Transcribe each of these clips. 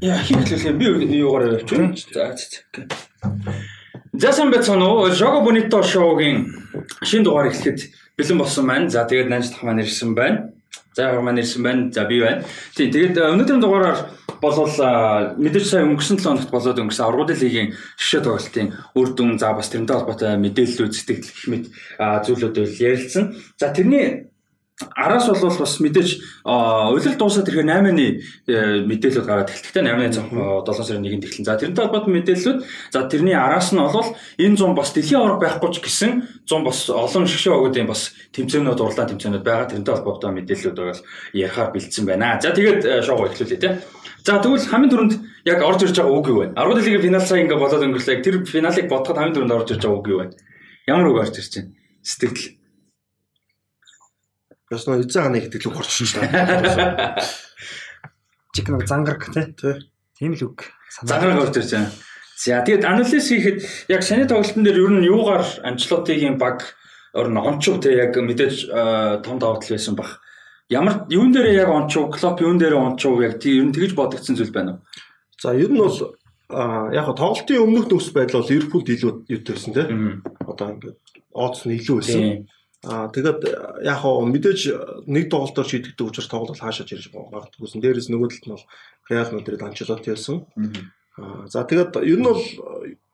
Яа юм би юугаар явчих. За за. За сайн байцгаана уу? Жого Бонито шоугийн шинэ дугаар эхлэхэд бэлэн болсон байна. За тэгээд Нанж тах маань ирсэн байна. За яг маань ирсэн байна. За би байна. Тий тэгээд өнөөдрийн дугаараар болвол мэдээж сая өнгөрсөн 7 хоногт болоод өнгөрсөн аврагын лигийн шишээ тоглолтын үр дүн за бас тэрнтэй холбоотой мэдээллүүд сэтгэл гэх мэт зүйлүүд ярилцсан. За тэрний Араас бол бас мэдээж уйлал дуусаад ирэхээр 8-ны э, мэдээлэл гараад эхэлчихтэй 8-ны 7 сарын 1-нд эхэлсэн. За тэрнтэй холбоотой мэдээллүүд за тэрний араас нь бол энэ 100 бас дэлхийн авраг байхгүй ч гэсэн 100 бас олон шгшээ өгөөдийн бас тэмцээнүүд урлаа тэмцээнүүд байгаа. Тэрнтэй холбоотой мэдээллүүд бол ярихаар бэлдсэн байна. За тэгээд э, шоу эхлүүлээ те. За тэгвэл хамгийн түрүүнд яг орж ирж байгаа үг юу вэ? 10 дэлхийн финал сая ингээ болоод өнгөрлөө. Тэр финалыг бодоход хамгийн түрүүнд орж ирж байгаа үг юу вэ? Ямар үг орж ирж байна? Сэтгэл Бас нөө эзэн хааны гэдэг л хорч шүү дээ. Чик нэг зангараг тий. Тийм л үг. Зангараг орж ирж байна. За тэгээд анализ хийхэд яг саний тоглолтын дээр ер нь юугаар Анчлотигийн баг орн онцов те яг мэдээж том давтал байсан бах. Ямар юун дээр яг онцов, клоп юун дээр онцов яг тий ер нь тэгж бодогдсон зүйл байна уу? За ер нь бол яг тоглолтын өмнөх нөхцөл байдал бол Ливерпулд илүү юутэйсэн те. Одоо ингээд Оц нь илүү байсан. Аа тэгээд яг хоо мэдээж нэг тоглолтоор шийдэгдэг учраас тоглолт хаашаа ирж магадгүйсэн. Дээрээс нөгөө талд нь бол Реал Мадрид Анчелоти байсан. Аа за тэгээд ер нь бол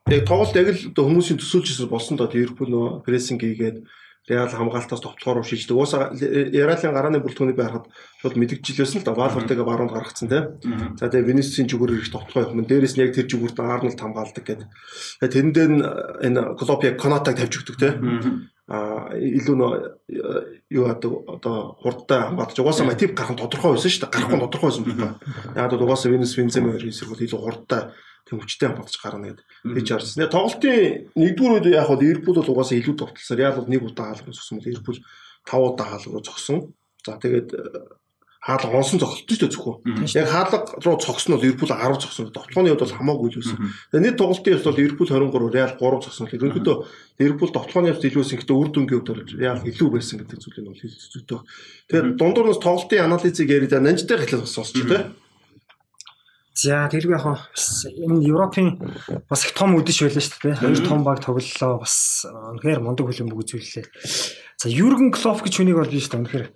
яг тоглолт яг л хүмүүсийн төсөөлжсэн болсон доо Ливерпул нөө прессинг хийгээд Реал хамгаалтаас товтлохоор шийддэг. Уусаа Реалын гарааны бүрэлдэхүүнийг байхад шууд мэдгджилсэн л да. Валвертайгаа баруунд гаргацсан тийм. За тэгээ Венисийн жүгөр ирэх товтлохоо явах юм. Дээрээс нь яг тэр жүгүрт Арнолд хамгаалдаг гэдэг. Тэгээ тэрэн дээр энэ Клоп яг Конатаг тавьж өгдөг тийм илүү юу одоо одоо хурдтай хамгаалж угаасаа мотив гарах нь тодорхой байсан шүү дээ. Гарахгүй тодорхой байсан байна. Яг одоо угаасаа Венес Вензема хоёр эсрэг илүү хурдтай тэг хүчтэй хамгаалж гарна гэдэг хийж харсан. Тоглолтын нэгдүгээр үед яг бол Ливерпул бол угаасаа илүү тогтолцсон. Реал бол нэг удаа хаалган зогсон. Ливерпул 5 удаа хаалган зогсон. За тэгээд хаалга онсон зогсолт шүү дээ зөвхөн. Яг хаалга руу цогсон бол Ливерпул 10 цогсон. Тоглооны хувьд бол хамаагүй л байсан. Тэгээ нийт тоглолтын хувьд бол Ливерпул 23, Реал 3 цогсон. Ерөнхийдөө Ливерпул тоглооны хувьд илүү байсан. Гэхдээ үр дүнгийн хувьд бол Реал илүү байсан гэдэг зүйлийг бол хэлж зүйтэй. Тэгэхээр дундуур нь тоглолтын анализыг яриад нанжтай хэлэх сонсч тээ. За тэр яг энэ Европын бас их том үдэш байлаа шүү дээ. Хоёр том баг тоглолоо бас үнэхээр мундаг хөлбөмбөг үзүүллээ. За Юрген Клоп гэж хүнийг бол биш та үнэхээр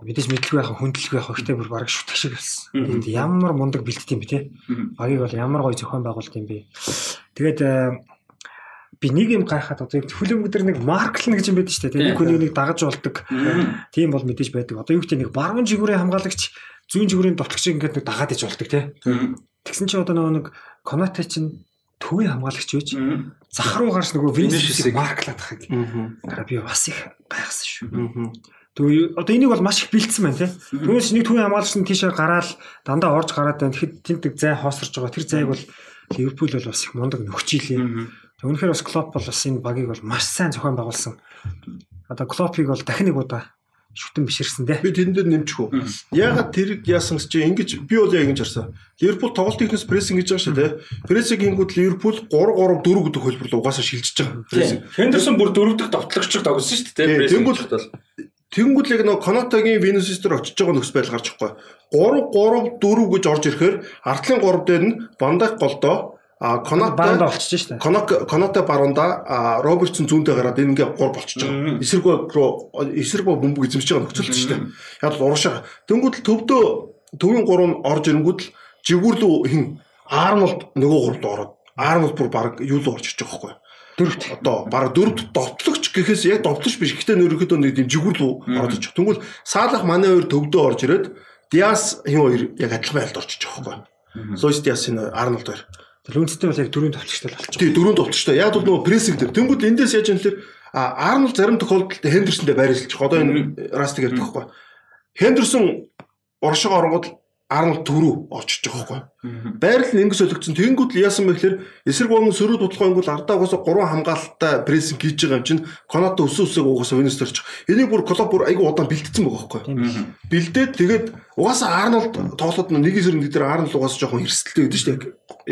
мэдээж мэдлэг байх хөндлөг байх ихтэй бүр бараг шүтг шиг болсон. Энд ямар мундаг бэлддэг юм бэ те. Баяг бол ямар гоё зохион байгуулалт юм бэ. Тэгээд э, би нэг юм гайхаад одоо хөлөмг дээр нэг марклна гэж юм байдаг шүү дээ. Нэг хүний нэг дагаж болдог. Тийм бол мэдээж байдаг. Одоо юу гэдэг нэг баруун жигүүрийн хамгаалагч зүүн жигүүрийн довтлогч ингээд нэг дагаад иж болдог те. Тэгсэн чинь одоо нөгөө нэг Конате чинь төвийн хамгаалагч байж зах руу гарч нөгөө Винисиусыг марклаад хахыг. Би бас их гайхсан шүү. Тэгээ одоо энийг бол маш их бэлдсэн байна тийм. Түүнээс нэг түүний хамгаалагч нь тийшээ гараад дандаа орж гараад байна. Тэгэхэд тэнтэг зай хоосорж байгаа. Тэр зайг бол Ливерпул бол бас их мундаг нөхчийлээ. Тэг үнэхээр бас Клоп бол бас энэ багийг бол маш сайн зохион байгуулсан. Одоо Клопыг бол дахин нэг удаа шүтэн биширсэн дээ. Би тэн дээр нэмчих үү. Ягаад тэрийг яасан гэж чи ингэж би бол яг ингэж харсан. Ливерпул тоглолт ихнес прессинг гэж байгаа шүү дээ. Прессинг хийнгүүт Ливерпул 3 3 4 гэдэг хөлбөрлө угаасаа шилжиж байгаа. Хендерсон бүр дөрөв дэх товтлогч тогсон шүү дээ. Тэнгүүл Тэнгүүлэг нөө Конотагийн Венусистер очиж байгаа нөхс байдал гарч ихгүй. 3 3 4 гэж орж ирэхээр артлын 3 дээр нь Бандак голдоо а Коната баруунда болчихж штэ. Конок Коната баруунда Робертсон зүүндээ гараад энэ ингээ 3 болчихж байгаа. Эсрэг руу эсрэг бөмбөг эзэмшиж байгаа нөхцөл штэ. Яг л урагшаа. Тэнгүүд л төвдөө төвийн 3 нь орж ирэнгүүт л жигүүрлүү хин Арнолд нөгөө 3 руу ороод Арнолд бүр баг юу л орж иж байгаа байхгүй дөрөвт одоо баг дөрөвт довтлогч гэхээс яг довтлогч биш. Гэхдээ нөрөхдөө нэг тийм жигүүр рүү ороод ич. Тэнгүүл Саалах манай хоёр төвдөө орж ирээд Диас хин хоёр яг адилхан байлд байгаа байхгүй. Луис Диас энэ Арнолд хоёр. Лүнцтэй бол яг дөрөв товтлогчтой болчих. Тий дөрөв товтлогчтой. Яг бол нөгөө прессинг дээр. Тэнгүүл эндээс яаж юм хэлэхээр Арнолд зарим тохиолдолд Хендерсондээ байрлаж. Одоо энэ Растиг ярьдаг байхгүй. Хендерсон оршоо оронгод Арнолд төрөө очиж байгаа байхгүй. Байрал нь ингэж солигдсон. Тэнгүүд л яасан бэ гэхээр эсрэг бомн сөрөг бодлогоо ингүүл ардаа угаасаа гурван хамгаалалттай прессинг хийж байгаа юм чинь Конато өсөө өсөөг угаасаа Венестерч. Энийг бүр клуб бүр айгүй удаан бэлтцсэн байгаа байхгүй. Бэлдээд тэгээд угаасаа Арнолд тоглоод нэг эсрэг нэг дээр Арнолд угаасаа жоохон эрсдэлтэй гэдэг чинь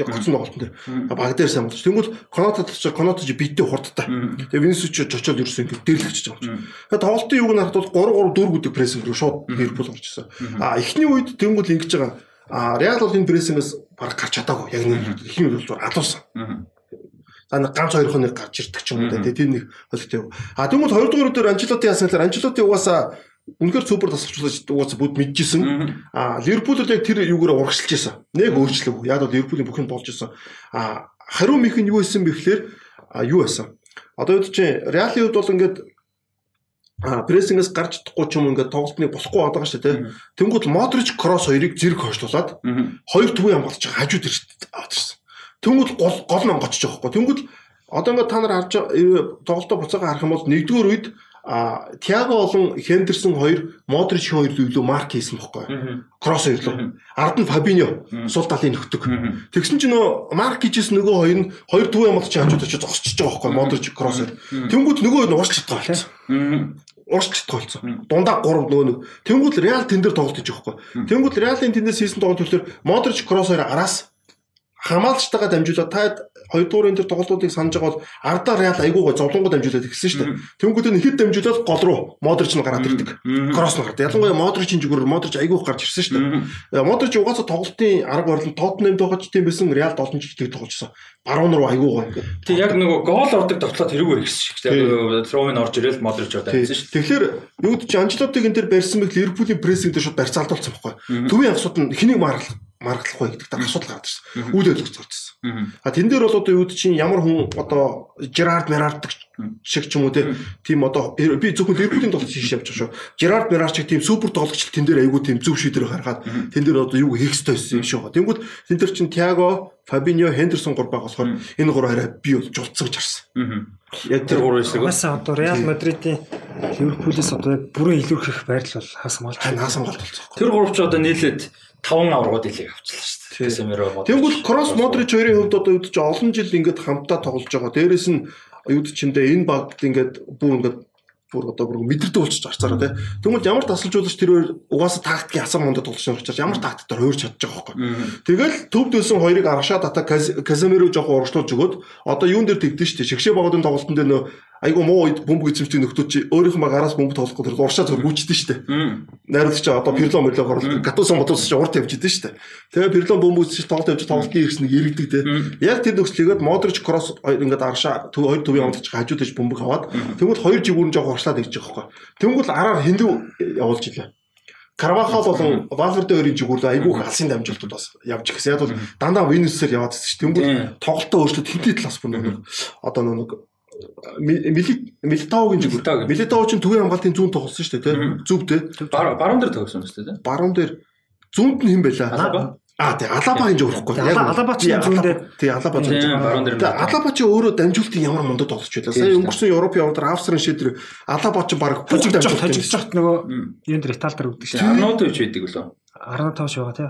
яг гоцсон тоглолтон дээр. Баг дээр сайн болж. Тэнгүүд Конато ч Конато ч битээ хурдтай. Тэгээд Венестерч очоод ерөөсөө ингэ дээрлэгч байгаа юм. Тэгээд тоглолтын юуг нь харахад бол 3 3 4 гэдэг прессинг рүү шууд Ливерпул орчихсон. А эхний үед тэнгүүд ингэж байгаа А Реал бол энэ прессингээс баг гарч чадаагүй. Яг нэг хин болж алуусан. За нэг ганц хоёр хоног гарч ирдэг ч юм уу те тэр нэг холтой. А тэгмэл хоёрдугаар өдөр Анчелоти яасан гэхээр Анчелоти угаасаа үнэхээр супер тасалчлаж угаасаа бүгд мэдчихсэн. А Ливерпул яг тэр юугаар урагшилж исэн. Нэг өөрчлөв. Яг бол Ливерпулийн бүх юм болж исэн. А хариу мих нь юу исэн бэ гэхээр юу байсан? Одоо үед чинь Реалын хувьд бол ингээд прессингээс гарч чадахгүй ч юм ингээд тоглолтны болохгүй байгаа шүү дээ. Тэнгүүд Модрич кросс хоёрыг зэрэг хойшлуулад хоёр төвөө хамгаалж байгаа хажууд авчихсан. Тэнгүүд гол гол нь онгоцж байгаа хгүй. Тэнгүүд одоо ингээд та нар харж тоглолтоо буцаага харах юм бол нэгдүгээр үед а Тиаго болон Хендерсон хоёр Модрич хоёр илүү марк хийсэн бохгүй. Кросс хоёрлоо. Ард нь Фабиньо сул талын нөхдөг. Тэгсэн чинь нөө марк хийжсэн нөгөө хоёр нь хоёр дүү ямд чи хажууд очиж зогсчихж байгаа бохгүй. Модрич кросс. Тэнгүүд нөгөө нь урч чадгаа болсон. Урч чадгаа болсон. Дундаа 3 нөгөө нэг. Тэнгүүд Реал тэн дээр тоглолт хийж байгаа бохгүй. Тэнгүүд Реалын тэндээс хийсэн тоглолт төлөөр Модрич кросс хоёр араас хамгаалчтайгаа дамжуулаад та хоёрдугаар энэ төр тоглолтуудыг санаж байгаа бол ардаа Реал айгуугаа зовлонгоо дамжуулаад ирсэн шүү дээ. Тэнгүүд нь ихэд дамжуулаад гол руу Модрич нь гараад ирдэг. Кросс нь гардаг. Ялангуяа Модричийн зүгүүр Модрич айгуух гарч ирсэн шүү дээ. Модрич угаасаа тоглолтын арга барил нь Тоттенхэмд тоглож тийм байсан Реал олон жигтэй тогложсон. Баруун руу айгуугаа. Тэг яг нөгөө гол ордог тоглолт тэрүүгээр ихсэн шүү дээ. Троуын орж ирэл Модрич одоо авсан шүү. Тэгэхээр юу гэж Анчлотыг энэ төр барьсан мэт Ливерпулийн прессинг дээр шууд барьцаалдуулсан байхгүй. Төвийн асуудал нь хэнийг маарлах маргалах вэ гэдэг дээр асуудал гараад ирсэн. Үйл явдлыг зорчсон. А тэн дээр бол одоо юу чинь ямар хүн одоо Жерард Мерард шиг ч юм уу тийм одоо би зөвхөн Ливерпулийн тоглолт хийж явж байгаа шүү. Жерард Мерард шиг тийм супер тоглогч тэн дээр айгүй тийм зөв шийдвэр гаргаад тэн дээр одоо юу хийх ёстой байсан юм шүү. Тэнгүүд тэн дээр чинь Тиаго, Фабиньо, Хендерсон гур байгаа болохоор энэ гур арай би бол жулцсан гэж харсан. Яг тэр гур байсан. Угаасаа одоо Реал Мадридын Ливерпулээс одоо яг бүрэн илүүрхэх байрлал бол. Хаасан болж байна. Тэр гурвч одоо нийлээд 5 аврагууд илийг авчлаа шүү дээ. Касемиро мод. Тэгвэл Кросс Модрич хоёрын хувьд одоо үүдэж олон жил ингээд хамтдаа тоглож байгаа. Дээрээс нь юуд чиндээ энэ багт ингээд бүр ингээд бүр одоо бүр мэдэрдэг болчих харцаараа тий. Тэгмэл ямар тасалжуулагч тэр хоёр угаасаа тактикийн асар мондод тоглож байгаа учраас ямар тактикээр хувирч чадчих байхгүй. Тэгэл төвд өсөн хоёрыг аргашаа тата Каземиро жоохон урагшлуулж өгөөд одоо юун дээр тэгдэж штэ. Шигшээ багуудын тоглолтын дээр нөө айгу муу үед бөмбөг эзэмшдэг нөхдүүд чи өөрийнхөө гараас бөмбөг тоглохгүй тэр уршаа зөв гүйчдэн штэ. Найруулагч одоо Пирло мөрлө хорлол гатусан мотос чи урт явж идэв штэ. Тэгээ Пирло бөмбөг эзэмшиж тоглолт явж тоглолтын ирсэн нэг иргэдэг те. Яг тэр нөхцөлийгээд Модрич кросс ингээд аршаа хоёр төвийн ондч хажууд иж бөмбөг аваад тэгвэл хоёр жигүүрэн жоох уршлаад ирж байгаа байхгүй. Тэгвэл араар хиндүү явуулж илээ. Карвахал болон Валверде хоёрын жигүүр айгүй их алсын дамжуултууд бас явж гисэн. Яг бол дандаа Винусээр яваад байгаа шүү. Тэнгүүд тоглолтоо өөрчлөлт хинтэй талаас бүр нэг одоо нэг Милитаогийн жигүүр. Милитао ч төвийн хамгаалтын зүүн тоглосон шүү дээ, тийм. Зүв дээ. Баруун дээр тоглосон шүү дээ. Баруун дээр зүүнд нь хэн байлаа? Аа тий Алабагийн жигүүрхгүй. Яг Алаба чи зүүндээ тий Алаба зүүн. Баруун дээр. Алаба чи өөрөө дамжуултын ямар мундад тоглож байлаа. Сая өнгөрсөн Европ яваад Австрийн шийдвэр Алаба чи баг хожиг дамжуулт. Хожигч жахт нөгөө юунд Итали дээр өгдөг шээ. Арнотович байдаг лөө. 15 шугаа тий.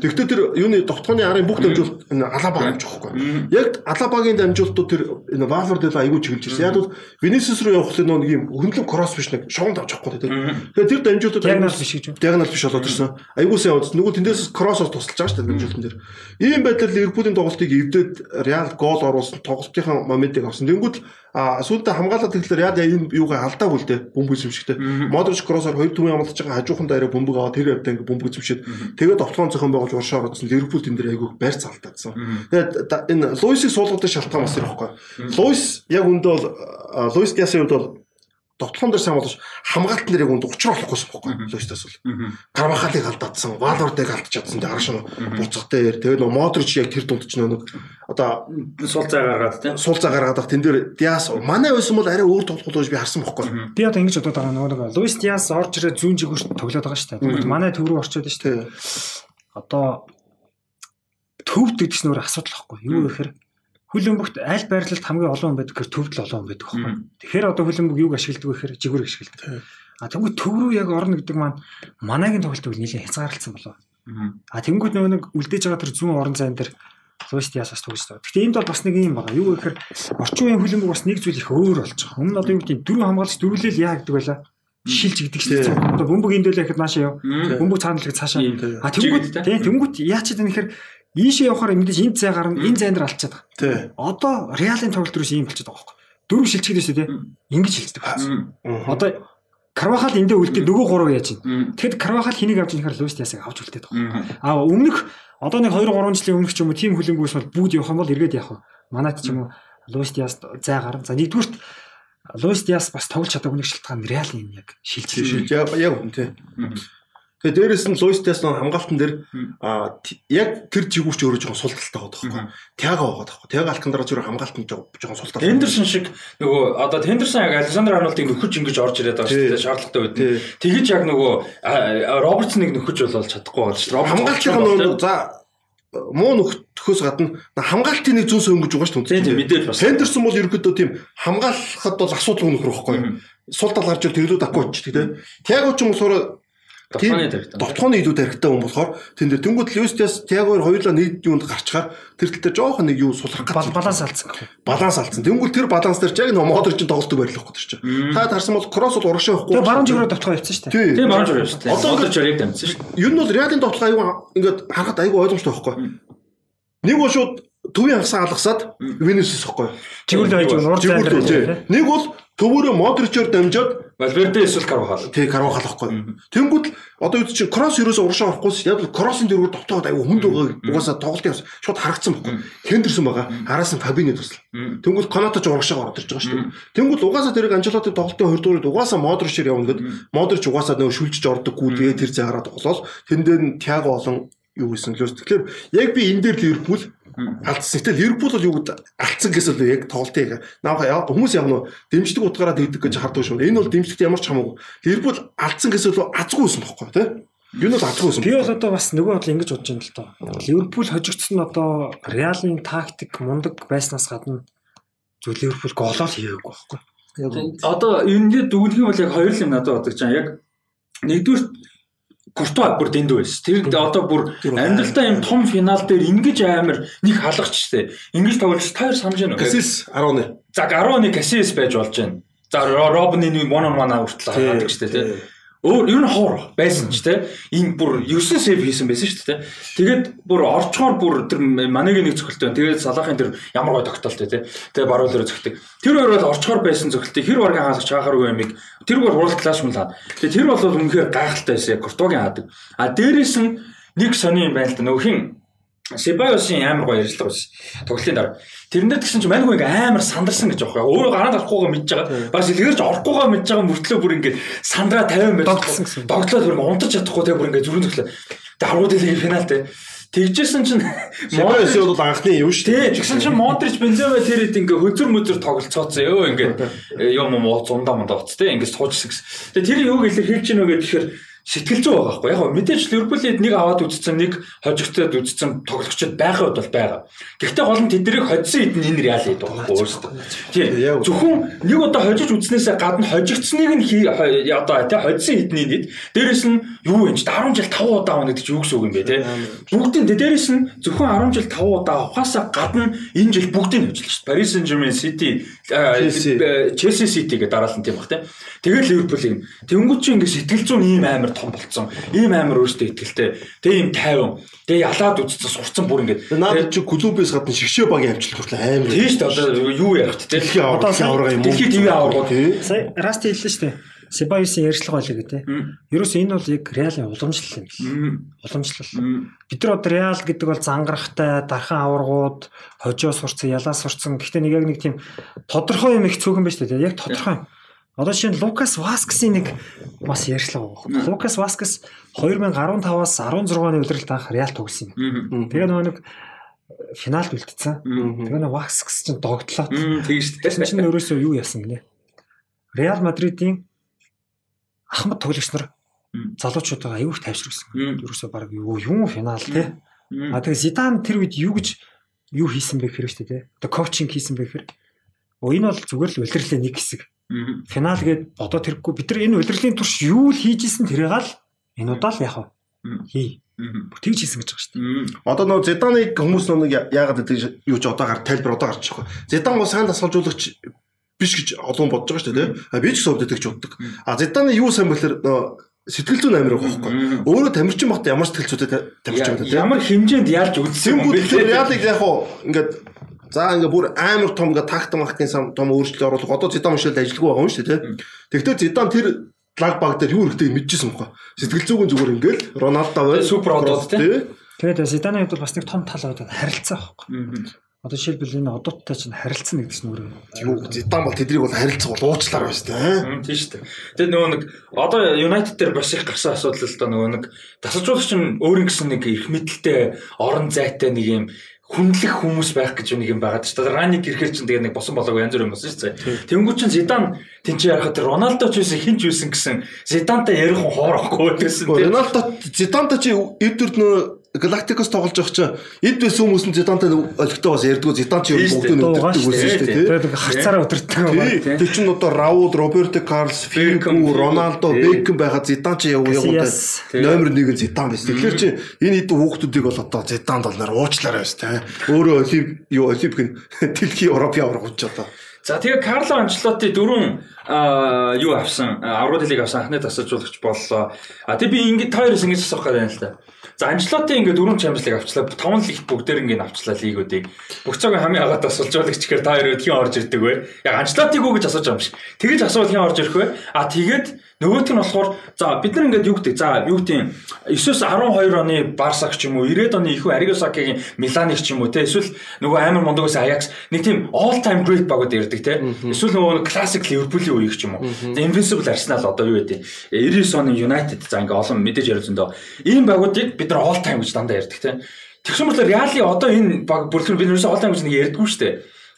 Тэгвэл тэр юуны тогтхооны арын бүх дамжуулт энэ Алаба авч байхгүй. Яг Алабагийн дамжуултууд тэр энэ Валвердел айгүй чиглэж ирсэн. Яг бол Винисиус руу явах нэг нэг юм хөндлөн кросс биш нэг шоунд авч авахгүй тий. Тэгэхээр тэр дамжуултууд диагноз биш гэж. Диагноз биш болоод ирсэн. Айгүй сайн яваад нөгөө тэндээс кроссоор тусалж байгаа шүү дээ дамжуултан дээр. Ийм байдлаар Ливерпулийн тоглолтыг эвдээд Реал гол оруулсан тоглолтын моментыг авсан. Тэнгүүд А сүүлдээ хамгаалаад тэгэхээр яа энэ юугаа алдаагүй л дээ бөмбөг зэмшигтэй. Модрич кроссоор хоёр түмэн амлаж байгаа хажуухан дээрээ бөмбөг аваад тэр явдаа ингээ бөмбөг зэмшээд тэгээд офлон зохион байгуулж уршаа орсон Ливерпул тэн дээр айгүй байр цаалтаадсан. Тэгээд энэ Луисийг суулгадсан шалтгаан бас ирэх байхгүй. Луис яг үндэ бол Луис Диасийн хувьд бол Дотлон дээр сайн болж хамгаалт нэрийг үнд учраа болохгүйсэн байхгүй лоостаас бол. Карвахалыг алдаадсан, Валордыг алдчихсан хараш нь буцах дээр тэгээд нөө Модрич яг тэр дунд ч нэг одоо сул цай гаргаад тийм сул цай гаргаад тэн дээр Диас манай байсан бол арай өөр тоглох гэж би харсан байхгүй. Би одоо ингэж бодоод байгаа нөгөө Луис Диас орж ирээ зүүн жигүүрт тоглоод байгаа шүү дээ. Манай төв рүү орчод шүү дээ. Одоо төвд гэдэг чинь өөр асуудал байхгүй. Юу гэхээр Хүлэмбэгт аль байрлалд хамгийн олон хүн байдаг гэхээр төвд л олон хүн байдаг байхгүй. Тэгэхээр одоо хүлэмбэг юуг ашигладаг вэ гэхээр жигүүр ашигладаг. А тэгвэл төв рүү яг орно гэдэг маань манайгийн тоглолтыг нэлээд хязгаарлалцсан болов. А тэнгууд нөгөө нэг үлдээж байгаа тэр зүүн орон зайн дээр Луист ясаас төгсөж байгаа. Гэхдээ энд бол бас нэг юм байна. Юу гэхээр орчин үеийн хүлэмбэг бас нэг зүйл их өөр болж байгаа. Өмнө нь одоо юу гэдэг дөрөв хамгаалагч дөрвөлэл яа гэдэг байлаа шилж гэдэг чинь одоо бөмбөг энд байлаа гэхэд наашаа яв. Бөмбөг цаана л цаашаа. А тэнгууд тийм тэнгууд яач гэдэг нэхэр Ийшээ явахаар мэдээж энэ цай гарна, энэ цайн дээр алдчихад байгаа. Тий. Одоо реалын тоглолт руу ийм болчиход байгаа байхгүй. Дөрөв шүү дээ. Ингэж шилждэг байна. Одоо Карвахал эндээ үлдээ нөгөө гурав яаж чинь. Тэгэхэд Карвахал хэнийг авч ирэх Луис Диасыг авч үлдээд байгаа. А өмнөх одоо нэг 2 3 жилийн өмнөх ч юм уу тим хүлэнгүүс бол бүгд явах юм бол эргээд явах. Манайд ч юм уу Луис Диас зайгаар. За нэгдүгürt Луис Диас бас тоглож чадаагүй нэг шалтгаан Реал юм яг шилжиж. Яг яг хүн тий. Тэгээ дээрэс нь Луис нэг хамгаалтан дээр яг тэр жигүүрч өөрөө жоохон султалтай байгаа байхгүй. Тяга байгаа байхгүй. Тяга алкандараа зүгээр хамгаалтан жоохон султалтай. Хендерсон шиг нөгөө одоо Хендерсон яг Александр Арнольдыг нөхөж ингэж орж ирээд байгаа шүү дээ шаардлагатай үед. Тэгэж яг нөгөө Робертсныг нөхөж болол чадахгүй байна шүү дээ. Хамгаалтын нөгөө за муу нөхөхөөс гадна хамгаалтын нэг зүнс өнгөж байгаа шүү дээ. Тийм мэдээж бас. Хендерсон бол ерөөдөө тийм хамгаалахад бол асуудал өнөхөр байхгүй. Сул тал гарч ил тэглүүд авахгүй болчих тийм. Тяга ч юм уу Довтооны хэрэгтэй. Довтооны илүү хэрэгтэй хүн болохоор тэн дээр тэнгууд Льюстас Тиагоор хоёулаа нэг юунд гарчгаар тэр тал дээр жоохон нэг юу сулрах гэж баланс алдсан. Баланс алдсан. Тэнгууд тэр баланс дээр яг нэг модер чинь тоглолтог байрлах гэж чинь. Та тарсан бол кросс бол урагшаа байхгүй. Тэгээ баруун жигрөө довтгоо явцсан шүү дээ. Тийм баруун жигрөө шүү дээ. Одоо ч яг дамжсан шүү дээ. Юу нь бол Реалын довтгоо аюу ингээд харахад аюу ойлгомжтой байхгүй. Нэг бол шууд төвийн хагсаа алгасаад Венесус ихгүй. Жигүүрлээ хаяж нуур зайлаа. Нэг бол төвөөрөө Модричоор дамжаад Валверде эсвэл Карвахал. Тий, Карвахал ахгүй. Тэнгүүд одоо юу чинь кросс ерөөсө урагшаа орохгүй яг кроссын дөрөөр тогтоод аюу хүнд байгаа угаасаа тоглолтын шууд харагдсан байхгүй. Хендерсон байгаа. Араас нь Фабини тусла. Тэнгүүд Конато ч урагшаа ороод ирж байгаа шүү дээ. Тэнгүүд угаасаа тэрийг Анжелоти тоглолтын 20 дуурайд угаасаа Модричээр явна гэд Модрич угаасаа нөө шүлжиж ордоггүй тэгээ тэр заагаараа тоглол. Тэн дээр нь Тиаго болон юу гэсэн лөөс. Тэгэхээр яг би энэ дээр Ливерпул алдсан. Гэтэл Ливерпул бол юу гэд алдсан гэсэн л яг тоглолтыг наах хүмүүс яг нөө дэмждэг утгаараа тэгдэг гэж харддаг шүү. Энэ бол дэмжлэгт ямар ч хамаагүй. Ливерпул алдсан гэсэн л азгүй байсан бохгүй тий. Юу нь азгүй байсан. Би бол одоо бас нөгөө бодлоо ингэж бодож байна л доо. Ливерпул хожигдсон одоо Реалын тактик мундаг байснаас гадна зөв Ливерпул голоо хийгээгүй байхгүй. Одоо энэ дүгнэх юм бол яг хоёр юм надад бодож байгаа. Яг нэгдүгээр Куртуа бүр дэндүү байсан. Тэр одоо бүр амьдралдаа юм том финал дээр ингэж амар нэг халгач штэ. Ингэж тоглож таар самж гэнэ. Касис 11. За 11 Касис байж болж байна. За Робны нэг 1 on 1 хүртэл хаадаг штэ тий. Өөр ер нь хоор байсан ч те ийм бүр 9 сейв хийсэн байсан шүү дээ. Тэгээд бүр орчхоор бүр тэр манегийн нэг зөвхөлтэй. Тэгээд салахын тэр ямар гой тогтоолтой те. Тэгээд баруулаараа зөвхөлтэй. Тэр хоёр бол орчхоор байсан зөвхөлтэй. Хэр баргийн хаалгач хаагааргүй юм ийм тэр бол хүн лаа. Тэгээд тэр бол үнэхээр гайхалтай байсан. Куртугийн хаадаг. А дээрээс нь нэг сони юм байна л да. Нөхөн Себайосын амар гоё ярьцлага байсан. Тоглолтын дараа. Тэрнээр тэгсэн чинь манайгүй ингээ амар сандарсан гэж аахгүй. Өөрөө гараад арахгүйгаа мэдж байгаа. Бас илгэрч орохгүйгаа мэдж байгаа мөртлөө бүр ингээ сандраа 50 байж тоглосон гэсэн. Тоглоод бүр унтаж чадахгүй те бүр ингээ зүрхэн төглөө. Тэг аргууд хэлээ финалтэй. Тэгжсэн чинь Модерич бол анхны юу шүү дээ. Тэгсэн чинь Модрич Бензема тэр хэд ингээ хөзөр мөзөр тоглолцооцсон ёо ингээ юм юм зундаа мундаа уц те ингээ суужсэн гэсэн. Тэгээ тэр юуг илэр хэлж гинөө гэхээр сэтгэл зүй байгаа байхгүй. Яг мэдээж Ливерпулид нэг аваад үзсэн, нэг хожигдоод үзсэн тоглогчд байгаа бол байгаа. Гэхдээ гол нь тэднийг хоцсон хэд нь энэ реал байгаа байхгүй өөрөөсөө. Тийм. Зөвхөн нэг удаа хожиж үзснээсээ гадна хожигдсныг нь одоо тий хоцсон хэдний нийт дээрэс нь юу ч 10 жил 5 удаа авах гэдэг чинь юу гэсэн үг юм бэ тий. Бүгдийн дээрэс нь зөвхөн 10 жил 5 удаа авахаасаа гадна энэ жил бүгдийг хожлоо шүү дээ. Paris Saint-Germain City, Chelsea City гэдэг дараалал нь тийм баг тий. Тэгээд Ливерпулийг тэнгуү чи ингэ сэтгэл зүйн ийм амар том болцсон. Ийм амар өөртөө ихтэй. Тэгээ ийм тайван. Тэгээ ялаад үзсэн сурцсан бүр ингэ. Наад чи клубээс гадна шигшээ багийн амжилт хүртэл амар. Тийм шүү дээ. Одоо юу ярих те. Дэлхийн аварга юм уу? Дэлхийн ТV аварга тий. Сая Расти хэллээ шүү дээ. Себаюсын ярьцлага байлаа гэдэг. Ерөөс энэ бол яг реалын уламжлал юм. Уламжлал. Бид нар одоо реал гэдэг бол зангарахтай, дархан аваргууд, хожоо сурцсан, ялаа сурцсан. Гэхдээ нэг яг нэг тийм тодорхой юм их цөөхөн байж тээ. Яг тодорхой юм. Одоо шинэ Лукас Васкесийн нэг бас ярьцлага байгаа. Лукас Васкес 2015-аас 16 оны удирдалд анх Реал тоглосон юм. Тэгээ нөгөө нэг финалд үлдсэн. Тэгээ нөгөө Васкес чинь догтлоо. Тэгж шүү дээ. Чинь өөрөөсөө юу яасан гинэ? Реал Мадридын ахмад тоглогч нар залуучуудаа аюух тайвшруулсан. Ерөөсөө баг юу юм финал те. А тэгээ Зидан тэр үед юу гэж юу хийсэн бэ гэхээр шүү дээ. Одоо коучинг хийсэн бэ гэхээр. Оо энэ бол зүгээр л улирлээ нэг хэсэг Финал гээд одоо тэрхгүй бид нар энэ удирдлагын турш юу л хийж исэн тэрийг л энэ удаа л яах вэ? Хий. Тэгж хийсэн гэж байгаа шүү дээ. Одоо нөө Зиданыг хүмүүс нэг яагаад гэдэг юу ч одоо гар тайлбар одоо гарч байгаа. Зидан гоо сайн дасгалжуулагч биш гэж олон бодож байгаа шүү дээ. А би ч гэсэн өвдөж гэж боддог. А Зиданы юу сайн бэлэр сэтгэл зүйн амир байгаа байхгүй. Өөрөө тамирчин багт ямар сэтгэл зүйтэй тамирчин байна те. Ямар хэмжээнд яалж үзсэн юм бэ? Реалыг яг хуу ингээд За ингээ бүр амар том ингээ такт махтын том өөрчлөлт оруулах одоо Зидан мөшөлд ажилгүй байгаа юм шүү дээ. Тэгвэл Зидан тэр лаг баг дээр юу хэрэгтэй мэдчихсэн мөхөө. Сэтгэл зүгэн зүгээр ингээл Роналдо Тэгээ супер одод тий. Тэгээд Зиданы хувьд бол бас нэг том тал байдаг харилцаа байхгүй. Одоо жишээлбэл энэ одоттой чинь харилцсан гэдэг чинь өөрөө Юу Зидан бол тэднийг бол харилцах бол уучлаар байна шүү дээ. Мм, Тийм шүү дээ. Тэгээд нөгөө нэг одоо United дээр бас их гарсан асуудал л да нөгөө нэг тасалжуулагч нь өөрийн гэсэн нэг их мэдлэлтэй орон зайтай нэг юм хүндлэх хүмүүс байх гэж нэг юм байгаа шүү дээ. Раник ирэхээр чинь тэгээд нэг босон болоог янз бүр юм болсон шүү дээ. Тэнгүү чинь Зидан тэнцээ ярахад Роналдо ч байсан хин ч байсан гэсэн Зидантай ярих хүн хоорохгүй байсан. Роналдо Зидантай чи эдвэрд нөө Галактикос тоглож явах чинь эд байсан хүмүүс нь Зидантай олигтой бас ярьдгүү Зидан Тийм шүү бүгдийг дээ. өдөрдөг Дуугаа байсан шүү дээ. тэгээд харцаараа өдөртөг байна. Тэр чинь одоо Раул, Роберто Карлос, Фигу, Роналдо. Бекхэм байхад Зидан чи явуу явуу номер 1 нь Зидан байсан. Тэгэхээр чи энэ хэдэн хүүхдүүдийг бол одоо Зиданд бол нэр уучлаарай байна тий. Өөрөө олимп юу олимпик нь дэлхийн Европын авраг гэж одоо. За тэгээ Карло Анчлоти дөрөв юу авсан? Аврал лиг авсан анхны тасалжуулагч боллоо. А тэгээ би ингэ тойроос ингэж асуух гэдэг юм л та. За Анчлоти ингээ дөрөв League авчлаа. Таван лигт бүгдээр ингээ авчлаа лигүүдийг. Бүх цагаа хамгийн агаад тасалжуулагч гэхээр та хоёр хэн орж ирдэг вэ? Яг Анчлотиг үү гэж асууж байгаа юм шиг. Тэгэж асуувал хэн орж ирэх вэ? А тэгээд нөгөөх нь болохоор за бид нар ингээд юу гэдэг? За юу гэдэг? 9-с 12 оны Барсаг ч юм уу 90-ад оны ихүү Аригосакигийн Миланик ч юм уу те эсвэл нөгөө амар мондогоос Аякс нэг тийм all time great багууд ярьдаг те. Эсвэл нөгөө classic Liverpool-ийн үеиг ч юм уу. Invincible Arsenal одоо юу гэдэг? 99 оны United за ингээ олон мэдээж ярьсан доо. Ийм багуудыг бид нар all time гэж дандаа ярьдаг те. Тэгсэн мэт Реали одоо энэ баг бүрэлдэхүүн бид нэрсээ all time гэж нэг ярьдаггүй шүү дээ.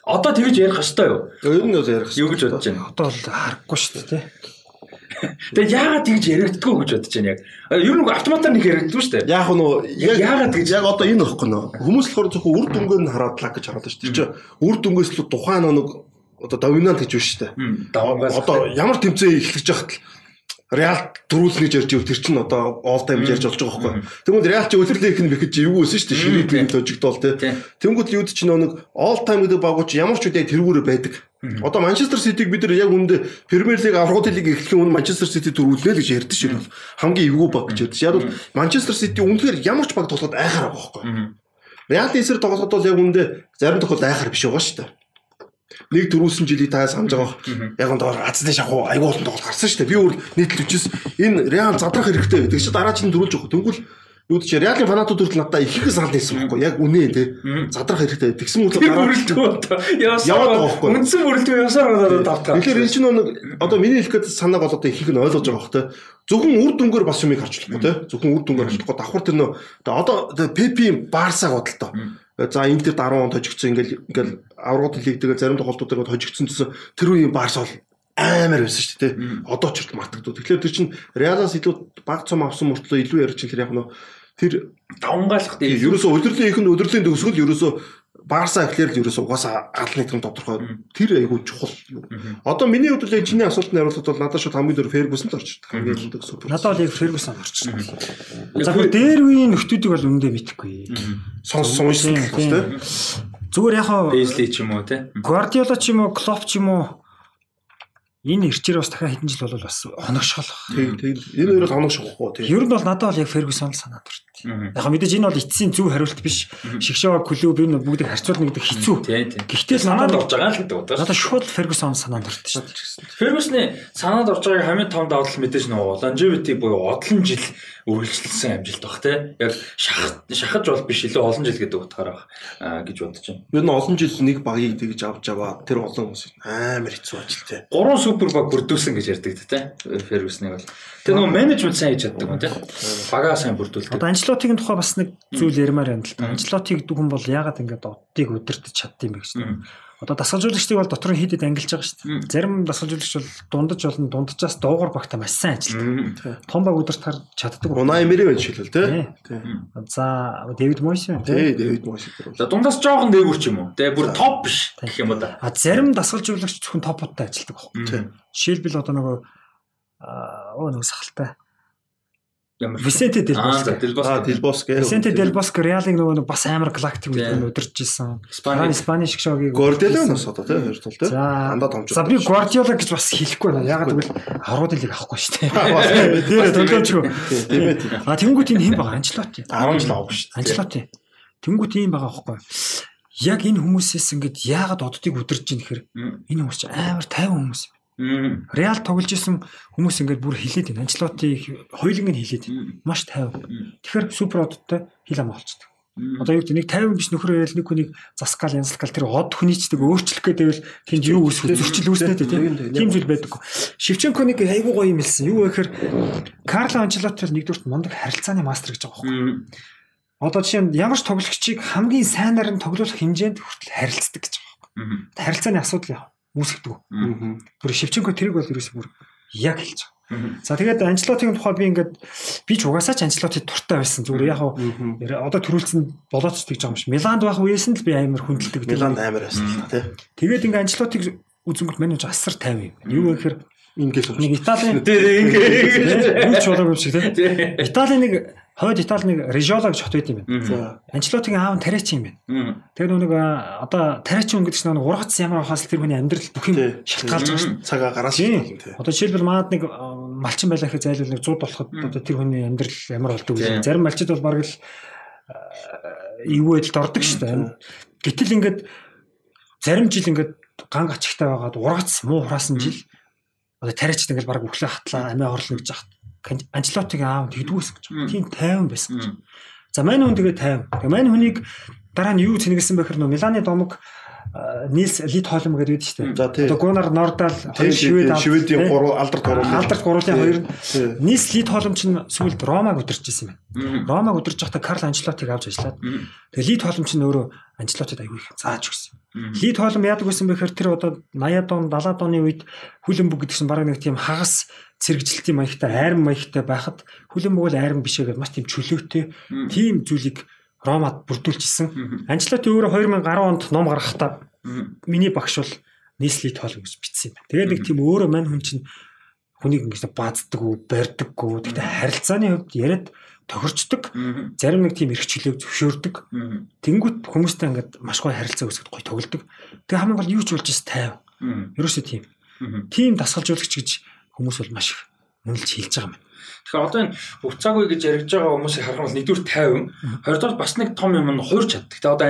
Одоо тэгэж ярих хэвээр юу? Ер нь бол ярих Юу гэж бодож байна? Одоо бол харахгүй шүү дээ тий. Тэгээ яагаад тэгж яригддгүү гэж бодож байна яг. Ер нь автоматар нэг яригддгүү шүү дээ. Яг нөө Яагаад гэж? яг одоо энэ ихгүй нөө хүмүүс болохоор зөвхөн үр дүнгээр нь хараад лаг гэж хараад шүү дээ. Үр дүнгээс л тухайн нэг одоо доминант гэж байна шүү дээ. Одоо ямар тэмцээн эхлэж яхад л Реал төрүүлнэ гэж ярьж ивэл тэр чинь одоо all time ярьж болж байгаа байхгүй. Тэгмэд Реал чи өдөрлөө их бэхэж эвгүй байсан шүү дээ. Ширээ бие тожигдол те. Тийм. Тэнгүүд юуд ч нэг all time гэдэг багууч ямар ч үедээ тэргүүрээ байдаг. Одоо Манчестер Ситиг бид нар яг үүндээ Премьер Лиг аврагын лиг эхлэхийн өмнө Манчестер Сити төрүүлнэ л гэж ярьдэн шүү дээ. Хамгийн эвгүй баг гэж ярьдэн. Яг бол Манчестер Сити үнэхээр ямар ч баг тоглоод айхаар байгаа байхгүй. Реал эсрэг тоглоход бол яг үүндээ зарим тохиолдолд айхаар биш байгаа шүү дээ. Нэг дөрүүлсэн жилийг та санаж байгаа. Яг энэ азны шахуу айгуу олон тоглолт гарсан шүү дээ. Би өөр нийтлэл үчис энэ Реал задрах хэрэгтэй гэдэг чи дараа чинь дөрүүлж өгөх. Тэнгүүл юу ч Реалын фанатууд хүртэл надад их их санал хэлсэн байхгүй. Яг үнэ те. Задрах хэрэгтэй. Тэгсэн Тэр дараа Яваад байгаа байхгүй. Үндсэн бүрэлдэхүүн явсаар байгаа давтаа. Тэгэхээр энэ чинь нэг одоо миний хэлэх гээд санааг бол одоо их их нь ойлгож байгаа бох те. Зөвхөн үр дүнгээр бас юмыг харж болохгүй те. Зөвхөн үр дүнгээр харж болохгүй. Давхар тэр нөө одоо Пепи Барсаг бодлоо. За Интер 10 онд хожигдсон ингээл ингээл аврагын лиг тэгээ зарим тоглолтууд ингээд хожигдсон гэсэн тэр үеийн Барс бол амар байсан шүү дээ. Одоо ч хүртэл мартагдав. Тэгэхээр тэр чинь Реалаас илүү баг цом авсан мөртлөө илүү ярьж чинь тэр яг нөө тэр давнгаалах дээ. ерөөсөө удирдлагын их нь удирдлагын төгсгөл ерөөсөө Барса гэхлээр л ерөөсөө угаасаа аль нэгэн тодорхой тэр айгүй чухал. Одоо миний хувьд л чиний асуултанд хариулахад бол надад шууд хамгийн дөр Фергюсон л ирдэг. Хамгийн л супер. Надад бол яг Фергюсон орчихсон. За бүр дээр үеийн нөхдүүдийг бол үндэ мэдхгүй. сонс сонсон л Тийм. байна. Зүгээр яг хаа Бейсли ч юм уу те. Гвардиола ч юм уу, Клоп ч юм уу энэ ирчээр бас дахиад хэдэн жил бол бас хоногшгол. Тийм тийм. Энэ хоёроос хоног шахахгүй тийм. Ер нь бол надад бол яг Фергюсон л санаад байна. Яг мэдээж энэ бол эцсийн зөв хариулт биш. Шигшоо клуб энэ бүгдийг харьцуулна гэдэг хэцүү. Гэхдээ санаад надад орж байгаа л гэдэг удаа. надад шууд Фергюсон санаад орж шүү дээ. Фергюсны санаад орж байгааг хамгийн том давуу тал мэдээж нөгөө longevity буюу одлон жил үргэлжилсэн амжилт баг те. Яг шахаж шахаж бол биш илүү олон жил гэдэг утгаараа аа, гэж бодож байна. Ер нь олон жил нэг багийг тэгж авч аваад тэр олон хүмүүс амар хэцүү ажил тийм. Гурван супер баг бүрдүүлсэн гэж ярьдаг те. Фергюсны бол. Тэр нөгөө менежмент сайн хийж чаддаг юм те. Багаа сайн бүрдүүлдэг. Одоо Анчлотигийн тухай бас нэг зүйл ярмаар байна л да. Анчлотиг дүүхэн бол яагаад ингэж оддыг өдөртөж чаддсан бэ гэж. Одоо дасгалжуулагчдыг бол дотор нь хийдэд ангилж байгаа шүү дээ. Зарим дасгалжуулагч бол дундаж болон дунджаас дуугар багтаа маш сайн ажилладаг. Том баг өдөрт хар чаддаг. Унаа эмэрээ байна шилэл. Тийм. За Дэвид Мойс байна Тий. Дэвид Мойс гэдэг. За дундаас жоохон дээгүр ч юм уу. Тэгээ бүр топ биш гэх юм уу да. А зарим дасгалжуулагч зөвхөн топуудтай ажилладаг байхгүй. Жишээлбэл одоо нөгөө аа өө нөгөө сахалтай Ямар Висенте Дел Аа за Боско. Делбос. Аа, Дилбос гэх. Висенте Дел Боско Реалыг нөгөө бас амар галактик үед өдөрж исэн. Испани. Испани шиг шогийг Гордело нас одоо тийм хоёр тал тийм. За Андаа томч. За би Гвардиола гэж бас хэлэхгүй байна. Яг гэвэл аврагын лиг авахгүй шүү дээ. бас. Дээр төлөөчгүй. Тийм ээ. тийм. А тэнгуут энэ хэм байгаа Анчлоти. 10 жил авах шүү. дээ. Анчлоти. Тэнгуут ийм байгаа байхгүй. Яг энэ хүмүүсээс ингээд яагаад оддыг өдөрж ийн гэхээр энэ хүмүүс чинь амар тайван хүмүүс. Реал тоглож исэн хүмүүс ингээд бүр хилээд байна. Анчлоти хоёуланг нь хилээд байна. Маш тайван. Тэгэхээр супер одтой хил ам болцдог. Одоо юу гэдэг нэг 50 биш нөхөр ярил нэг хүнийг заскал янзлахал тэр од хүнийчдэг өөрчлөх гэдэг л тэнд юу үүсвэ зөрчил үүснэ тийм тийм зүйл байдаг. Шевченко нэг айгуу гоё юм хэлсэн. Юу гэхээр Карло Анчелотти бол нэгдүгürt мундаг харилцааны мастер гэж байгаа байхгүй. Одоо жишээ нь ямар ч тоглогчийг хамгийн сайнаар нь тоглох хэмжээнд хүртэл харилцдаг гэж байгаа байхгүй. Харилцааны асуудал яа үүсгдэг. Тэр Шевченко тэрийг бол ерөөсөө бүр яг хэлж байгаа. За тэгээд Анчлотийн тухай би ингээд би ч угаасаа ч Анчлоти туртай байсан. Зүгээр яг одоо төрүүлсэн болоод ч тэгж байгаа юм шиг. Миланд байх үеэс нь л би амар хүндэлдэг. Миланд амар байсан л тий. Тэгээд ингээд Анчлотиг үзэнгүүт манай асар 50 юм. Юу гэхээр Ингээл нэг Италийн Тэр ингээ Үуч болоог юм шиг тийм. Италийн нэг хойд Итали нэг Режола гэж хот байт юм байна. За. Анчлотигийн аав нь Таречи юм байна. Тэгээд нэг одоо Таречи хүн гэдэг чинь нэг ургац ямар хаас тэр хүний амьдрал бүх юм шалтгаалж байгаа шүү. цагаа гараас Тийм. шалтгаална тий. Одоо жишээлбэл манад нэг малчин байлаа гэхэд зайлвал нэг 100 болоход одоо тэр хүний амьдрал ямар болдог вэ? Зарим малчид бол бараг л а, эвгүй байдалд ордог шүү дээ. Гэтэл ингээд зарим жил ингээд ганг ачигтай байгаад ургац муу хураасан жил одоо тариачд ингээд бараг өглөө хатлаа амиа орлоо гэж яхад Анчлотигийн аав тэгдгүүс гэж. Тийм тайван байсан гэж. За мань хүн тэгээ тайван. Тэгээ мань хүнийг дараа нь юу цэнгэлсэн бэхэр нөө Миланы домог Нилс Лид Холм гэдэг шүү дээ. Одоо Гунар Нордал хоёр шивэд Шведийн тий. гурван алдарт гурван алдарт гурвын хоёр. Нилс Лид Холм чинь сүүлд Ромаг удирч ирсэн юм. Ромаг удирч байхдаа Карл Анчлотиг авч ажиллаад тэгээ Лид Холм чинь өөрөө Анчлотид аягүй их зааж өгсөн. Лид Холм яадаг байсан бэхээр тэр одоо 80-аад он 70-аад оны үед хүлэмбүг гэдгсэн бараг нэг тийм хагас цэрэгжилтийн маягтай айран маягтай байхад хүлэмбүг бол айран биш гэдэг маш тийм чөлөөтэй тийм зүйлийг Ромад бүрдүүлчихсэн. Анчлоти өөрөө 2010 онд ном гаргахдаа миний багш бол нийслэлийн тоол гэж бичсэн юм. Тэгээд нэг тийм өөрөө мань хүн чинь хүнийг ингэж бааздаг уу, барьдаггүй. Тэгтээ харилцааны хувьд яриад тохирчдөг. Зарим нэг тийм эрх чөлөөг зөвшөөрдөг. Тэнгүүт хүмүүстэй ингээд маш гоё харилцаа үүсгэж гоё тоглодог. Тэгээ хамгийн гол юу ч болж тайв. Ерөөсөө тийм. Тийм дасгалжуулагч гэж хүмүүс бол маш их үнэлж хэлж байгаа юм. Тэгэхээр одоо энэ хувцаагүй гэж яригж байгаа хүмүүсийг харах бол нэгдүгээр 50, хоёрдугаар бас нэг том юм нь хуурч чаддаг. Тэгээ одоо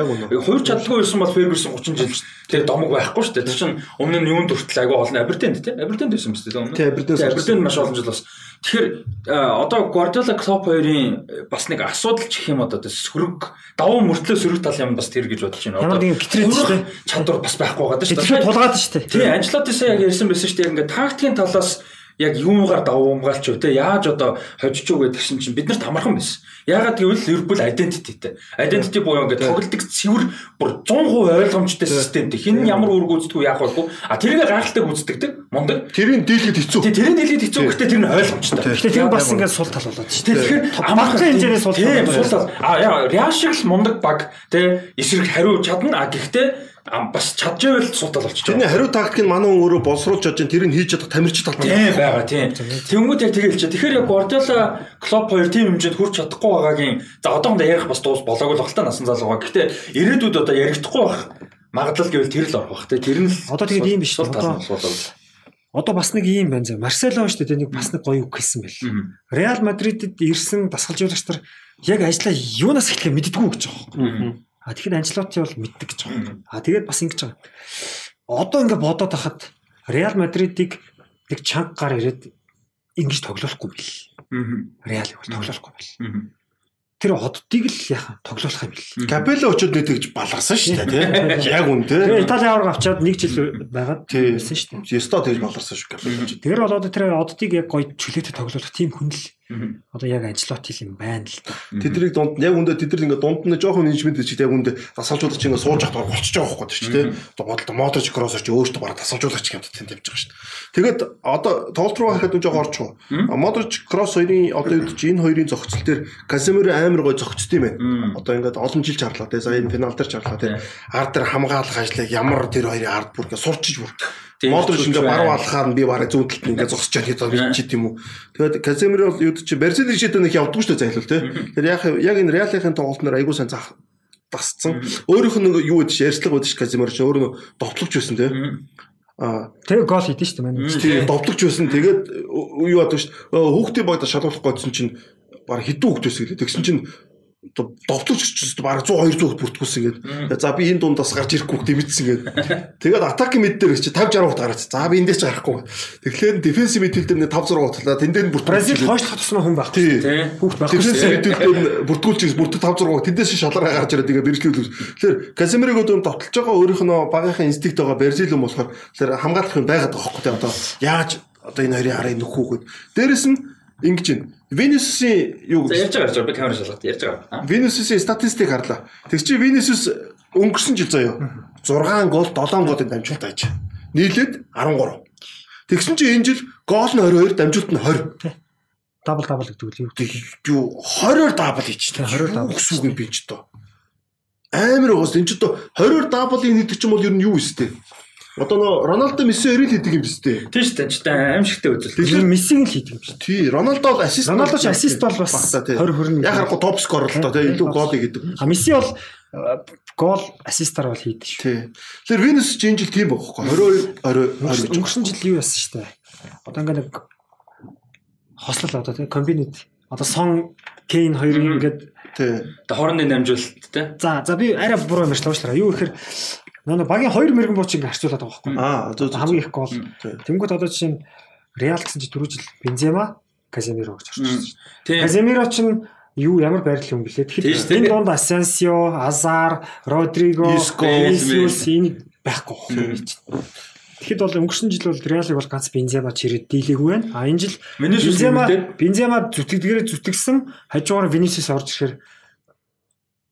Яг үнэ. хуурч чаддаггүй байсан бол Фергюсон 30 жил тэр домог байхгүй шүү дээ. Тэр чинь өмнө нь юунд хүртэл айгүй олон Аберденд тий. Аберденд байсан шүү дээ өмнө. Тий, Аберденд Тий, Аберденд маш олон жил бас. Тэгэхээр а, одоо Guardiola Klopp хоёрын э, бас нэг асуудал ч гэх юм одоо сөрөг давуу мөртлөө сөрөг тал юм бас тэр гэж бодож байна. Урах шүү дээ. чадвар бас байхгүй байгаа шүү Тэгэхээр тулгаад шүү дээ. Тий, Анчлотисаа яг ярьсан байсан шүү дээ. Ингээд тактикийн талаас яг юугаар давуу умгаалч юу те яаж одоо хожиж үг гэдгсэн чинь бид нарт амархан байсан. Яагаад гэвэл Ливерпул identityтэй. Identity буюу ингээд тоглолтыг цэвэр бүр 100% ойлгомжтой системтэй. Хин ямар үүрэг гүйцэтгэв яах вэ? А тэрийг гайхалтай гүйцэтгэдэг. Мундаг. Тэрийг дийлэхэд хэцүү. Тий, тэрийн дэлхийд хэцүү гэхдээ тэр нь ойлгомжтой. Гэхдээ тэр бас ингээд сул тал болоод шүү дээ. Тэгэхээр Амархан хэмжээний сул тал сул тал. А яа, Реал шиг л мундаг баг те эсрэг хариу чадна. А гэхдээ а, бас чадчихвэл сул тал болчих. Тэрний хариу тактик нь манай хүн өөрөө боловсруулж чадж. Тэрийг хийж чадах тамирчид тал байна. Тийм байгаа тийм. Тэнгүүд яг тэгээ хэлчихэ. Тэгэхээр яг Guardiola Klopp хоёр тийм хэмжээнд хүрч чадахгүй байгаагийн за одоохондоо ярих бас дуус болоог л багтаа насан залуугаа. Гэхдээ ирээдүйд одоо ярихдахгүй байх магадлал гэвэл тэр л орох бах. Тэр нь л Одоо тэгээд ийм биш Одоо-. Одоо бас нэг юм байна зэ. Марсело шүү дээ. Нэг бас нэг гоё үг хэлсэн байл. Реал Мадридэд ирсэн дасгалжуулагч нар яг ажлаа юунаас эхлэхээ мэддэггүй гэж байгаа. А тэгэхээр Анчлоти бол мэддэг гэж байгаа. А тэгээд бас ингэж байгаа. Одоо ингээ бодоод хахад Реал Мадридыг нэг чанга гар ирээд ингэж тоглохгүй бил. Реалыг бол тоглохгүй бил. Тэр оддыг л яхан тоглох юм бил. Капелло очоод нэг тэгж баларсан шүү дээ тий. Яг үн тий. Итали аварга авчаад нэг жил байгаад байсан шүү дээ. Есто тэгж баларсан шүү Капелло. Тэгэхээр бол одоо тэр оддыг яг гоё чөлөөтэй тоглох тийм хүн л одоо яг Анчлоти юм байна л да. Тэдрийг дунд яг үндэ тэдрэл ингээ дунд нь жоохон менежмент гэж яг үндэ тасалжуулагч ингээ сууж явах болчихж байгаа байхгүй тийм тий. Одоо бодлоо Модрич Кроссор ч өөртөө бараг тасалжуулагч гэмт тэнд явж байгаа шүү дээ. Тэгээд одоо тоглолт руу хахад жоохон орчихоо. Модрич Кросс хоёрын одоо юу гэж энэ хоёрын зохицол дээр Каземиро амар гой зохицсон юм байна. Одоо ингээд олон жил чарлаа тий. Сая финал дээр чарлаа тий. Ард дээр хамгаалах ажлыг ямар тэр хоёрын ард бүр ингээ сурчиж бүр Тийм, Модрич ингээ баруун алхаар нь би бараг зүүн талд ингээ зогсож байгаа хэд бичиж юм уу. Тэгээд Каземиро бол юу ч Барселоны шийдэ нэг явдгүй шүү дээ зайлвал тий. Тэр яг яг энэ Реалын тоглолтноор айгуу сайн зах тасцсан. Өөрийнх нь юу гэдэг чинь ярьцлага байдаг ш Каземиро ч өөрөө довтлогч байсан тий. Аа Тэгээ гол хийдэж шүү дээ манай. тий довтлогч байсан. Тэгээд юу яадаг ш хүүхдийн багта шалгуулах гэсэн чинь баг хитүү хүүхд байсан гэлээ. Тэгсэн чинь довтлож ирчихсэн баг 100 200 бүртгүүлсэн гээд. За би энэ дундаас гарч ирэхгүй дэмжсэн гээд. Тэгээд атаки мид дээр чи 50 60 хут гараад. За би эндээс ч гарахгүй. Тэгэхээр дефенсив мидфилд дээр 5 6 хутлаа тэндээ бүртгүүлсэн. Бразил хойшлох тусмаа хүн байхгүй. Тий. Хүүхд байхгүй. Дефенсив мидфилд дээр бүртгүүлж бүртэг 5 6 хут тэндээс шалгараа гарч ирээд ингээ бэрхлүүлж. Тэгэхээр Каземирог одоо довтлож байгаа өөрийнх нь багийнхаа инстинкт байгаа Бразил юм болохоор тэгэхээр хамгаалах юм байгаад байгаа хөөхгүй одоо яаж одоо энэ хоёрын харыг нөхөхүүд. Дээрэс нь ингэж байна. Венесусийн юу За ярьж байгаа би камер шалгаад ярьж байгаа. Венесусийн статистик харлаа. Тэг чи Венесус өнгөрсөн жил заяа 6 гол 7 голын дамжуулт байж. Нийлээд 13. Тэгсэн чи энэ жил гол нь 22, дамжуулт нь 20. Дабл дабл гэдэг үл юу гэдэг. Юу 20-оор дабл хийчихсэн. 20-оор дабл. гэсэн үг юм би ч доо. Амар уус энэ ч доо 20-оор даблыг нэгдэг ч юм бол ер нь юу өстэй. Одоо нөө Роналдо Месси өрөөл хийдэг юм биш үү? Тийм шүү дээ. ч та аимшигтэй үзэл. Тэр Мессиг л хийдэг юм шиг. Тий, Роналдо бол ассист. Роналдо ч ассист бол бас багтаа, тий. 20 20 Яг харахгүй топ скор л доо тий илүү гол хийдэг. А Месси бол э, гол ассистаар бол хийдэг шүү. Тий. Тэгэхээр Венус ч энэ жил тийм байхгүй. 22 20 Өнгөрсөн жил юу яасан шүү дээ. Одоо ингээ нэг хослол одоо тийм комбинит одоо сон Кейн хоёрын ингээд тий. Тэ хоорондын дамжуулалт те. за за би арай буруу юм ярьчлаа уучлаарай. Юу гэхээр нөө багийн хоёр мэрэгэн бууч ингээ харьцуулаад байгаа байхгүй. Аа зөв зөв. хамгийн их гол. Тэнгүүд одоо жишээ нь Реал гэсэн чи түрүү жил Бензема, Каземиро гэж орчихсон. Тийм. Каземиро ч нь юу ямар байрлал юм шүү Тэгэхээр дээ. энэ донд Асенсио, Азар, Родриго, Isco, Винисиус энэ байхгүй байна. Тэгэхэд бол өнгөрсөн жил бол Реалыг бол ганц Бензема чирээд дийлээгүй байна. А энэ жил Бензема. Бензема зүтгэдгээрээ зүтгэсэн хажуугаар Винисиус орж ирэхээр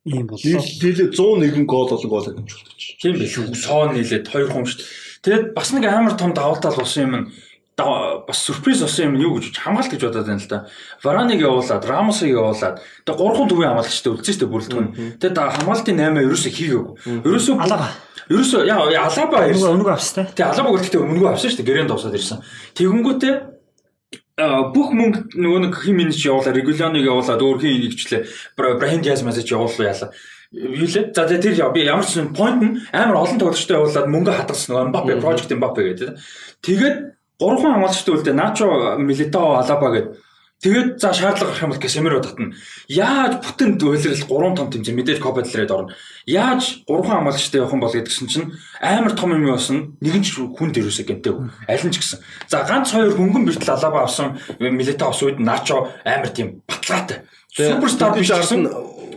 ийм боллоо. Дийлээ 101 гол болон гол дамжуулт. Тийм байх шүү. Соон нийлээд хоёр хүн шүү. дээ. Тэгээд бас нэг амар том даваалтал болсон юм нь бас сюрприз болсон юм юу гэж хамгаалт гэж бодоод байна л да. Вараныг явуулаад, Рамосыг явуулаад. Тэгээд гурван төвийн хамгаалагчтай үлдсэн шүү дээ бүрэлдэхүүн. Тэгээд да- хамгаалтын 8 ерөөсөө хийгээгүй. Ерөөсөө Алаба. Ерөөсөө яа Алаба ирсэн. өнгө авсан те. Тэгээ Алаба гэхдээ өмнөгөө авсан шүү дээ. Гэрэнд дуусаад ирсэн. Тэгэнгүүтээ бүх мөнгө нөгөө нэг хим минич явуулаа, регуляныг явуулаад өөр хин нэгчлээ. Брахим Диаз масаж явуулаа яалаа. Юу лээ? За тэр яа, би ямар ч юм point нь амар олон тоглогчтой явуулаад мөнгө хадгалсан нөгөө Мбаппе, project Мбаппе гэдэг. Тэгээд гурван хамгаалагчтай үлдээ Начо, Милитао, Алаба гэдэг. Тэгээд за шаардлага гарах юм бол Касемиро татна. Яаж бүтэнд уйлрал гурван том тэмцээн мэдээж Копа дэлрээд орно. Яаж гурван хамгаалагчтай явах юм бол гэдгсэн чинь амар том юм явсан. Нэгэн ч хүн дэрүүсэ гэнтэй. Аль нь ч гэсэн. За ганц хоёр хөнгөн бэртэл Алаба авсан, Милита авсан үед Начо амар тийм баталгаатай. Суперстар биш гэсэн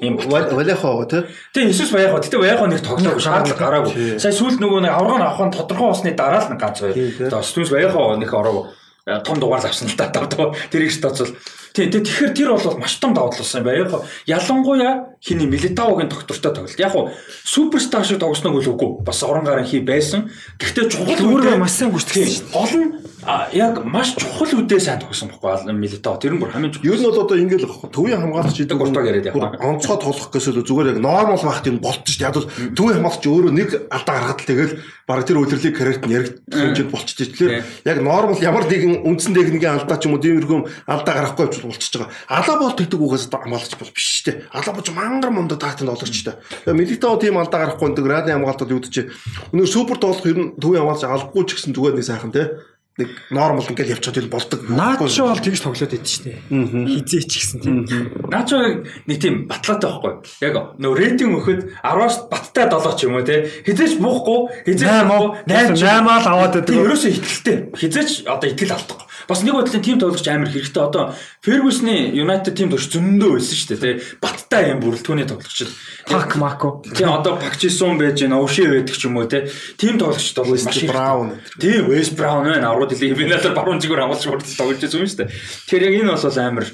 юм. Валехоо тий. Тэгээ Иесус баяхаа. Гэтэ баяхаа нэг тоглоогүй шаардлага гараагүй. Сая сүүлд нөгөө нэг авраг авах нь тодорхой болсны дараа л нэг ганц хоёр. Одоо Стүнс баяхаа нэг ороо э, том дугаар авсан л та одоо тэрийг ч тооцвол. Тийм тийм тэгэхээр тэр бол маш том болсон юм баяхаа. Ялангуяа хиний Милитаогийн доктортой тоглолт. Яг суперстар шиг тоглосног үл үгүй. Бас орон гарын хий байсан. Гэхдээ чухал үедээ- маш сайн гүйцэтгэсэн шүү дээ. Гол нь а, яг маш чухал үедээ сайн тогсон байхгүй Милитао. Тэр нь бүр хамгийн чухал. Ер нь бол одоо ингээл төвийн хамгаалагч гэдэг Гуртаг яриад явах. онцгой тоглох гэсэн зүгээр яг нормал багт юм болчих дээ. Яг бол төвийн хамгаалагч өөрөө нэг алдаа гаргаад л тэгэл баг тэр удирлыг карьерт нь яригдах хэмжээнд болчих дээ. Тэгэхээр яг нормал ямар нэгэн үндсэн техникийн алдаа ч юм уу тиймэрхүү алдаа гарахгүй ч болчихж байгаа. Алаа бол тэгдэг үгээс одоо хамгаалагч бол биш шүү дээ. Алаа бол мангар мундаг тактанд олгоч шүү дээ. Тэгээ Милитао тийм алдаа гарахгүй нэг радио хамгаалтад юу гэж өнөө супер тоглох ер нь төвийн хамгаалагч албагүй ч гэсэн зүгээр нэг сайхан те нэг нормал ингээл явчихад ил болдог. Начо бол тэгж тоглоод шүү дээ. Хизээч гэсэн тийм. Наачо нэг тийм батлаатай байхгүй. Яг нөө рейтинг өгөхөд 10-аас баттай 7 ч юм уу те. Хизээч буухгүй, хизээч 8 буухгүй, 8 8 л аваад байдаг. Тийм ерөөсөө ихтэлтэй. Хизээч одоо итгэл алдахгүй. Бас нэг бодлын тим тоглогч амар хэрэгтэй. Одоо Ferguson-ы United тим тоглогч зөндөө байсан дээ те. Баттай юм бүрэлдэхүүний тоглогч. Пак Мако. Тийм одоо Пакчисон байж гэн Овши байдаг ч юм уу те. Тим тоглогчд бол их Браун. Тийм West Brown байна. Арууд дэлхийн финалаар баруун зүгээр амгалж хүртэл тоглож байсан юм шүү дээ. Тэгэхээр яг энэ бол амар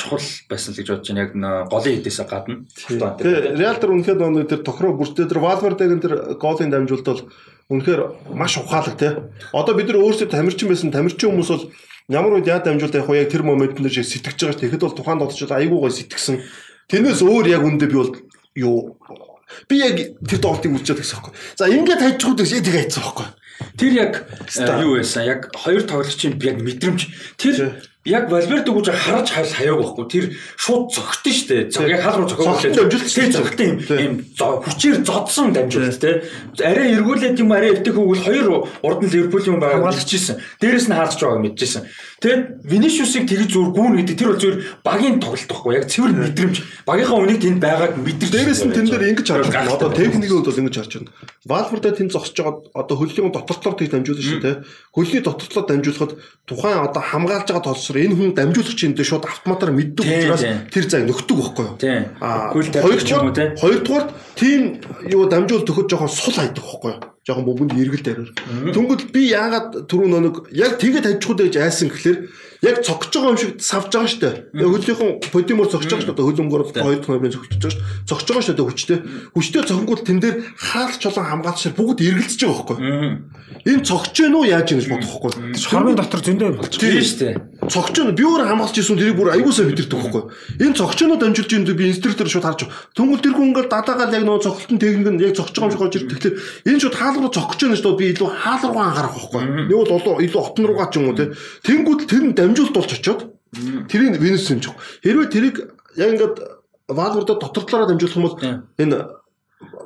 чухал байсан л гэж бодож байна. Яг голын хэдээсээ гадна. Тэгээ Реал дээр үнэхээр нөгөө тэр тохироо бүртээ тэр Валвердеген тэр голын дамжуулт бол үнэхээр маш ухаалаг тий. Одоо бид нар өөрсдөө тамирчин байсан тамирчин хүмүүс бол ямар үед яа дамжуулт яг яг тэр момент дээр шиг сэтгэж байгаа ш. Тэгэхэд бол тухайн тоглож айгүй гой сэтгсэн. Тэрнээс өөр яг үндэ би бол юу би яг тэр тоглолтыг үлчээд гэсэн байхгүй. За ингээд хайчихгүй яг тэгээ хайцсан байхгүй. Тэр яг э, юу байсан? Яг хоёр тоглогчийн яг мэдрэмж тэр яг Валверде гэж харж хаяаг байхгүй. Тэр шууд шүү дээ. Зог яг хаал руу зогсоод дамжуулсан зогтсон юм. Ийм хүчээр зодсон дамжуулт те. Арай эргүүлээд юм арай эвтэх өгвөл хоёр урд нь Ливерпул юм байгаа хэлчихсэн. Дээрээс нь хаалж байгааг мэдчихсэн. Тэгээд Винишиусыг тэгж зүгээр гүүн гэдэг тэр бол зүгээр багийн тоглолт байхгүй. Яг цэвэр мэдрэмж. Багийнхаа үнийг тэнд байгааг мэдэрч. Дээрээс нь тэн дээр ингэж харж байна. Одоо техникийн хувьд бол ингэж харж байна. Валфорда тэнд зогсож байгаа одоо хөллийн дотортлоор тийж дамжуулсан шүү дээ. Хөлний дотортлоор дамжуулахад тухайн одоо хамгаалж байгаа толсор энэ хүн дамжуулагч энэ дээр шууд автоматар мэддэг учраас тэр зай нөхдөг байхгүй юу? Аа хоёрдугаар хоёрдугаар тийм юу дамжуул төхөж жоохон сул хайдаг байхгүй юу? жоохон бөмбөнд эргэл дээр. Түнгэл би яагаад түрүү нönөг яг тэгээд хажихуд гэж айсан гэхэлэр яг цогж байгаа юм шиг савж байгаа штэ. Яг хөлийнхэн подимор цогж байгаа штэ. Хөлөнгөөр хоёр дахь номын цогж байгаа штэ. Цогж байгаа штэ хүчтэй. Хүчтэй цогнгууд тэн дээр хаалт чулан хамгаалч шир бүгд эргэлдэж байгаа байхгүй. Энэ цогч гэнэ үү яаж юм гэж бодохгүй. Шармын дотор зөндөө болчих. Тийм штэ. Цогч нь би өөр хамгаалж исэн тэрийг бүр аягуулсаа мэдэрдэг байхгүй. Энэ цогчноо дамжуулж юм би инструктор шууд харж. Түнгэл тэр хүн ингээд дадаагаал яг нөгөө цогцолтын техник нь яг цогч байгаа юм шиг болж ирдэг. Тэгэхээр энэ шууд хаал руу цогч гэнэ штэ би илүү хаал руу анхаарах байхгүй. Нэг бол илүү отон руугаа ч юм уу те. Тэнгүүд тэр нь дамжуулт болж очиод тэрийг Венус юм жиг. Хэрвээ тэрийг яг ингээд Валвордо дотор талаараа дамжуулах юм бол энэ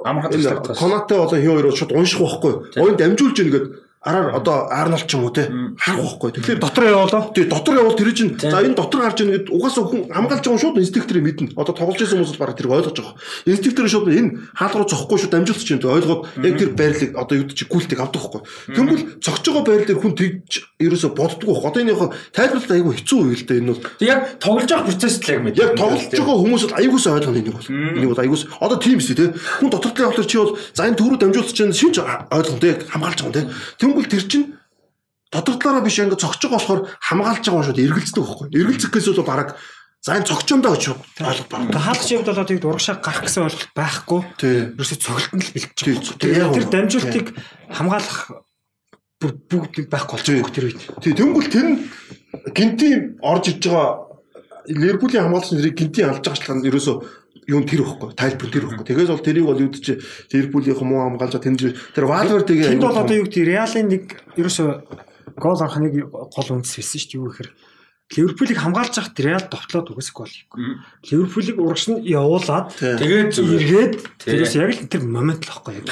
амархан Конате болон хин хоёр шууд унших байхгүй. Ойн дамжуулж ийн гэдэг араар одоо Арнолд ч юм уу те харах байхгүй. Тэгэхээр дотор явуулаа. Тий дотор явуул тэр чинь за энэ дотор гарч ийн гэд угаасаа хүн хамгаалж байгаа шууд инстинкторыг мэднэ. Одоо тоглож байсан хүмүүс бараг тэр ойлгож байгаа. Инстинктор шууд энэ хаал руу цохгүй шууд дамжуулах чинь ойлгоод яг тэр байрлыг одоо юу чи гүйлтийг авдаг байхгүй. Тэнгүүл цогч байгаа байр дээр хүн тэгж ерөөсө боддгоо. Одоо энэ яг тайлбарлалт айгүй хэцүү үйл дээ энэ бол. Яг тоглож байгаа процесс л яг мэд. Яг тоглож байгаа хүмүүсд айгуус ойлгоно энийг бол. Энийг бол айгуус одоо тийм биш те. Хүн дотор талын автор чи бол за энэ төрөө дамжуулах чинь шинж ойлгоно те хамгаалж байгаа те. Тэнгүүл тэр чинь дотор талаараа биш ингээд цогч байгаа болохоор хамгаалж байгаа шууд эргэлздэг байхгүй. Эргэлзэх гэсэн бол бараг за энэ цогчондоо байна. Тэгээ хаалгач явд болоод тийм урагшаа гарах гэсэн ойлголт байхгүй. Ерөөсөө цогтолтод л байгаа. Тэр дамжуултыг хамгаалах бүгд байхгүй болж байгаа тэр үед. Тий тэнгүүл тэр нь гинти орж иж байгаа Ливерпулийн хамгаалагч нарыг гинти алж байгаа шалтгаан ерөөсөө юу тэр ихгүй тайлбар тэр ихгүй. Тэгээс бол тэрийг бол юу гэж Ливерпулийн хүмүүн хамгаалж тэн тэр Валвердгийн тэнд бол одоо юу гэдэг Реалын нэг ерөөсөө гол авах нэг гол үндэс хэлсэн шүү дээ. Юу гэхээр Ливерпулийг хамгаалж байхад Реал довтлоод үгүйсэх гол ихгүй. Ливерпулийг урагш нь явуулаад тэгээд эргээд тэрээс яг л тэр момент л байхгүй яг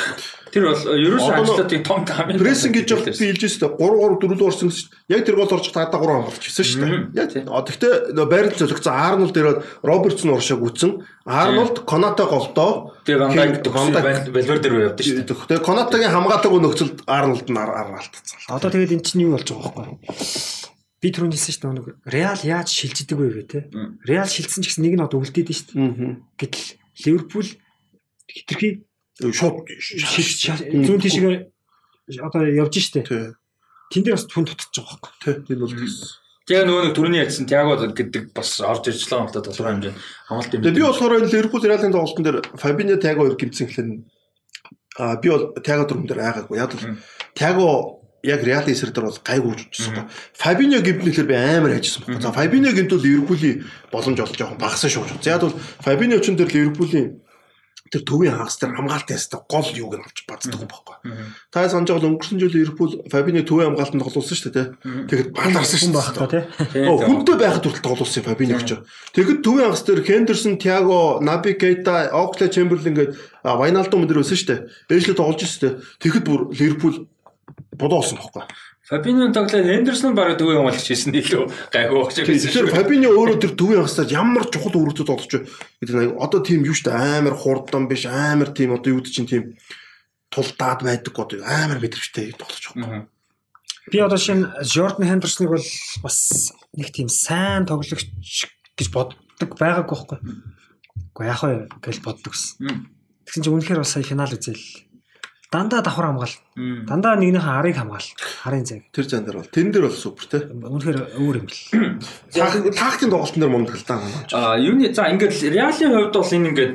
Тэр бол ерөөсөө ажлуудыг том хамгийн прессинг гэж бол би хэлж өстэй 3 3 4 л орсон гэсэн чинь яг тэр гол орж тагада 3 хамгаалж гисэн шүү дээ. Яг тийм. Гэхдээ байрал зөвлөгцөн Арнолд ирээд Робертсон уршаа гүцэн Арнолд Конате голдоо тэгээ Вандайк Валверде рүү явдсан шүү дээ. Тэгээ Конатегийн хамгаалаг нөхцөлд Арнолд нь аргаалтцсан. Одоо тэгээд эн чинь юу болж байгаа байхгүй би түрүүн хэлсэн шүү дээ нэг Реал яаж шилждэг вэ гэх те. Реал шилжсэн ч гэсэн нэг нь одоо үлдээд шүү дээ. Гэтэл Ливерпул хитрхи шууд зүүн тишгээ одоо явж штэ. Тэн дээр бас түн тутаж байгаа байхгүй. Тий. Энэ бол Тэгээ нөгөө нэг түрүүний ярьсан Тиаго гэдэг бас орж ирж байгаа юм л да тодорхой хэмжээнд хамгаалт юм. Тэгээ би болохоор энэ Ливерпул Реалын тоглолтын дээр Фабиньо Тиаго хоёр гимцэн гэхлээр а би бол Тиаго дүрмэн дээр айгаагүй. Яг л Тиаго яг Реал эсрэг дээр бол гайгүй үжижсэн байна. Фабиньо гимтнэлэр би амар хайжсан байна. За Фабиньо гимтэл Ливерпулийн боломж бол жоохон багасан шүү. За яг бол Фабиньо ч энэ дээр Ливерпулийн тэр төвийн хагас дээр хамгаалт ястаа гол юуг нь авч бацдаг юм байхгүй. Та санаж байгаа өнгөрсөн жил Ливерпул Фабино төвийн хамгаалтанд тоглуулсан шүү дээ. Тэгэхэд баларсан шүү дээ. Оо хүнтэй байхад хүртэл тоглуулсан Фабино гэж. Тэгэхэд төвийн хагас дээр Хендерсон, Тиаго, Наби Кейта, Окла Чемберлин гээд Вайналдо мөн дээр байсан шүү дээ. Ээжлээ тоглож шүү дээ. Тэгэхэд бүр Ливерпул бодоосон байхгүй. Фабиньо тоглоод Хендерсон бараг төвийн хамгаалагч хийсэн илүү гайгүй багч гэсэн. Тэгэхээр Фабиньо өөрөө тэр төвийн хагасаар ямар чухал үүрэгтэй тоглож гэдэг нь одоо тийм юу штэ амар хурдан биш амар тийм одоо юу гэдэг чинь тийм тулдаад байдаг одоо амар мэдрэгчтэй тоглож байгаа. Би одоо шинэ Jordan Henderson-ыг бол бас нэг тийм сайн тоглогч гэж боддог байгаагүй байхгүй. Уу яах вэ гэж боддог гэсэн. Тэгсэн чинь үнэхээр бас сая финал үзэл дандаа давхар хамгаал. Дандаа нэгнийхээ арыг хамгаал. Харын зайг. Тэр зан дээр бол тэн дээр бол супер те. Үнэхээр өөр юм бэл. Тактикийн тоглолтын дээр мундаг л даа. Аа юуны за ингээд Реалын хувьд бол энэ ингээд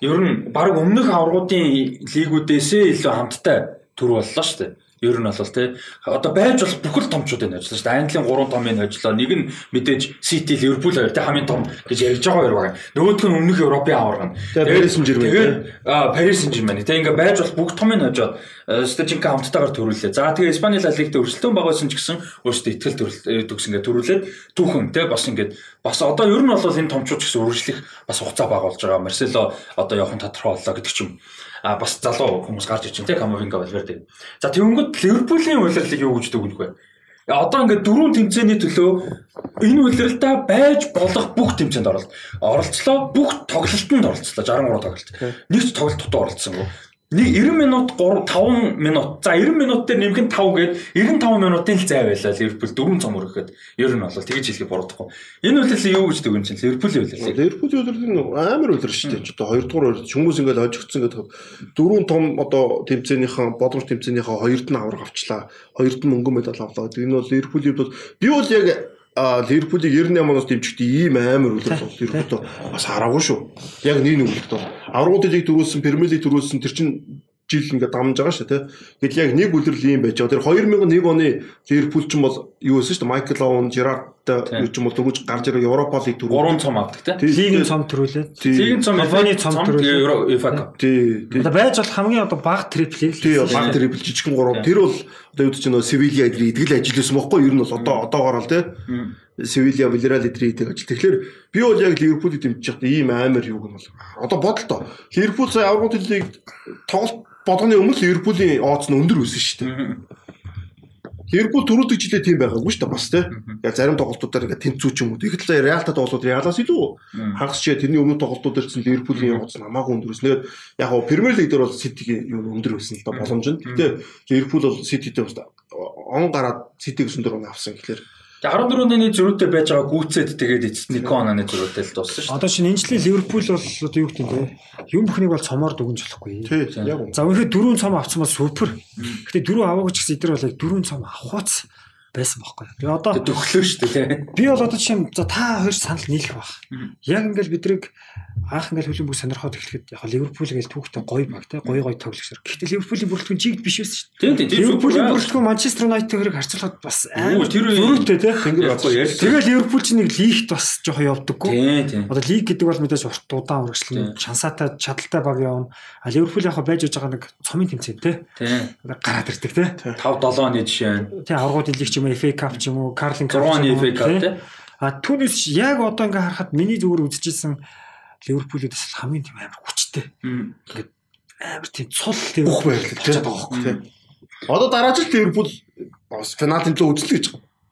ер нь баг өмнөх аваргуудын лигүүдээсээ илүү хамттай төр боллоо шүү дээ. Ер нь бол тий. Одоо байж бол бүхэл томчуудыг ажиллаж шүү дээ. Английн 3 томыг ажиллаа. Нэг нь мэдээж City, Liverpool хоёр тий хамгийн том гэж ярьж байгаа хоёр байгаа. Нөгөөх нь өмнөх Европын аварга. Тэгээд Paris Saint-Germain. Тэгээд Paris Saint-Germain. Тий ингээ байж бол бүгд томыг хожоод стажинка хамттайгаар төрүүлээ. За тэгээ Испани ла лигт өрсөлдөөн байгуулсан ч гэсэн өөрсдөө ихтгэл төгс ингээ төрүүлээд түүхэн тий бас ингээ бас одоо ер нь бол энэ томчууд гэсэн үргэлжлэх бас хугацаа байгуулж байгаа. Марсело одоо явахын тодорхой боллоо гэдэг ч юм а бас залуу хүмүүс гарч иж чинь те Камовинга Валверде. За тэгэнгүүт Ливерпулийн удирдлыг юу гэж дүгнэх вэ? Одоо ингээд дөрвөн тэмцээний төлөө энэ удирдалтаа байж болох бүх тэмцээнд оролцлоо. Оролцлоо бүх тоглолтод оролцлоо 63 тоглолт. Нэг ч тоглолт дутуу оролцсонгүй нэг 90 минут 3 5 минут. За 90 минут дээр нэмэх нь 5 гээд 95 минутын л зай байлаа Ливерпул 4 цом өргөхөд. Ер нь бол тэгж хэлхий буруудахгүй. Энэ үйлдэл юу гэж дүгэн чинь Ливерпулийн үйлдэл. Ливерпулийн үйлдэл амар үйлдэл шүү дээ. Одоо 2 дугаар үйлдэл хүмүүс ингээд хожигдсон гэдэг дөрвөн том одоо тэмцээнийхэн бодгоч тэмцээнийхэн хоёрд нь авраг авчлаа. Хоёрд нь мөнгөн медаль авлаа. Энэ бол Ливерпулийн бол би бол яг Ливерпулийг 98 оноос дэмжихдээ ийм амар үлрэл бол Ливерпул бас хараагүй шүү. Яг нэг нүгэлт бол. Аврагуудыг төрүүлсэн, Премьер лиг төрүүлсэн тэр чинь жил ингээд дамж байгаа шүү тий. Гэтэл яг нэг үлрэл ийм байж байгаа. Тэр 2001 оны Ливерпул ч юм бол юу гэсэн шүү дээ. Майкл Оун, Жерард юу ч юм бол дөрвөж гарч ирээ Европа лиг төрүүл. Гурван цом авдаг тий. Лигийн цом төрүүлээ. Лигийн цом, Европын цом төрүүлээ. Тий. Одоо байж бол хамгийн одоо баг триплийг л. Тий, баг трипл жижигхэн гурав. Тэр бол одоо юу гэж нөө Севилья эдгээр идгэл ажилласан бохгүй юу? Ер нь бол одоо одоогоор л тий. Севилья, Вильярал эдгээр идэх ажил. Тэгэхээр би бол яг Ливерпулийг дэмжиж байхдаа ийм амар юуг нь бол одоо бодлоо. Ливерпул сая Аврал лиг тоглолт болгоны өмнө Ливерпулийн оц нь өндөр өссөн шүү дээ. Ливерпул түрүүд жилээ тийм байгаагүй шүү дээ бас тий. Яг зарим тоглолтуудаар ингээд тэнцүүч юм уу. Тэгэхдээ Реалтай тоглоод Реалаас илүү хагас чие тэрний өмнө тоглолтуудаар чинь Ливерпулийн оц нь хамаагүй өндөр өснө. Яг нь Премьер лиг дээр бол Ситигийн юм өндөр өссөн л да боломж нь. Гэтэ Ливерпул бол Сититэй бас э, он гараад Ситиг өсөн дөрөв авсан гэхлээрэ 14 оны зөрүүтэй байж байгаа гүцэд тэгээд эцэст нэг онооны зөрүүтэй л дууссан шүү. Одоо шинэ энэ жилийн Ливерпул бол одоо юу гэх юм бэ? Юм бүхнийг бол цомоор дүгнж болохгүй. За үнэхээр дөрөв цом авцсан бол супер. Гэтэ дөрөв аваагүй ч гэсэн эдгээр бол яг дөрөв цом авахуц байсан байхгүй. Тэгээ одоо төглөө шүү дээ. Би бол одоо жишээ за та хоёр санал нийлэх баг. Яг ингээл бидрэг анх ингээл хөлбөмбөг сонирхоод эхлэхэд яг Ливерпул гээл түүхтэй гоё баг те гоё гоё тоглогчор. Гэхдээ Ливерпулийн бүрэлдэхүүн чигд биш байсан шүү дээ. Тийм тийм. Ливерпулийн бүрэлдэхүүн Манчестер Юнайтед хэрэг харьцуулахад бас амар зөрүүтэй те. Тэгээ Ливерпул чинь нэг лигт бас жоохон явдаггүй. Тийм тийм. Одоо лиг гэдэг бол мэдээж урт удаан үргэлжлэн шансаатай чадaltaй баг явна. А Ливерпул яг байж байгаа нэг цомын тэмцээн те. Гараад ирдэг те. 5 7 оны жишээ. Тийм аргууд лиг ч юм уу FA Cup ч юм уу Carling Cup 6 оны FA Cup те. А түүнээс яг одоо ингээ харахад миний зүгээр үзчихсэн Ливерпулүүд бас хамгийн тийм амар хүчтэй. Ингээд амар тийм цул Ливерпул байхгүй тийм. Одоо дараа жил Ливерпул бас пенальтын төлөө үзлээ гэж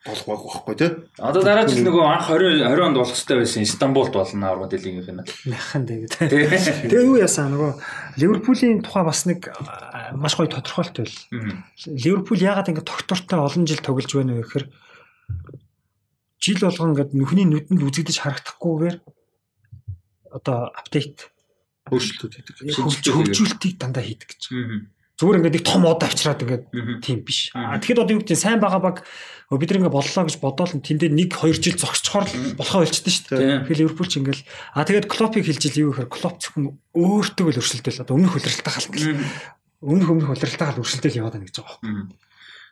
болох байх байхгүй тий. Одоо дараа жил нөгөө анх 20 20 онд болох хэрэгтэй байсан Истанбулд болно аргууд лигийн финал. Яхан тэгээд. Тэгээ юу яасан нөгөө Ливерпулийн тухай бас нэг маш гоё тодорхойлт байл. Ливерпул яагаад ингэ тогтвортой олон жил тоглож байна вэ гэхээр жил болгон ингээд нүхний нүдэнд үзэгдэж харагдахгүйгээр одоо апдейт хөгжөлтүүд хийдэг. Хөгжүүлэлтийг дандаа хийдэг гэж. Зүгээр ингээд нэг том од авчираад ингээд тийм биш. Тэгэхэд одоо юу гэдэг сайн байгаа баг бид нэг боллоо гэж бодоол нь тэндээ 1 2 жил зогсчхоор болохоо болчихдээ шүү дээ. Тэгэхээр Ливерпул ч ингээд а тэгээд Клопыг хэлж ил юу гэхээр Клоп зөвхөн өөртөө л өршөлтөл одоо өмнөх хөлрөлтөй халт. Өмнөх өмнөх хөлрөлтөй халт өршөлтөл яваад байна гэж байгаа юм.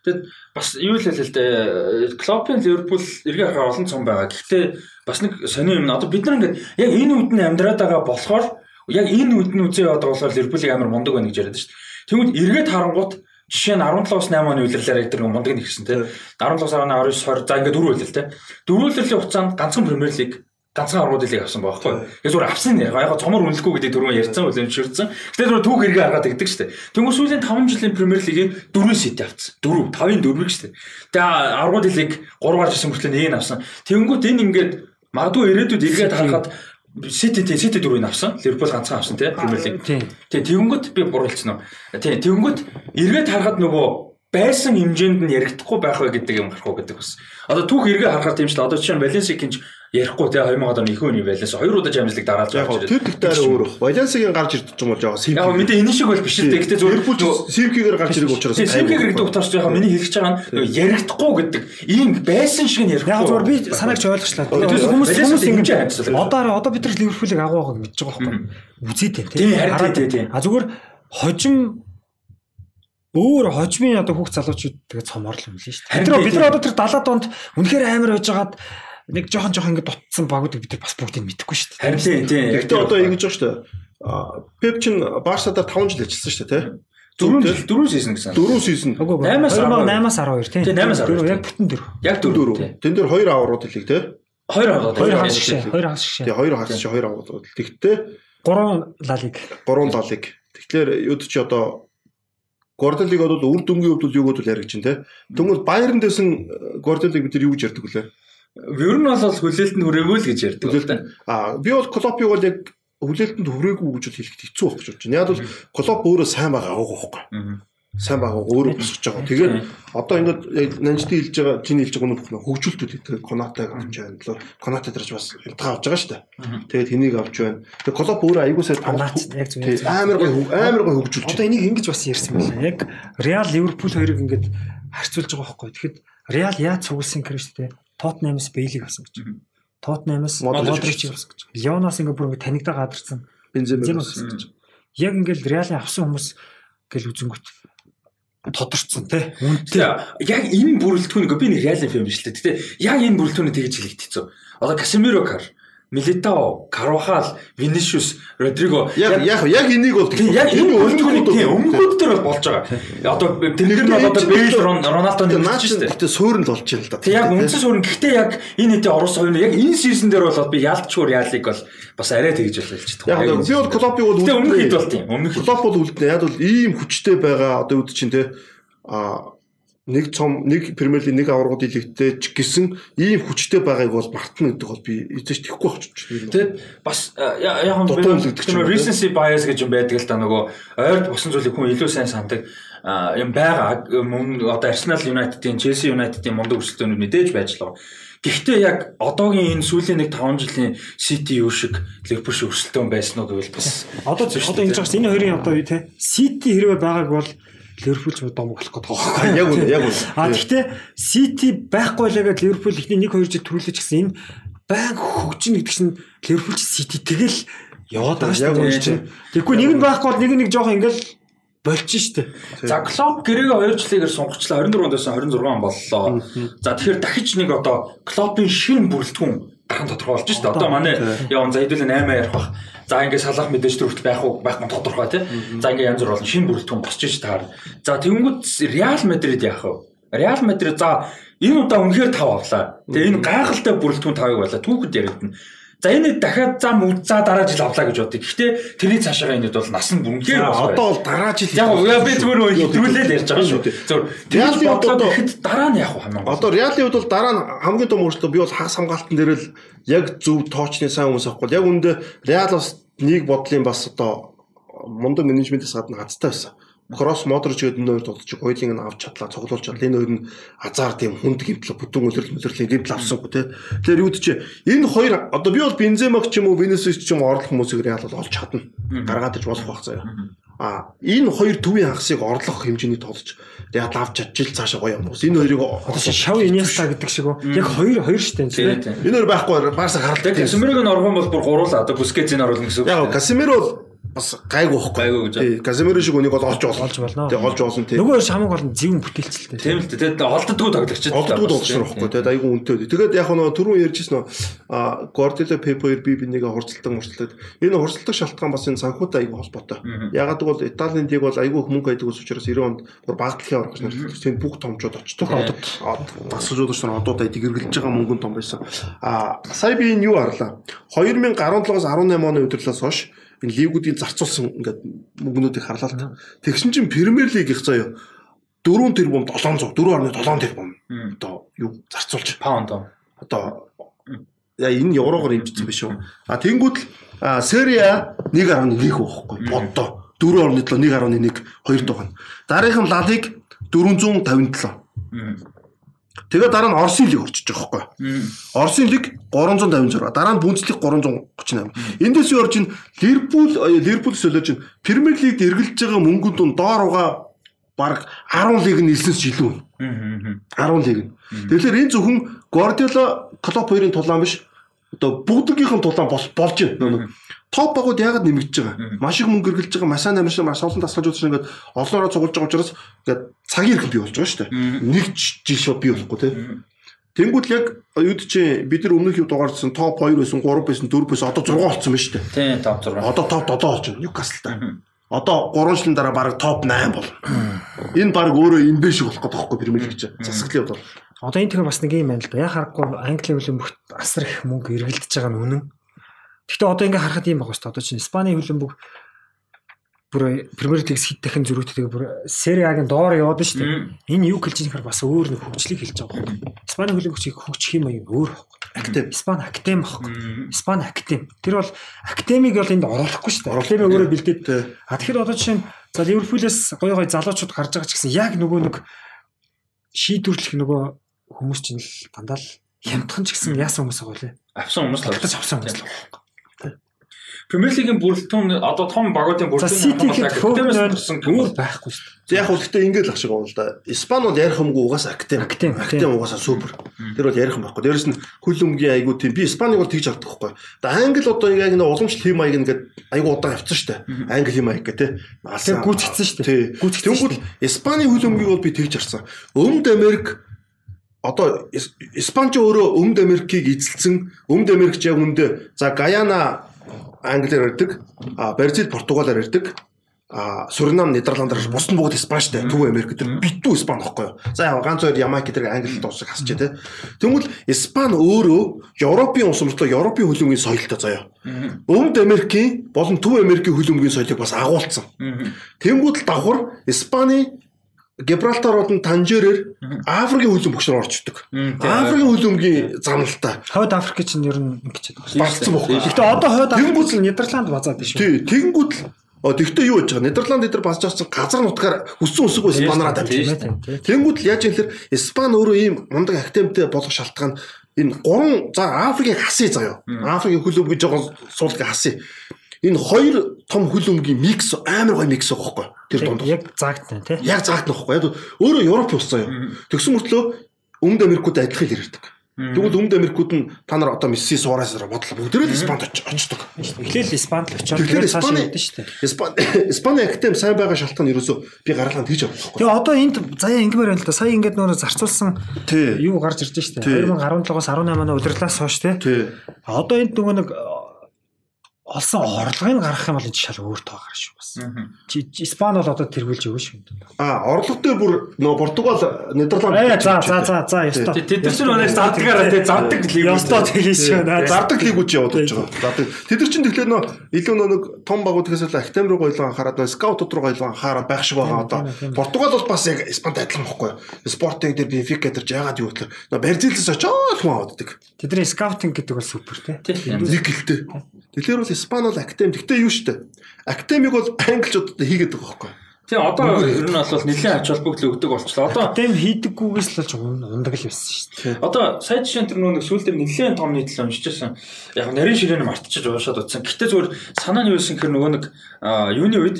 Тэгэд бас юу л хэлээ л дээ. Клопын Ливерпул эргээ харахаар олон цом байгаа. Гэхдээ бас нэг сони юм. Одоо бид нар ингээд яг энэ үдний амьдраад байгаа болохоор яг энэ үдний үзээ яваад болохоор Ливерпулийг амар мундаг байна гэж яриад шүү дээ. Тэгвэл эргээд харангууд жишээ нь 17-аас 8 оны үйлрэлээр яг тэр мундаг нэг гэсэн тийм 17-аас 19 20 за ингээд дөрөв үйлрэл тийм дөрөв үйлрэлийн хугацаанд ганцхан Премьер лиг ганцхан аргууд лиг авсан байхгүй. Яг зүгээр авсан яг яг цомор үнэлэхгүй гэдэг дөрөв ярьсан үл өмшөрсөн. Гэтэ зүгээр түүх хэрэгээ харгаад игдэг штэ. Тэнгүү сүүлийн 5 жилийн Премьер лигийн 4 сет авсан. 4 5-ын 4-ийг штэ. Тэгээ аргууд лиг 3 гарч ирсэн мөртлөө нэг нь авсан. Тэнгүүт энэ ингээд магадгүй ирээдүйд эргээд харахад Сити тий Сити дөрвийг авсан. Ливерпул ганцхан авсан тий Премьер лиг. Тий тэгэнгүүт би буруулсан уу. Тий тэгэнгүүт эргээд харахад нөгөө байсан хэмжээнд нь яригдахгүй байх вэ гэдэг юм гарах уу гэдэг бас. Одоо түүх эргээ харахаар тийм шүү дээ. Одоо жишээ нь Валенсикийн ярихгүй те 2000 оны их үний байлаас хоёр удаа Champions League дараалж байгаа юм. Тэр тэгтээ арай өөр. Валенсигийн гарч ирдэг юм бол жоо Симки. Яг мэдээ энэ шиг бол биш л дээ. Гэтэ зөв Ливерпул Симкигээр гарч ирэх учраас. Симкиг гэдэг утгаарч яг миний хэлж байгаа нь яригдахгүй гэдэг ийм байсан шиг нь ярихгүй. Яг зөв би санаагч ойлгочлаа. Хүмүүс хүмүүс ингэж одоо одоо бид нар Ливерпулийг агуу байгааг мэдж байгаа байхгүй. Үзээд те. Тийм харин тийм. А зүгээр хожим өөр хожмын одоо хүүхд залуучууд тэгээ цомоорлол юм л шүү дээ. Тэр бид нар одоо тэр 70 донд үнэхээр амар байж байгаад нэг жоохон жоохон ингэ дутсан багуудыг бид нар бас бүгдийг мэдэхгүй шүү дээ. Харин тийм. Гэхдээ одоо ингэж байгаа шүү дээ. Пеп чин Барсадаар 5 жил ажилласан шүү дээ, тий. Дөрөв жил дөрөв сизон гэсэн. Дөрөв сизон. 8-аас 8-аас 12 тий. Тэгээ 8-аас 12 яг бүтэн дөрөв. Яг дөрөв. Тэн дээр хоёр аврууд хэлийг тий. Хоёр аврууд. Хоёр хагас шээ. Хоёр хагас шээ. Тэгээ хоёр хагас шээ, хоёр аврууд. Тэгтээ гурван лалиг. Гурван лалиг. Тэгэхээр юуд чи одоо Гордолиг бол үр дүнгийн хувьд юу гэдэл яригч тий. Тэгмэл Байерн дэсэн Гордолиг бид нар юу гэж ярьдаг вүлээ? Ер нь бол хүлээлтэнд хүрээгүй л гэж ярьдаг. Аа би бол Клопыг бол яг хүлээлтэнд хүрээгүй гэж хэлэхэд хэцүү байх гэж байна. Яг бол Клоп өөрөө сайн байгаа аагүй байхгүй. Сайн байгаа өөрөө босгож байгаа. Тэгээд одоо ингээд нанжти хэлж байгаа, чиний хэлж байгаа нүх хөгжүүлтүүд тэгээд Конатаг авч байна. Конатаг дэрж бас хямдхан авч байгаа шүү дээ. Тэгээд хэнийг авч байна. Тэгээд Клоп өөрөө аягуулсаа яг зөв амар гой амар гой хөгжүүлж. Одоо энийг ингэж бас ярьсан байна. Яг Реал Ливерпул хоёрыг ингээд харьцуулж байгаа байхгүй. Тэгэхэд Реал яаж цугласан гэхээр шүү дээ. Тотнамс Бейлиг авсан гэж. Тотнамс Модрич авсан гэж. Леоноос ингээ бүр ингээ танигдаа гадарсан. Бензема авсан гэж. Яг ингээл Реалын авсан хүмүүс гэл үзэнгүүт тодорцсон тий. Үнтэй. Яг энэ бүрэлдэхүүнийг би нэг Реалын фильм биш л дээ. Гэтэ яг энэ бүрэлдэхүүнийг тэгж хэлэгдэцүү. Одоо Касемиро кар Милитао, Карвахал, Винишиус, Родриго яг яг яг энийг бол яг энэ өрнөд өмнөд дээр бол болж байгаа. Одоо тэнгэр нь бол одоо Бейл Роналдоны наач шүү дээ. Гэтэ суурь нь болж байна л да. Тэг яг үндсэн суурь гэхдээ яг энэ хэдийн орос хоёр яг энэ сизон дээр бол би ялчгүй реалыг бол бас арай тэгж болж байна. Яг би бол клубыг бол өмнөх хэд бол тийм. Өмнөх клуб бол үлдэнэ. Яг бол ийм хүчтэй байгаа одоо үд чинь те а нэг цом нэг Премьер лиг нэг аваргууд илэгтэй ч гэсэн ийм хүчтэй байгааг бол мартна гэдэг бол би эзэж тэхгүй болчих. Тэ бас яг юм recency bias гэж юм байдаг л да нөгөө ойрд босон зүйлийг хүн илүү сайн сандаг юм байгаа. Мөн одоо Arsenal United-ийн Chelsea United-ийн мундаг өрсөлдөөнүүд мэдээж байж л байгаа. Гэхдээ яг одоогийн энэ сүүлийн нэг 5 жилийн City юу шиг Liverpool шиг өрсөлдөөн байсан уу гэвэл бас одоо одоо ингэж байгаа энэ хоёрын одоо тий City хэрвээ байгааг бол Ливерпул ч дом болох гэдэг байна. Яг үнэ, яг үнэ. А гэхдээ Сити байхгүй л гэдэг Ливерпул ихний 1 2 жил төрүүлж гисэн энэ баян хөгжин гэдэг чинь Ливерпул Сити тэгэл яваад байгаа шүү дээ. Тэгэхгүй нэг нь байхгүй бол нэг нэг жоох ингээл болчих штэ. За Клоп гэрээгээ 2 жилээр сунгацлаа 24 оноос 26 он боллоо. За тэгэхээр дахиж нэг одоо Клопын шин бүрэлдэхүүн дахин тодорхой болж штэ. Одоо манай яон за хэдүүлээ 8 ярих бах. За ингээд салах мэдээж төрөлт байх уу байх нь тодорхой тий. За ингээд янз бүр болно. Шинэ бүрэлдэхүүн босч иж таар. За тэгэнгүүт Реал Мадрид яах вэ? Реал Мадрид за энэ удаа үнэхээр тав авлаа. Тэгээ энэ гайхалтай бүрэлдэхүүн тавыг байлаа. Түүхэд яригдана. За энэ дахиад зам за дараа жил авлаа гэж бодъё. Гэхдээ тэрний цаашаа энэд бол нас нь бүрнхээр одоо бол дараа жил яг би зүгээр нөө хэтрүүлээд ярьж байгаа шүү. Зөв. Реалын бодлоо гэхэд дараа нь яг хамгийн гол. Одоо Реалын хувьд бол дараа нь хамгийн том өөрчлөлт би бол хагас хамгаалтан дээр л яг зөв тоочны сайн хүмүүс авахгүй. Яг үүндээ Реал бас нэг бодлын бас одоо мундаг менежментээс гадна хацтай байсан. Кросс Модрич гэдэг хоёр дуудчих хоёулыг нь авч чадлаа цуглуулж чадлаа. Энэ хоёр нь азар тийм хүнд гимтэл бүтэн үлрэл мүлрэлийн гимтэл авсангүй те. Тэгэхээр юу ч энэ хоёр одоо би бол Бенземаг ч юм уу Венесус ч юм уу орлох хүмүүсийг Реал бол олж чадна. Гаргаад иж болох байх заяа. А энэ хоёр төвийн хагасыг орлох хэмжээний тоолж Реал авч чадчих цаашаа гоё юм. Энэ хоёрыг одоо шав Иньеста гэдэг шиг яг хоёр хоёр штэ тийм. Энэ хоёр байхгүй Барса гаралтай. Касемирог нь орхон бол бүр гуруулаа. Одоо Бускетийг оруулна гэсэн үг. Яг Касемиро бол бас гайгүй байхгүй. Гайгүй гэж. Тий, Каземиро шиг үнийг бол олж болно. Олж болно. Тий, олж болно тий. Нөгөө шамаг бол зөвөн бүтээлцэлтэй. Тийм л дээ. Тэгээд олддгоо тоглогч. Олддгоо тоглогч байхгүй. Тэгээд айгүй үнэтэй. Тэгээд яг нөгөө түрүүн ярьжсэн нөө Pep хоёр би бинийгээ хурцлалтан хурцлаад энэ хурцлалтын шалтгаан бас энэ санхүүтэй айгүй холбоотой. Ягаад гэвэл Италийн лиг бол айгүй мөнгө хайдаг ус учраас 90 онд бүр багтлахын орж нэрлэх. Тэгээд бүх томчууд очдог. Тасалжууд ч одууд айдаг эргэлж байгаа мөнгөнд том байсан. А сая би энэ юу харлаа. 2017-оос 18 оны удирлаас хойш энэ лигүүдийн зарцуулсан ингээд мөнгнүүдийг харлаа. Л та. Тэгсэн чинь Премьер лиг их заяа. 4 тэрбум 700 4.7 тэрбум. Одоо юу зарцуулж? Паунд одоо яа энэ еврогоор хэмжсэн биш үү? А тэнгууд л Сери А 1.1 байхгүй боддоо. 4.7 1.1 2 дугаар дараагийн Лалиг 457 Тэгээ дараа нь Оросын лиг орчиж байгаа байхгүй. Оросын лиг 356, дараа нь Бүнцлиг 338. Эндээс юу орж ин Ливерпул Ливерпул солиож ин Премьер лигт эргэлж байгаа мөнгөнд нь доор байгаа баг 10 лиг нь нэлсэнс илүү. 10 лиг. Тэгэхээр энэ зөвхөн Guardiola Klopp хоёрын тулаан биш. Одоо бүгдгийнхэн тулаан болж байна. Топ багууд яагаад нэмэгдэж байгаа? Маш их мөнгө эргэлж байгаа, масаа намир шиг маш олон тасгаж үзсэн ингээд олноороо цугулж байгаа учраас ингээд цагийн хэрэг бий болж байгаа шүү дээ. Нэг жил шууд бий болохгүй тий. Тэнгүүд яг юуд чи бид нар өмнөх юу дугаарсан топ 2 байсан, 3 байсан, 4 байсан одоо 6 болсон байна шүү дээ. Тий, топ 6. Одоо топ 7 болчихно Ньюкаслтай. Одоо 3 жилийн дараа баг топ 8 болно. Энэ баг өөрөө энэ биш болох гэдэг байхгүй Премьер лиг чинь. Засаглалын бол. Одоо энэ тэгэхээр бас нэг юм байна л да. Яг харахгүй Английн хөлбөмбөгт асар их мөнгө эргэлдэж байгаа нь үнэн. Гэхдээ одоо ингээ харахад юм шүү дээ. Одоо чинь Испани хөлбөмбөг бүр Премьер Лигс хэд дахин зөрүүттэйг бүр Сери А-гийн доор яваад шүү дээ. Энэ юу хэлж байгаа бас өөр нэг хөгжлийг хэлж байгаа байхгүй. Испани хөлбөмбөгчийг хөгжих юм аяа өөр байхгүй. Актив. Испани актем байхгүй. Испани актем. Тэр бол актемиг бол энд оруулахгүй шүү дээ. Актемиг өөрөө бэлдээд. А тэгэхээр одоо жишээ нь за Ливерпулээс гоё гоё залуучууд гарч байгаа ч гэсэн яг нөгөө нэг шийдвэрлэх нөгөө хүмүүс чинь л дандаа л хямдхан ч гэсэн яасан хүмүүс байгаа лээ. Авсан хүмүүс л Авсан хүмүүс л байгаа. Премьер лигийн бүрэлдэхүүн одоо том багуудын бүрэлдэхүүн хөөрсөн өөр байхгүй шүү дээ. За яг хөө гэхдээ ингээд л ах шиг байна л да. Испани бол ярих юмгүй угаасаа актив. Актив, Актив угаасаа супер. Тэр бол ярих юм байхгүй. Дээрэс нь хөл өмгийн айгуу тийм. Би Испаниг бол тэгж авдаг байхгүй. Тэгээ Англи одоо яг нэг уламжлалт хэм маяг ингээд айгуу удаан явцсан шүү дээ. Англи хэм маяг гэх тээ. Тэр гүйцэгдсэн шүү дээ. Шүү Тэнгүүд Испани хөл өмгийг бол би тэгж харсан. Өмнөд Америк одоо Ис- Испанч өөрөө Өмнөд Америкийг эзэлсэн. Өмнөд Америкч яг үндэ за Гаяна англиар ярьдаг, а Бразил португалаар ярьдаг. А Суринам Нидерландаар бус нь бүгд Испанчтай Төв Америк дээр битүү Испани байхгүй юу. За яа ганц хоёр Ямайк гэдэг англи дуусах хасч тий. Тэгвэл Испани өөрөө Европын улс мөртөө Европын хөлбөмбөгийн соёлтой заяа. Өмнөд Америкийн болон Төв Америкийн хөлбөмбөгийн соёлыг бас агуулсан. Тэнгүүд давхар Испани Гибралтар болон Танжерээр Африкийн хөлбөмбөгч рүү орчдөг. Африкийн хөлбөмбөгийн замналтай Хойд Африк чинь ер нь ингэж байгаа. багцсан байхгүй. Гэхдээ одоо Хойд Африк нь Нидерланд базаад биш үү? Тий, тэгэнгүүт л Оо тэгтээ юу яаж байгаа? Нидерланд дээр базж авсан газар нутгаар өссөн өсөг Испанараа тавьчих. Тий. Тэнгүүд л яаж юм хэлэхээр Испани өөрөө ийм мундаг актемтэй болох шалтгаан энэ гурван за Африкийг хасъя заяа. Африкийн хөл өмгөж байгаа суулгыг хасъя. Энэ хоёр том хөл өмгийн микс амар гой микс байгаа байхгүй. Тэр дунд. Яг заагттай тий. Яг заагт нөхгүй. Яг өөрөө Европ ус заяа. Тэгсэн мөртлөө Өмнөд Америкууд адилхан л ирдэг. Тэгвэл Өмнөд Америкууд нь та нар одоо Месси Суаресаар бодлоо бүгдээрээ л Испанд оч- очдог. Эхлээл Испанд л очоод тэгээд цааш явдсан шүү дээ. Испани Испани актем сайн байгаа шалтгаан нь ерөөсөө би гаргалгаа тэгж авахгүй. Тэгээ одоо энд заяа ингэмээр байна л да. Сая ингээд нөр зарцуулсан юу гарч ирж штэ. Тий. 2017-оос 18 оны удирлаас хойш. Тий. Одоо энд нөгөө нэг олсон орлогыг гаргах юм бол энэ шал өөр тоо гарна шүү бас. Чи Испани бол одоо тэргүүлж өгнө шүү. А орлого дээр бүр нөө Португал Нидерланд Э за за за за ёстой. Тэд нар чинь манай зардагаараа тий зардаг лиг. Ёстой тийм шүү. зардаг лигүүд яваад байж байгаа. Зардаг. Тэд нар чинь тэгэхээр нөө илүү нөө нэг том багуудаас л актем руу гойлон анхаарад скаутууд руу гойлон анхаарад байх шиг байгаа одоо. Португал бол бас яг Испанд адилхан байхгүй юу? Спортинг дээр Бенфика дээр яагаад юу гэхээр нөө Бразилээс очоод хүн авдаг. Тэдний скаутинг гэдэг бол супер те. Нэг гэлтэй. Тэгэхээр бол Испани бол актем. Гэтэ юу штэ. Актемиг бол англичуудад хийгээд байгаа байхгүй юу? Тий одоо ер нь бол нэлийн ач холбогдол өгдөг болчлоо. Одоо Тэм хийдэггүйгээс л болж ундаг л байсан шүү дээ. Одоо сая жишээ нь тэр нөгөө сүүл дээр нэлийн том нийтлэл уншижсэн. Яг нарийн ширээний мартчихж уушаад утсан. Гэтэ зүгээр санаа нь юу гэсэн хэр нөгөө нэг юуны үед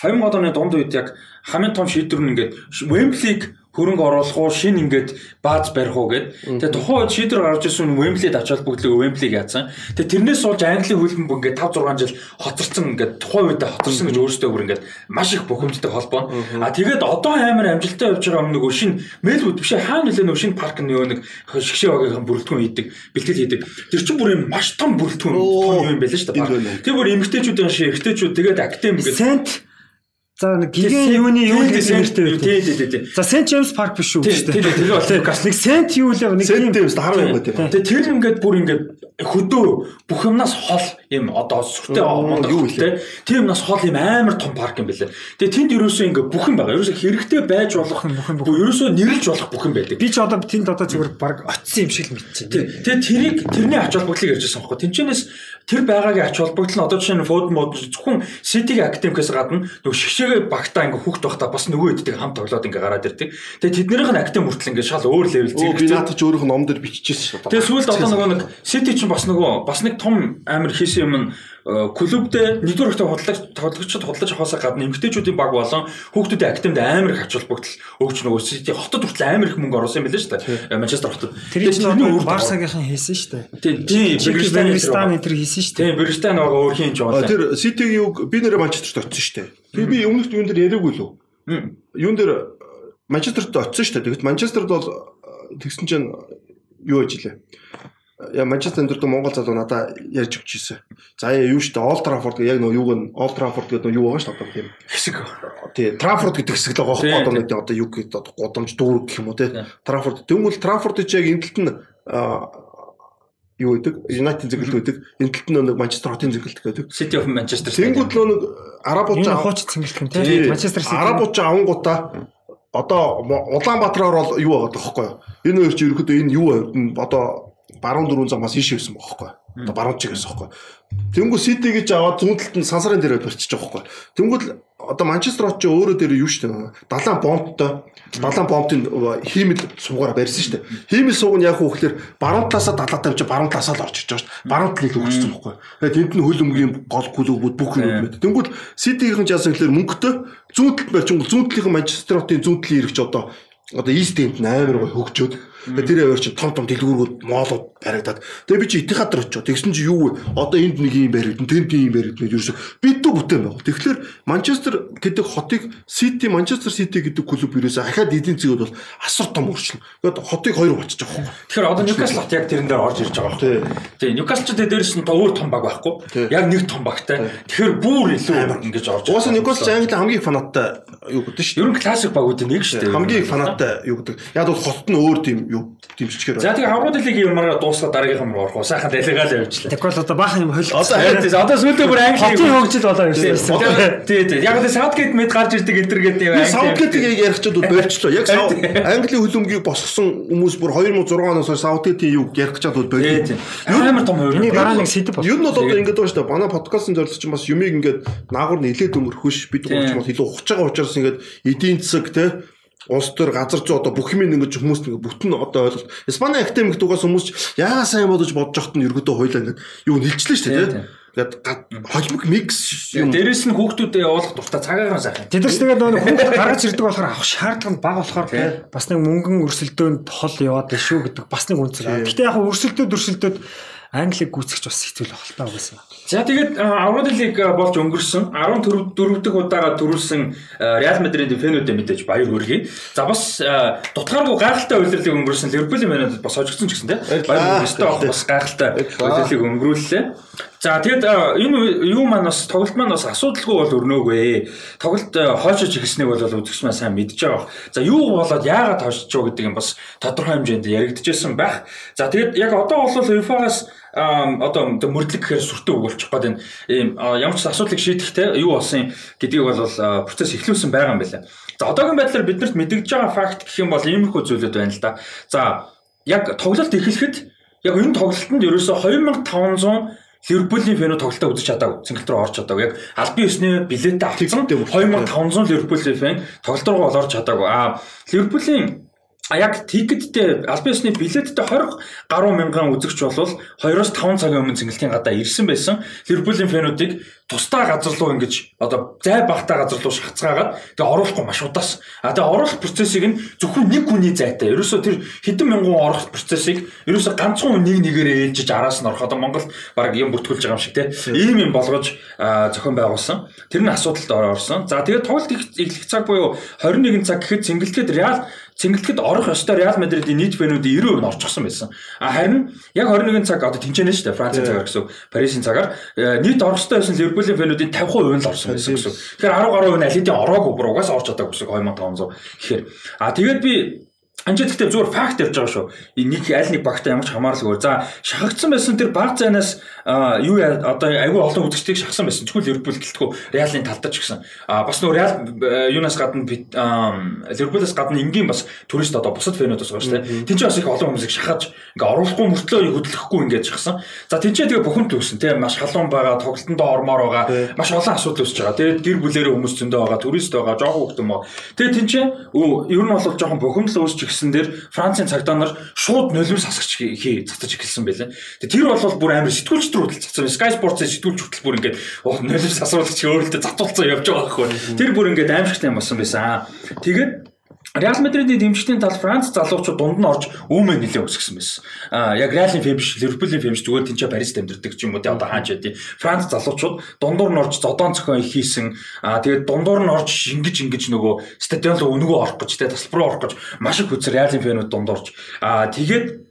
2000 оны дунд үед яг хамгийн том шийдвэр нь ингээд Wembley-г хөрөнгө оруулах уу шин ингээд бааз барих уу гэд. Тэгээ тухайн үед шийдвэр гарч ирсэн нь Wembley-д ач холбогдлоо Wembley-г яатсан. Тэгээ тэрнээс болж Английн хөлбөмбөг ингээд 5 6 жил хоцорсон ингээд тухайн үед хоцорсон гэж өөрөөсөө бүр ингээд маш их бухимддаг холбоо. А тэгээд одоо амар амжилттай явж байгаа юм нөгөө шин Melwood биш хаана нөлөө нөгөө шин парк нөгөө нэг шгшээ багийн бүрэлдэхүүн хийдэг, бэлтгэл хийдэг. Тэр чинь бүр юм маш том бүрэлдэхүүн том юм байл шүү дээ. Тэр бүр эмгтээчүүдийн ши эмгтээчүүд тэгээд актем гэдэг. За нэг гигэн юуны юу гэдэг нэртэй Тий, байдаг. тий, тий, тий. За Сент Джеймс парк биш үү Тий, гэж тий, тий, тэр бол Тий, Нэг Сент юу лээ нэг Сент тийм Дэвс 10 юм байна. Тэгээ тэр ингээд бүр ингээд хөдөө бүх юмнаас хол юм одоо сүртэй мундаг юу те тэр юмнаас хол юм амар том парк юм бэлээ. Тэгээ тэнд ерөөсөө ингээд бүх юм байгаа. Ерөөсөө хэрэгтэй байж болох бүх юм, ерөөсөө нэрлж болох бүх юм байдаг. би ч одоо тэнд одоо зүгээр баг очисон юм шиг л мэдчихээн. Тэгээ тэрийг тэрний ач холбогдлыг ярьж байгаа байхгүй. Тинчэнэс тэр байгаагийн ач холбогдол нь одоо жишээ нь фуд мод зөвхөн ситигийн академикээс гадна нөгөө шгшээгээ багтаа ингээ хүүхд байхдаа бас нөгөө хэддэг хам тоглоод ингээ гараад ирдэг. Тэгээ тэднийх нь академи хүртэл ингээ шал өөр левел Оо би наатач нь ном дээр биччихсэн шүү дээ. Тэгээ сүүлд одоо нөгөө нэг City ч бас нөгөө бас нэг том амар хийсэн юм нь клубдээ нэгдүгээр ихтэй худалдаж тоглогчид худалдаж авахаас гадна эмгтээчүүдийн баг болон хүүхдүүдийн академид амар их ач холбогдол өгч нөгөө Сити хотод хүртэл амар их мөнгө оруулсан юм билээ шүү дээ. Манчестер хотод. Тэр чинь өөр Барсагийнхан хийсэн шүү дээ. Тийм, Брistан энэ хийсэн шүү дээ. Тийм, Брistан байгаа өөр хин ч болоо. Тэр Ситигийн үг би нэрээ Манчестерт очсон шүү дээ. Тэр би өмнөх юун дээр яриаггүй лөө. Юун дээр Манчестерт очсон шүү дээ. Тэгэхэд Манчестерд бол тэгсэн чинь юу ажиллаа яа Манчестер энэ Монгол залуу надаа ярьж өгч ирсэн. За яа юу штэ Олд Траффорд яг нөгөө юуг нь Олд Траффорд гэдэг нөгөө юу байгаа штэ одоо тийм хэсэг. Тий Траффорд гэдэг хэсэг л байгаа байхгүй одоо нэг одоо юу гэдэг одоо гудамж дүүрэг гэх юм уу тий Траффорд тэгвэл Траффорд чи яг энэ талд нь юу гэдэг United зэглэлт байдаг. Энэ талд нь нэг Манчестер хотын зэглэлт гэдэг. City of Manchester. Тэнгүүд нөгөө арабууд хууч зэглэлт юм тий Манчестер City. Арабууд авангуудаа одоо Улаанбаатараар бол юу байгаа тоххой. Энэ хоёр чи ерөөдөө энэ юу одоо баруун дөрвөн замаас ийш явсан бохоггүй. Одоо баруун чигээс бохоггүй. Тэнгүү Сити гэж аваад зүүн талд нь сансарын дээр барьчих жоохгүй. Тэнгүүл одоо Манчестер хот ч өөрөө дээр юу штэ 70 бомбтой 70 бомбын хиймэл суугаараа барьсан штэ. Хиймэл сууг нь яг хөөхлөөр баруун талаасаа 70 тавьж баруун талаасаа л орж иж байгаа штэ. Баруун талыг өгсөн байхгүй. Тэгээд тэнд нь хөл өмгийн гол гүлүүд бүх юм мэд. Тэнгүүл Ситигийн жаасан гэхэлэр мөнгөтэй зүүн талд барьчихвол зүүн талын Манчестер хотын зүүн талын ирэх ч одоо одоо East End амар гой хөгжөөд Тэр яваар чи том том дэлгүүрүүд моолууд баригдаад. Тэгээ би чи Итихад очоо. Тэгсэн чи юу вэ? Одоо энд нэг юм баригдана, тэнд ийм баригдана гэж ерөөсө бид дүү бүтээн байна. Тэгэхээр Манчестер гэдэг хотыг Сити, Манчестер Сити гэдэг клуб ерөөсө ахаад эдийн засгууд бол асар том өөрчлөн. Тэгээд хотыг хоёр болчих жоох. Тэгэхээр одоо Ньюкасл хот яг тэрэн дээр орж ирж байгаа байна. Тийм. Ньюкасл ч дээрээс нь өөр том баг байхгүй. Яг нэг том багтай. Тэгэхээр бүр илүү ингэж орж. Уусаа Ньюкасл Англи хамгийн фанаттай юу гэдэг шүү. Ер нь классик багуудын нэг шүү. Хамгийн фанаттай юу гэдэг. Яг бол хот нь өөр тийм юу дэмжчихээр байна. За тэгээ аврал лигийн юмараа дуусгаад дараагийнхан руу орох. Сайхан дэлгээл явуулчихлаа. Тэгвэл одоо баахан юм хөл. Одоо одоо сүүлдээ бүр англи хотын хөгжил болоо юм шиг. Тий, тий. Яг л Саутгейт мэд гарч ирдэг энэ төр гэдэг юм. Саутгейтийг яг ярихчод болчихлоо. Яг англи хөлөмгийг босгосон хүмүүс бүр 2006 оноос хойш Саутгейтийн юу ярих гэж бол болчихлоо. Амар том хувь. Энийг дараа нэг сэдв болсон. Юу нь бол одоо ингэж байна шүү дээ. Манай подкастын зорилго чинь бас юмыг ингээд наагур нэлээд өнгөрөхөш бид гурч бол илүү ухаж байгаа учраас ингээд эдийн засаг те улс төр газар зүй одоо бүх юм ингэж хүмүүс нэг бүтэн одоо ойлголт. Испани академик дугаас хүмүүс яага сайн бодож бодож явахт нь ерөөдөө хойлоо ингэж юу нэлчлээ шүү дээ. Тэгээд холимог микс юм. Дээрэс нь хүүхдүүдэд явуулах дуртай цагаагаар сайхан. Тэдэрс тэгээд нөгөө хүүхд гаргаж ирдэг болохоор авах шаардлага нь бага болохоор бас нэг мөнгөн өрсөлдөөнд хол яваад шүү гэдэг бас нэг үнцэг. Гэтэ яг өрсөлдөөд өрсөлдөөд Англиг гүйцэгч бас хэцүү л ахaltaа угаасаа. За тэгээд Аврал лиг болж өнгөрсөн 14 дөрөвдөг удаага төрүүлсэн Реал Мадридын фэнүүдээ мэдээж баяр хүргэе. За бас дутгааргүй гайхалтай үйлрэлийг өнгөрсөн Ливерпулийн фэнүүдэд бас хожигдсон ч гэсэн тийм баяр авах бас гайхалтай үйлрэлийг өнгөрүүллээ. За тэгэд энэ юу маань бас тоглолт маань бас асуудалгүй бол өрнөөгөө. Тоглолт хойшож ихснэг бол үзэгч маань сайн мэдж байгаа. За юу болоод яагаад хойшиж байгаа гэдэг юм бас тодорхой хэмжээнд яригдчихсэн байх. За тэгэд яг одоо бол UEFA-гаас одоо мөрдлөг гэхээр сүртэй өгүүлчих гээд энэ ийм ямар ч асуудлыг шийдэхтэй юу болсон гэдгийг бол процесс эхлүүлсэн байгаа юм байна. За одоогийн байдлаар биднэрт мэдэгдэж байгаа факт гэх юм бол иймэрхүү зүйлүүд байна л да. За яг тоглолт эхлэхэд яг энэ тоглолтод ерөөсө 2500 Ливерпулийн фэнүү тоглолтоо үзэж чадаагүй. Цэнгэлт рүү орж чадаагүй. Яг албан ёсны билетээ авсан 2500 Ливерпулийн фэн тоглолт руу орж чадаагүй. Аа Ливерпулийн А яг тикеттэй аль биесны билеттэй 20 гаруй мянган үзэгч болвол 2-5 цагийн өмнө цэнгэлтийн гадаа ирсэн байсан. Ливерпулийн фэнүүдийг тусдаа газар руу ингэж одоо зай багтаа газар руу шахацгаагаад тэгээ оруулахгүй маш удаас. А тэгээ оруулах процессыг нь зөвхөн нэг хүний зайтай. Ерөөсөө тэр хэдэн мянган оруулах процессыг ерөөсөө ганцхан нэг нэгээр ээлжиж араас нь орох. Одоо Монгол баг юм бүртгүүлж байгаа юм шиг те. Ийм юм болгож зохион байгуулсан. Тэр нь асуудалд орсон. За тэгээ тоглолт эхлэх цаг буюу 21 цаг гэхэд цэнгэлтэд Реал цэнгэлтэд орох ёстой Реал Мадридын нийт фэнүүдийн 90% нь орчихсон байсан. А харин яг 21 цаг одоо тэнцэнэ шүү дээ. Францын цагаар гэсэн Парисын цагаар э, нийт орох ёстой байсан Ливерпулийн фэнүүдийн 50% нь л орсон байсан гэсэн. Тэгэхээр 10 гаруй нь аль хэдийн ороогүй бүр угаас орж чадаагүй гэсэн 2500. Тэгэхээр а тэгээд би Анчид гэхдээ зүгээр факт явж байгаа шүү. Нэг аль нэг багтаа ямар ч хамаарлаггүй. За шахагдсан байсан тэр баг зайнаас юу одоо айгүй олон үзэгчдийг шахсан байсан. Тэгвэл Ливерпул гэлтгүү Реалын талдаж гисэн. А бас нөө Реал юунаас гадна Ливерпулээс гадна энгийн бас турист одоо бусад фэнүүдээс байгаа шүү дээ. Тинч бас их олон хүмүүсийг шахаж ингээ оруулахгүй мөртлөө хөдлөхгүй ингээд шахсан. За тинчээ тэгээ бүхэн төгсөн тийм маш халуун байгаа, тоглолтондоо ормоор байгаа, маш олон асуудал үүсэж байгаа. Тэгээд гэр бүлэрээ хүмүүс зөндөө байгаа, турист байгаа, жоохон хөлтөн мó. Тэгээд тинчээ ер нь бол жоохон бухимдал үүсэж жигсэн дээр Францын цагдаа нар шууд нулимс хасагч хий цацаж эхэлсэн байлаа. Тэгээ тэр бол бүр амар сэтгүүлч төр хөдөл цацсан. Sky Sports-ийн сэтгүүлч хөтөл бүр ингээд нулимс хасруулагч өөрөлдөө затуулцсан явж байгаа байхгүй. Тэр бүр ингээд аимшигтай юм болсон байсан. Тэгээд Реал Мадридийн дэмжигчдийн тал Франц залуучууд дунд нь орж өөмөө нэлээ өсгсөн байсан. Аа яг Реалын фэм биш, Ливерпулийн фэм биш зүгээр тэнцээ Парис дамжирдаг ч юм уу тий одоо хаач яа тий. Франц залуучууд дундуур нь орж зодоон цохион их хийсэн. Аа тэгээд дундуур нь орж шингэж ингэж нөгөө стадион руу өнгөө орох гэж тий тасалбар руу орох гэж маш их хүчээр Реалын фэнүүд дундуурж. Аа тэгээд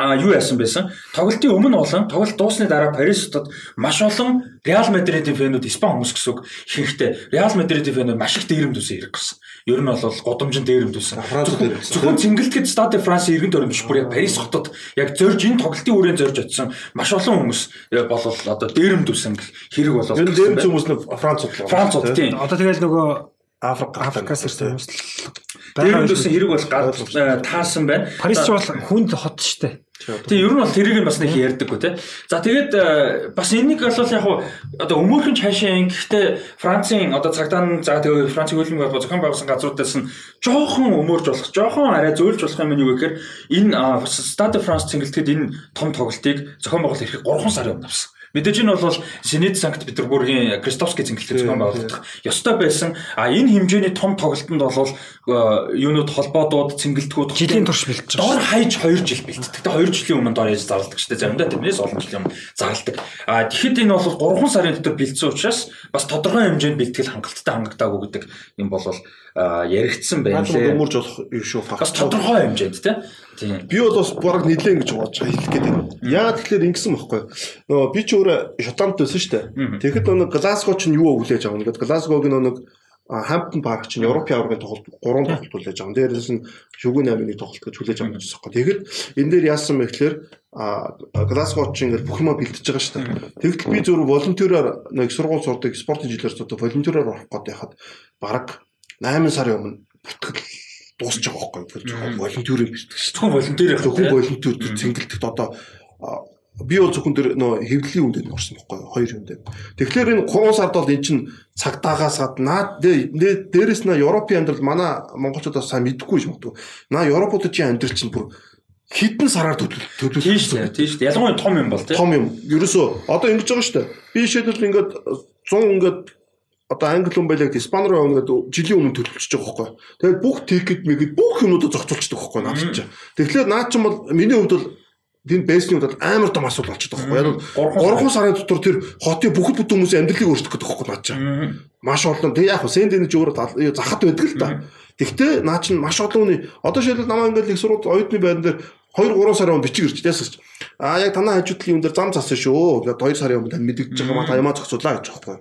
а юу яасан байсан? Тоглолтын өмнө болон тоглолт дуусны дараа Парис хотод маш олон Реал Мадридын фэнүүд Испани хүмүүс гэсэн үг ихэнхдээ Реал Мадридын фэнүүд маш их дээрэмд үсэн хэрэг гэсэн. Ер нь бол годомжин дээрэмд үсэн. Зөвхөн цэнгэлтгэд Стade France иргэн төрөм биш бүр яг Парис хотод яг зорж энэ тоглолтын үрээ зорж очсон маш олон хүмүүс бол одоо дээрэмд үсэн хэрэг болол. Энэ дээрэмд хүмүүс нь Франц хот. Франц хот тийм. Одоо тэгэл нөгөө Африк Африкаас ирсэн хүмүүс дээрэмд үсэн хэрэг бол таарсан байна. Парис бол хүнд хот штэ. Тэгээ ер нь бол тэрийг нь бас нэг ярьдаггүй тий. За тэгээд э, бас энэнийг бол яг одоо өмөрхөн цаашаа гэхдээ Францын одоо цагдаа нь за тэгээ Францын хөлбөмбөг бол зохион байгуулсан газруудаас нь жоохон өмөрж болох, жоохон арай зөөлж болох юм нь юу гэхээр энэ Stade de France цэнгэлтэд энэ том тоглолтыг зохион байгуулалт эрхийг 3 сарын өмнө авсан. Мэдээж нь бол Сенет Санкт Петербургийн Кристофский цэнгэлтэй зохион байгуулагдах ёстой байсан. А энэ хэмжээний том тоглолтод бол э, юунууд холбоодууд цэнгэлтгүүд жилийн турш бэлтэж байгаа. Дор хаяж 2 жил бэлтдэг. Тэгээ 2 жилийн өмнө дор яаж зарладаг шүү дээ. Заримдаа тэрнээс олон жилийн өмнө зарладаг. А тэгэхэд энэ бол 3 сарын дотор бэлдсэн учраас бас тодорхой хэмжээнд бэлтгэл хангалттай хангагдаагүй гэдэг юм бол яригдсан байна лээ. Өмөрж болох юм шүү факт. Бас тодорхой хэмжээнд тийм. Би бол бас бараг нилээн гэж бодож байгаа хэлэх гээд байна. Яа тэгэхээр ингэсэн байхгүй. Нөгөө би ч өөрөө Шотланд байсан шүү дээ. Тэгэхэд нөгөө Глазго ч юу өглөөж авна гэдэг. Глазгог нөгөө Хамптон парк чинь Европын аваргын тоглолт 3 тоглолт хүлээж авсан. Дээрээс нь шүгүүн 8-ны тоглолт гэж хүлээж авсан гэсэн юм. Тэгэхэд энэ дээр яасан бэ гэхээр Глазго чинь ингээд бүх юм бэлтэж байгаа шүү дээ. Тэгэхдээ би зөвхөн волонтероор нэг сургууль сурдаг спортын жилээр одоо волонтероор орох гэдэг яхад баг 8 сарын өмнө бүтгэл дуусч байгаа байхгүй юу? Волонтер юм биш. Зөвхөн волонтер яг зөвхөн волонтер цэнгэлтэд одоо би бол зөвхөн тэр нөө хэвлэлийн үндэнд орсон байхгүй юу? Хоёр юмд. Тэгэхээр энэ 3 сард бол эн чин цагдаагаас гаднаад дээрэс нь Европын амьдрал манай монголчуудаас сайн мэдэхгүй юм шүү. Наа Европууд чи амьдрал чинь бүр хитэн сараар төлөвлөлт тийм шүү дээ. Тийм шүү дээ. Ялангуяа том юм бол тийм. Том юм. Ерөөсөө одоо ингэж байгаа шүү дээ. Би жишээлбэл ингээд 100 ингээд одоо англи хүн байлаа гэдэг испани руу ингээд жилийн өмнө төлөвлөж байгаа байхгүй. Тэгээд бүх тикет мэгэд бүх юмудаа зохицуулчихдаг байхгүй наад чинь. Тэгэхээр наад чинь бол миний хувьд бол энэ бэсний хувьд амар том асуудал болчиход байгаа байхгүй. Яг 3 сарын дотор тэр хотын бүхэл бүтэн хүмүүсийн амьдралыг өөрчлөх гэдэг байхгүй наад чинь. Маш олон тэг яг сен дэнэж өөрөө захад байдаг л та. Тэгтээ наа чинь маш олон хүний одоо шилбэл намаа ингээд их сурууд оюутны байран дээр 2 3 сарын өмнө бичиг ирж ясагч. Аа яг танаа хажуудлын юм дээр зам засан шүү. Тэгээд 2 сарын өмнө тань мэдэгдэж байгаа ма та ямаа зохицуулаа гэж байхгүй.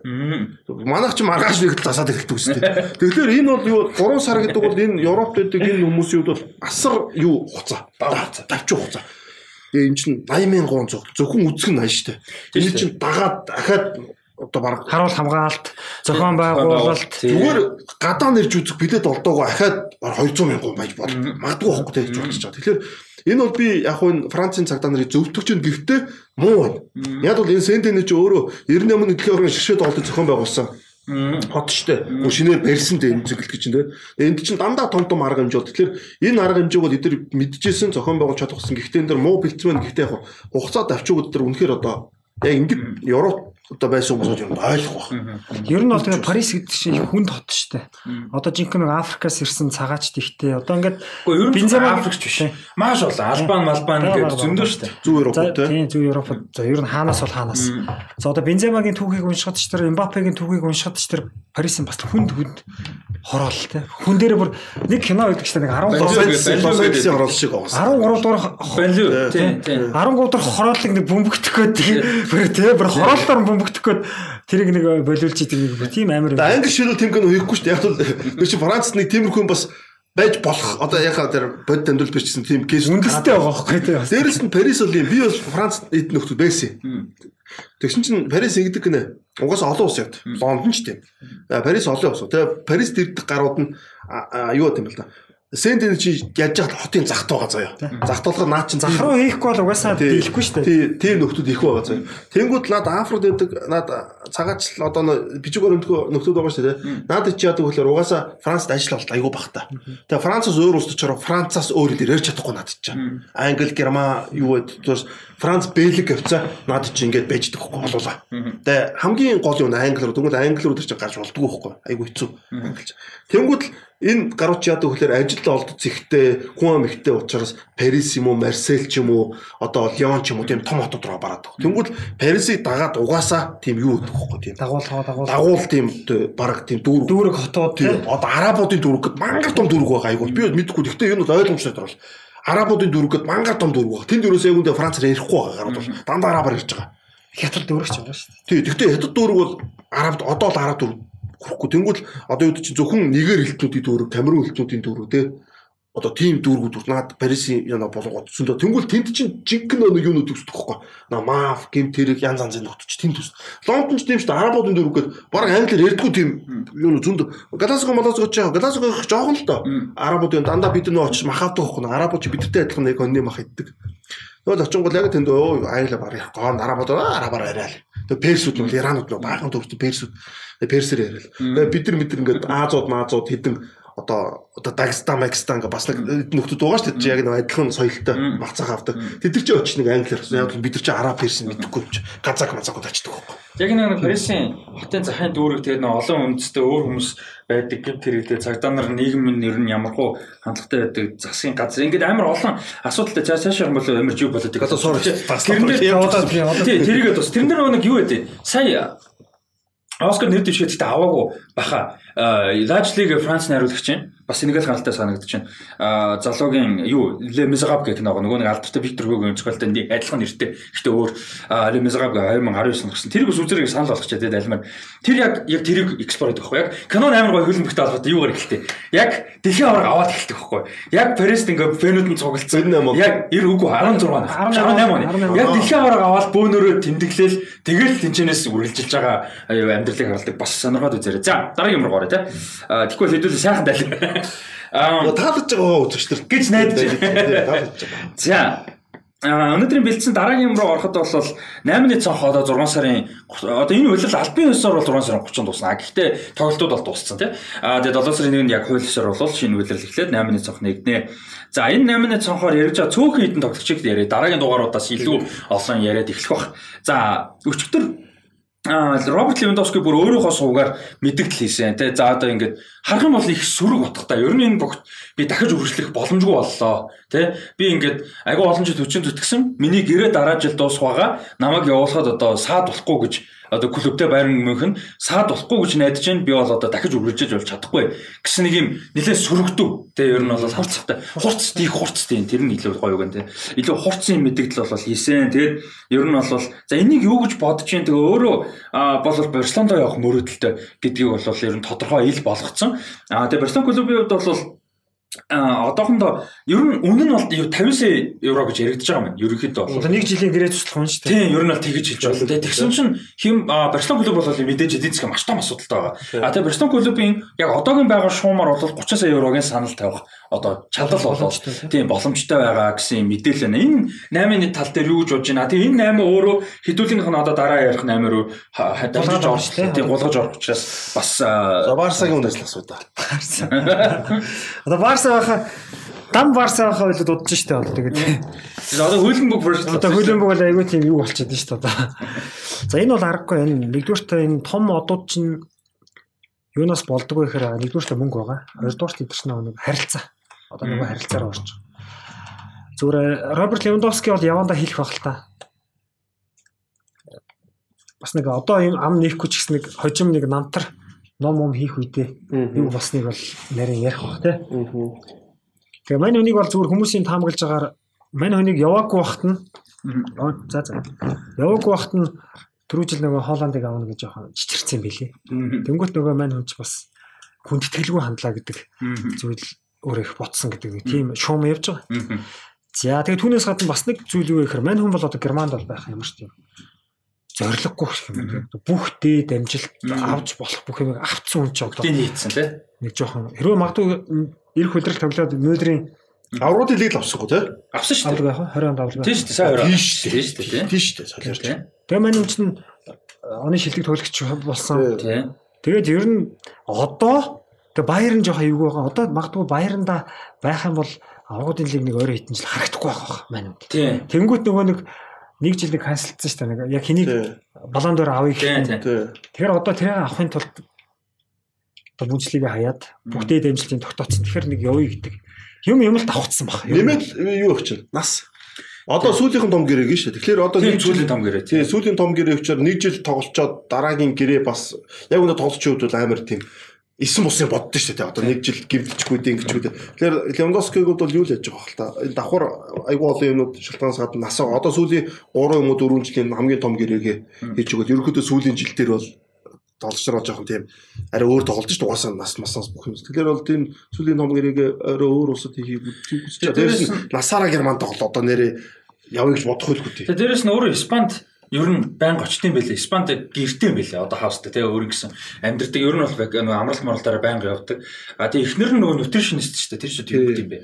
Манайх ч маргааш нэг засаад эхэлдэг үстэй. Тэгэхээр энэ бол юу 3 сар гэдэг бол энэ Европт байдаг энэ хүмүүсийн хувьд бол асар юу хуцаа. Давч хуцаа. Тэгээ эн чинь 80 мянган зөвхөн үзэх нь аяа штэ. Энэ чинь дагаад дахиад одоо баг харуул хамгаалалт зохион байгуулалт зүгээр гадаа нэрж үзэх билет олдоогоо ахаад 200 мянган байж бол магадгүй байхгүй гэж бодож байгаа. Тэгэхээр Энэ бол би яг нь Францын цагдаа нарыг зөвтгөж ин гэхдээ муу байна. Яг бол энэ Сентене ч өөрөө 98 дэлхийн орны шгшээд олдсон зохион байгуулсан хот штэ. Гүн шинээр барьсан дээ энэ зөвлөлт гэж тийм. Энд чинь дандаа том том арга хэмжээ бол тэгэхээр энэ арга хэмжээг бол эдгээр мэдчихсэн зохион байгуулж чадахсан. Гэхдээ энэ дэр муу бэлтгэн гэхдээ яг хугацаа давчууг өдөр үнэхээр одоо яг ингэж Европ одоо байсан хүмүүс юм ойлгох байх. Ер нь бол тэгээ Парис гэдэг чинь хүнд хот шүү дээ. Одоо жинхэнэ Африкаас ирсэн цагаач тэгтэй. Одоо ингээд Бензема Африкч биш. Маш олон Албан, Малбан гэдэг зөндөө шүү дээ. Зүүн Европ тий. Тийм зүүн Европ. За ер нь хаанаас бол хаанаас. За одоо Бенземагийн түүхийг уншихад ч тэр Эмбапегийн түүхийг уншихад ч тэр Парисын бас хүнд хүнд хороол те. Хүн дээр бүр нэг кино байдаг ч нэг 13 Лос-Анжелесийн хороол шиг байгаа. 13 дугаар Банлиу тий. 13 дугаар хороолыг нэг бөмбөгдөх гэдэг бүр те бүр хороолоор бөмбөгдөх гээд тэрийг нэг болиулж идэг нэг тийм амар юм. Англи ширүүл тийм кино хийхгүй шүү дээ. Яг л би чи Францд нэг тиймэрхүү бас байж болох одоо яхаа тэр бодит амьдрал бичсэн тийм кейс үндэстэй байгаа байхгүй тийм. Дээрэс нь Парис бол юм. Би бол Франц эд нөхдөд байсан. Тэгсэн чинь Парис ингэдэг гинэ. Угаас олон улс явд. Лондон ч тийм. Парис олон улс. Тэгээ Парис дэрдэх гарууд нь юу гэм бэл да. Сент энэ чи яаж яхад хотын загт байгаа заяа. Загт болохоор наад чин Зах руу хийхгүй бол угаасаа дийлэхгүй шүү дээ. Тий, тийм нөхдүүд их байгаа заяа. Тэнгүүд наад Афрод гэдэг наад цагаач л одоо бижигөр өмдгөө нөхдүүд байгаа шүү дээ. Наад чи яадаг вөхлөр угаасаа Францд ажил болт айгу бахта. Тэгээ Францаас өөр улс төчрөө Францаас өөр хэл ярьж чадахгүй наад чи. Англи, Герман юу гэдэг тус Франц, Бэлэг авцаа наад чи ингээд байждаг хөхгүй болуулаа. Тэгээ хамгийн гол юм англи руу тэгвэл англи руу чинь гарч болдгоо хөхгүй. Айгу хэцүү. Тэнгүүд л энэ гарууч яадаг вөхлөр ажил олдоц ихтэй хүн ам ихтэй учраас Парис юм уу, Марсель ч юм уу, одоо Лион ч юм уу тийм том хотод руу бараад. Тэнгүүд Парисыг дагаад угаасаа тийм юу гэдэг хөхгүй тийм. Дагуулгаа дагуул. дагуул. Тийм баг тийм дүүрэг. Дүүрэг хотууд тийм. одоо арабуудын дүүрэг гэд мангар том дүүрэг байгаа айгуул би мэдэхгүй. Гэхдээ энэ бол ойлгомжтой дөрвөл арабуудын дүүрэг гэд мангар том дүүрэг байгаа. Тэнд юусэн ягундаа францаар ярихгүй байгаа гараад бол. Дандаа арабаар ярьж байгаа. Хятад дүүрэгч байгаа шүү дээ. тий. Гэхдээ хятад дүүрэг бол арабд одоо л араб дүүрэг хүрхгүй тэнгүүл одоо юу чи зөвхөн нэгэр хэлтнүүдийн дүүрэг камерун хэлтнүүдийн дүүрэг тий одоо тийм дүүргүүд наад Парисын яна болгоод өсөндөө тэнгүүл тэнд чинь жинхэнэ нэг юунууд төсдөг хөхгүй на маф гим тэрэг янз янзын нутч тийм төс Лондон ч тийм шүү дээ арабуудын дүүрэг гээд баг англиэр ярьдгүй тийм юунууд зөнд Галасго маласго ч яа Галасго их жоохон л доо. Арабуудын дандаа бид нөө очиж махавдаг хөхгүй арабууд ч бидэртэй адилхан нэг өнний мах иддэг Тэгвэл очингол яг тэнд өө англи бар ярих гоо арабууд арабаар яриа л. Тэгээ персүүд нь иранууд нь баахан төвчтэй персүүд. Тэгээ персээр яриа л. Бид нар мэд ингээд Азууд маазууд хэдэн одоо одоо Дагестан, Пакистан гэ бас нэг нөхдөд байгаа шүү дээ. Яг нэг адилхан соёлтой мацаах авдаг. Тэд нар чи очиж нэг англиар. Яг бид нар чи араб перс мэдхгүй юм чи. Казак мазакууд очдог байхгүй. Яг нэг Парисын хотын захын дүүрэг тэр нэг олон үндэстэй өөр хүмүүс байдаг гэв тэр хэлээ цагдаа нар нийгмийн нэр нь ямархуу хандлагатай байдаг засгийн газар ингээд амар олон асуудалтай цааш цааш юм бол амар жив болоод. Одоо суур тэрнээ тий тэрийгээ тус тэрнэр нэг юу байдیں۔ Сая Оскар нэр дэвшээдтэй аваагүй баха. Лажлиг Франц найруулагч чинь бас нэг л ганцтай санагдаж байна. Аа залуугийн юу Ле Мизераб гэх нэг нөгөө нэг алдартай Виктор Гүгийн зохиолтой нэг адилхан нэртэй. Гэхдээ өөр Ле Мизераб 2019 онд гарсан. Тэрийг сүзэрийг санал болгоч тэгээд альмаар. Тэр яг яг тэрийг экспорт хийх байхгүй яг. Канон амар гой хөлбөмбөгтэй албатай юугаар ихтэй. Яг дэлхийн аварга аваад эхэлдэг байхгүй. Яг Парист ингээ фэнүүд нь цугилцсан. Яг 90 үгүй 16 18 он. Яг дэлхийн аварга аваад бөөнөрөө тэмдэглээл тэгэл тэнчэнээс үргэлжилж байгаа амьдралыг харладаг бас сонирхоод үзээрэй. За дараагийн юм орё те. Тэгэхгүй хэдүүл сайхан дайлаа. Аа таалж байгаа үзэгчдэр гэж найдаж байна. За өнөөдрийн бэлдсэн дараагийн юм руу ороход бол 8-ны цонх одоо 6 сарын одоо энэ үйлрэл албан ёсоор бол 6 сарын 30-нд дуусна. Гэхдээ тоглолтууд бол дууссан тийм. Аа тэгээд 7 сарын 1-нд яг хууль ёсоор бол шинэ үйлрэл эхлээд 8-ны цонх нэгнэ. За энэ 8-ны цонхоор ярьж байгаа цөөхөн хідэн тоглогчид яриа. Дараагийн дугааруудаас илүү олон яриад эхлэх бах. За өчигдөр А Роберт Левандовски бүр өөрийнхөө суугаар мэдгдэл хийсэн. Тэ за одоо ингээд харах юм бол их сөрөг утгатай. Ер нь энэ бүгд би дахиж үргэлжлэх боломжгүй боллоо. Тэ би ингээд агүй олон жил хүчин зүтгэсэн. Миний гэрээ дараа жил дуусах байгаа. Намайг явуулахад одоо саад болохгүй гэж одоо клубтэй Байерн Мюнхен саад болохгүй гэж найдаж байна. Би бол одоо дахиж үргэлжлэж болж чадахгүй гэсэн нэг юм нэлээд сөрөгдөв. Тэгээ ер нь бол хурцтай. Хурц тийг хурцтай. Тэр нь илүү гоё гэн тэ. Илүү хурцын мэдгдэл бол хийсэн. Тэгээд ер нь бол за энийг юу гэж бодож чинь тэгээ өөрөө бол Барселонд явах мөрөөдөлтэй гэдгийг бол ер нь тодорхой ил болгоцсон. Аа тэгээ Барселон клубын хувьд бол одоохондоо ер нь үнэн нь бол 50 евро гэж яригдж байгаа юм. Ерөнхийдөө бол. Одоо нэг жилийн гэрээ туслах юм шүү дээ. Тийм, ер нь бол тэгэж хэлж байна. Тэгээ тэгсэн чинь хим Барселон клуб бол мэдээж эдийн засгийн маш том асуудалтай байгаа. А тэгээ Барселон клубын яг одоогийн байгаа шуумар бол 30 сая еврогийн санал тавих одоо чадал болоо тийм боломжтой байгаа гэсэн мэдээлэл байна. Энэ 8-ны тал дээр юу гэж бодож байна? Тэгээ энэ 8 өөрөө хэдүүлгийнх нь одоо дараа ярих 8 руу хадгалж орж тийм гулгаж орох учраас бас Барсагийн үнээс л асуу да. Одоо Барса байхаа дам Барса байхаа бол дудаж штэ бол тэгээд. Одоо хөлбөмбөг first. Одоо хөлбөмбөг бол айгүй тийм юу болчиход штэ одоо. За энэ бол аргагүй энэ нэгдүгürt энэ том одууд чинь юунаас болдгоо гэхээр нэгдүгürt мөнгө байгаа. Хоёрдугаарт эдгэрч нэг харилцаа. Одоо нэг харилцаараа орж байгаа. Зүгээр Роберт Левандовски бол явандаа хэлэх байх л та. Бас нэг одоо юм ам нээхгүй ч гэсэн нэг хожим нэг намтар ном ном хийх үедээ юу болсныг бол нарийн ярих баг тий. Тэгээ мань хүнийг бол зүгээр хүмүүсийн таамаглаж байгаагаар мань хүнийг яваагүй бахт нь за за яваагүй бахт нь түрүү жил нөгөө Холландыг авна гэж жоохон чичирсэн байлээ. Тэнгүүт нөгөө мань хүнч бас хүндэтгэлгүй хандлаа гэдэг зүйл өөр их ботсон гэдэг нэг тийм шуум явж байгаа. За тэгээ түүнээс гадна бас нэг зүйл юу гэхээр мань хүн бол одоо Германд бол байх ямар ч тийм зориггүй юм. Бүх дээд амжилт авч болох бүх юм авцсан хүн ч одоо тийм нийцсэн тий. Нэг жоохон хэрвээ магадгүй Ирэх өдрөл тоглоод нөөдрийн Аврагын лиг л авсангүй тий. Авсан шүү дээ. яах вэ? 20 онд авлага. Тийм шүү дээ. Сайн хоёр. Тийм шүү дээ. Тийм шүү дээ. Тийм шүү дээ. Солиорч. Тэгээ маань юм чинь оны шилдэг тоглогч болсон. Тэгээд ер нь одоо тэгээ баяр нь жоохон эвгүй байгаа. Одоо магадгүй баяранда байх юм бол аврагын лиг нэг өөрөө хитэн жил харагдахгүй байх. Тийм. Тэнгүүт нөгөө нэг нэг жил нэг канселдсан шүү дээ. Нэг яг хэнийг Тий. балан дээр авъя Тийм. гэх юм. Тийм. Тэгэхээр одоо тэрийг авахын тулд одоо бүжлийг хаяад бүгдээ дэмжлтийн тогтооцсон. Тэгэхээр нэг явъя гэдэг юм юм л давхцсан баг. Нэмээд юу өгч чинь? Нас. Одоо сүүлийнхэн том гэрээг шүү. Тэгэхээр одоо Тийм нэг сүүлийн том гэрээ. тий сүүлийн том гэрээ өчөр нэг жил тоглолцоод дараагийн гэрээ бас яг өнө тоглолчийн хувьд бол амар тийм эсэн бусын боддоо шүү дээ. Одоо нэг жил гимтчгүүд ингэчгүүд. Тэгэхээр Левандовскиг бол юу л яаж байгаа хэл та. Энэ давхар айгуу олон юмнууд шалтгаанаас гадна насаа одоо сүүлийн 3 юм уу 4 жилийн хамгийн том гэрээгээ хийж өгöd. Ерөнхийдөө сүүлийн жил дээр бол байгаа жоохон тийм арай өөр тоглож шүү угаасаа нас маснаас бүх юм. Тэгэхээр бол тийм сүүлийн том гэрээгээ арай өөр улсад хийхийг үзэж байгаа. Дээрээс нь насаараа герман тоглоо одоо нэрээ явъя гэж бодох тий. Тэгээ дээрэс нь өөрөө Испанд ер нь байн очтын байлээ. Испанд гэртээ байлээ. Одоо хаустай тэгээ өөр гэсэн амьдрдаг ер нь бол нэг амралт моралдаараа байн явдаг. А тэгээ эхнэр нь нөгөө нутриtionist шүү дээ. Тэр шүү дээ юм бэ.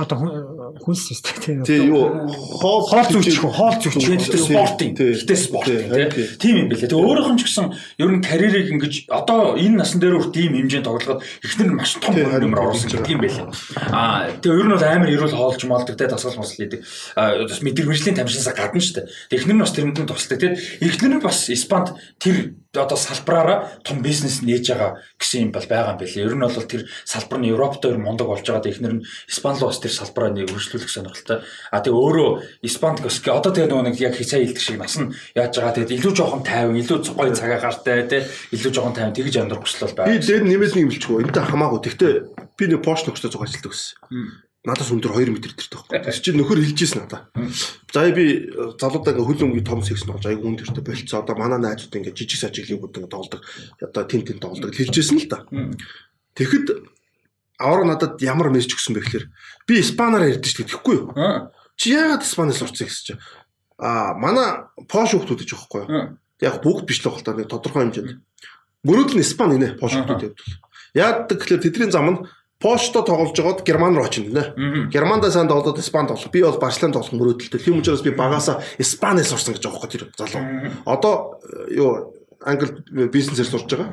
одоо хүн- хүнс систем тийм. Тий юу хоол хоол зүгч хоол зүгч. Тэгээд тэр спортын. Тий. Гэтэ спортын Тий. тий. Тим юм байлээ. Тэгээ өөрөөх нь ч гэсэн ер нь карьерийг ингэж одоо энэ насан дээр хүрт ийм хэмжээнд тоглоход эхнэр нь маш том Тий, нэмэр оруулсан тийм гэдэг юм байлээ. Аа тэгээ ер нь бол амар эрүүл хоолж молдог тий дасгал мосл хийдэг. Бас мэдрэг мэржлийн тамшинсаа гадна. Тэгээ эхнэр нь бас тэрэнд нь тусдаг тий. Эхнэр нь бас Испанд тэр одоо салбараараа том бизнес нээж байгаа гэсэн юм бол байгаа юм байлээ. Ер нь бол тэр салбар нь Европт өөр мундаг болж байгаа. Эхнэр нь Испанд руу бас тэр салбараа нэг өргөжлүүлэх сонирхолтой. А тэгээ өөрөө Испанд гос одоо тэгээ нөгөө нэг яг хичээ хилдэг шиг нас нь яаж байгаа тэгээд илүү жоохон тайван, илүү гоё цагаа гартай тий. Илүү жоохон тайван тэгж амьдрах хүсэл бол Би байгаа. дээд нэмэлт нэг имэлчгүй. Энтэй хамаагүй. Тэгтээ би нэг Porsche нөхцөл зуг ажилтдаг гэсэн. Надаас өндөр 2 м төртэй байхгүй. Тэр чинь нөхөр хэлжсэн надаа. За би э, залуудаа ингээ хөл өмгийн том секс болж айгу үн төртэй болцоо. Одоо манай найзууд ингээ жижиг сажиглигууд ингээ тоглодог. Одоо тэн тэн тоглодог хэлжсэн л да. Тэгэхэд аваар надад ямар мессеж өгсөн бэ гэхээр би испанаар ярьдэн шүү дээ. Тэгэхгүй юу? Чи яагаад испанаас урцсан гэсэн чинь. Аа манай Porsche хүмүүс гэж байхгүй юу? Яг бүгд биш л байх л та нэг тодорхой хэмжээнд. Мөрөд нь Испани нэ Porsche хүмүүстэй. Яадаг гэхээр тэдний зам нь Porsche-то тоглож байгаад Герман руу очино нэ. Германда сайн тоглоод Испанд тоглох. Би бол Барселонд тоглох мөрөөдөлтэй. Тийм учраас би багасаа Испанаас сурсан гэж байхгүй тэр залуу. Одоо э, юу англи бизнесээр сурж байгаа.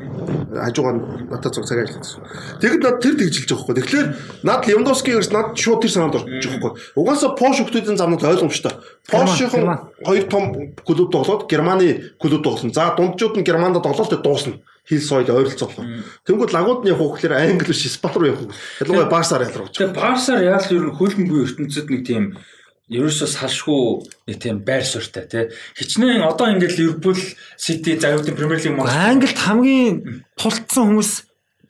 Хажуугаар надад цаг цаг ажилласан. Тэгэд над тэр тэгжилж байгаа байхгүй. Тэгэхээр над Левандовский гэрс над шууд тэр санаанд орж байгаа байхгүй. Угаасаа Porsche хүмүүсийн замнууд ойлгомжтой. Герман. хоёр том клуб тоглоод Германы клуб тоглосон. За дунджууд нь Германд тоглоод тэ дуусна. Хил соёл ойролцоолоо. Тэнгүүд лагууд нь явах гэхээр англи биш Испани руу явах. Ялангуяа Барсаар ялрах. Тэгээ Барсаар яал ер нь хөлбөмбөгийн ертөнцид нэг тийм ерөөсөө салшгүй нэг тийм байр суурьтай тий. Хичнээн одоо ингээд Ливерпул, Сити, Завидын Премьер Лиг мөн. Англид хамгийн тултсан хүмүүс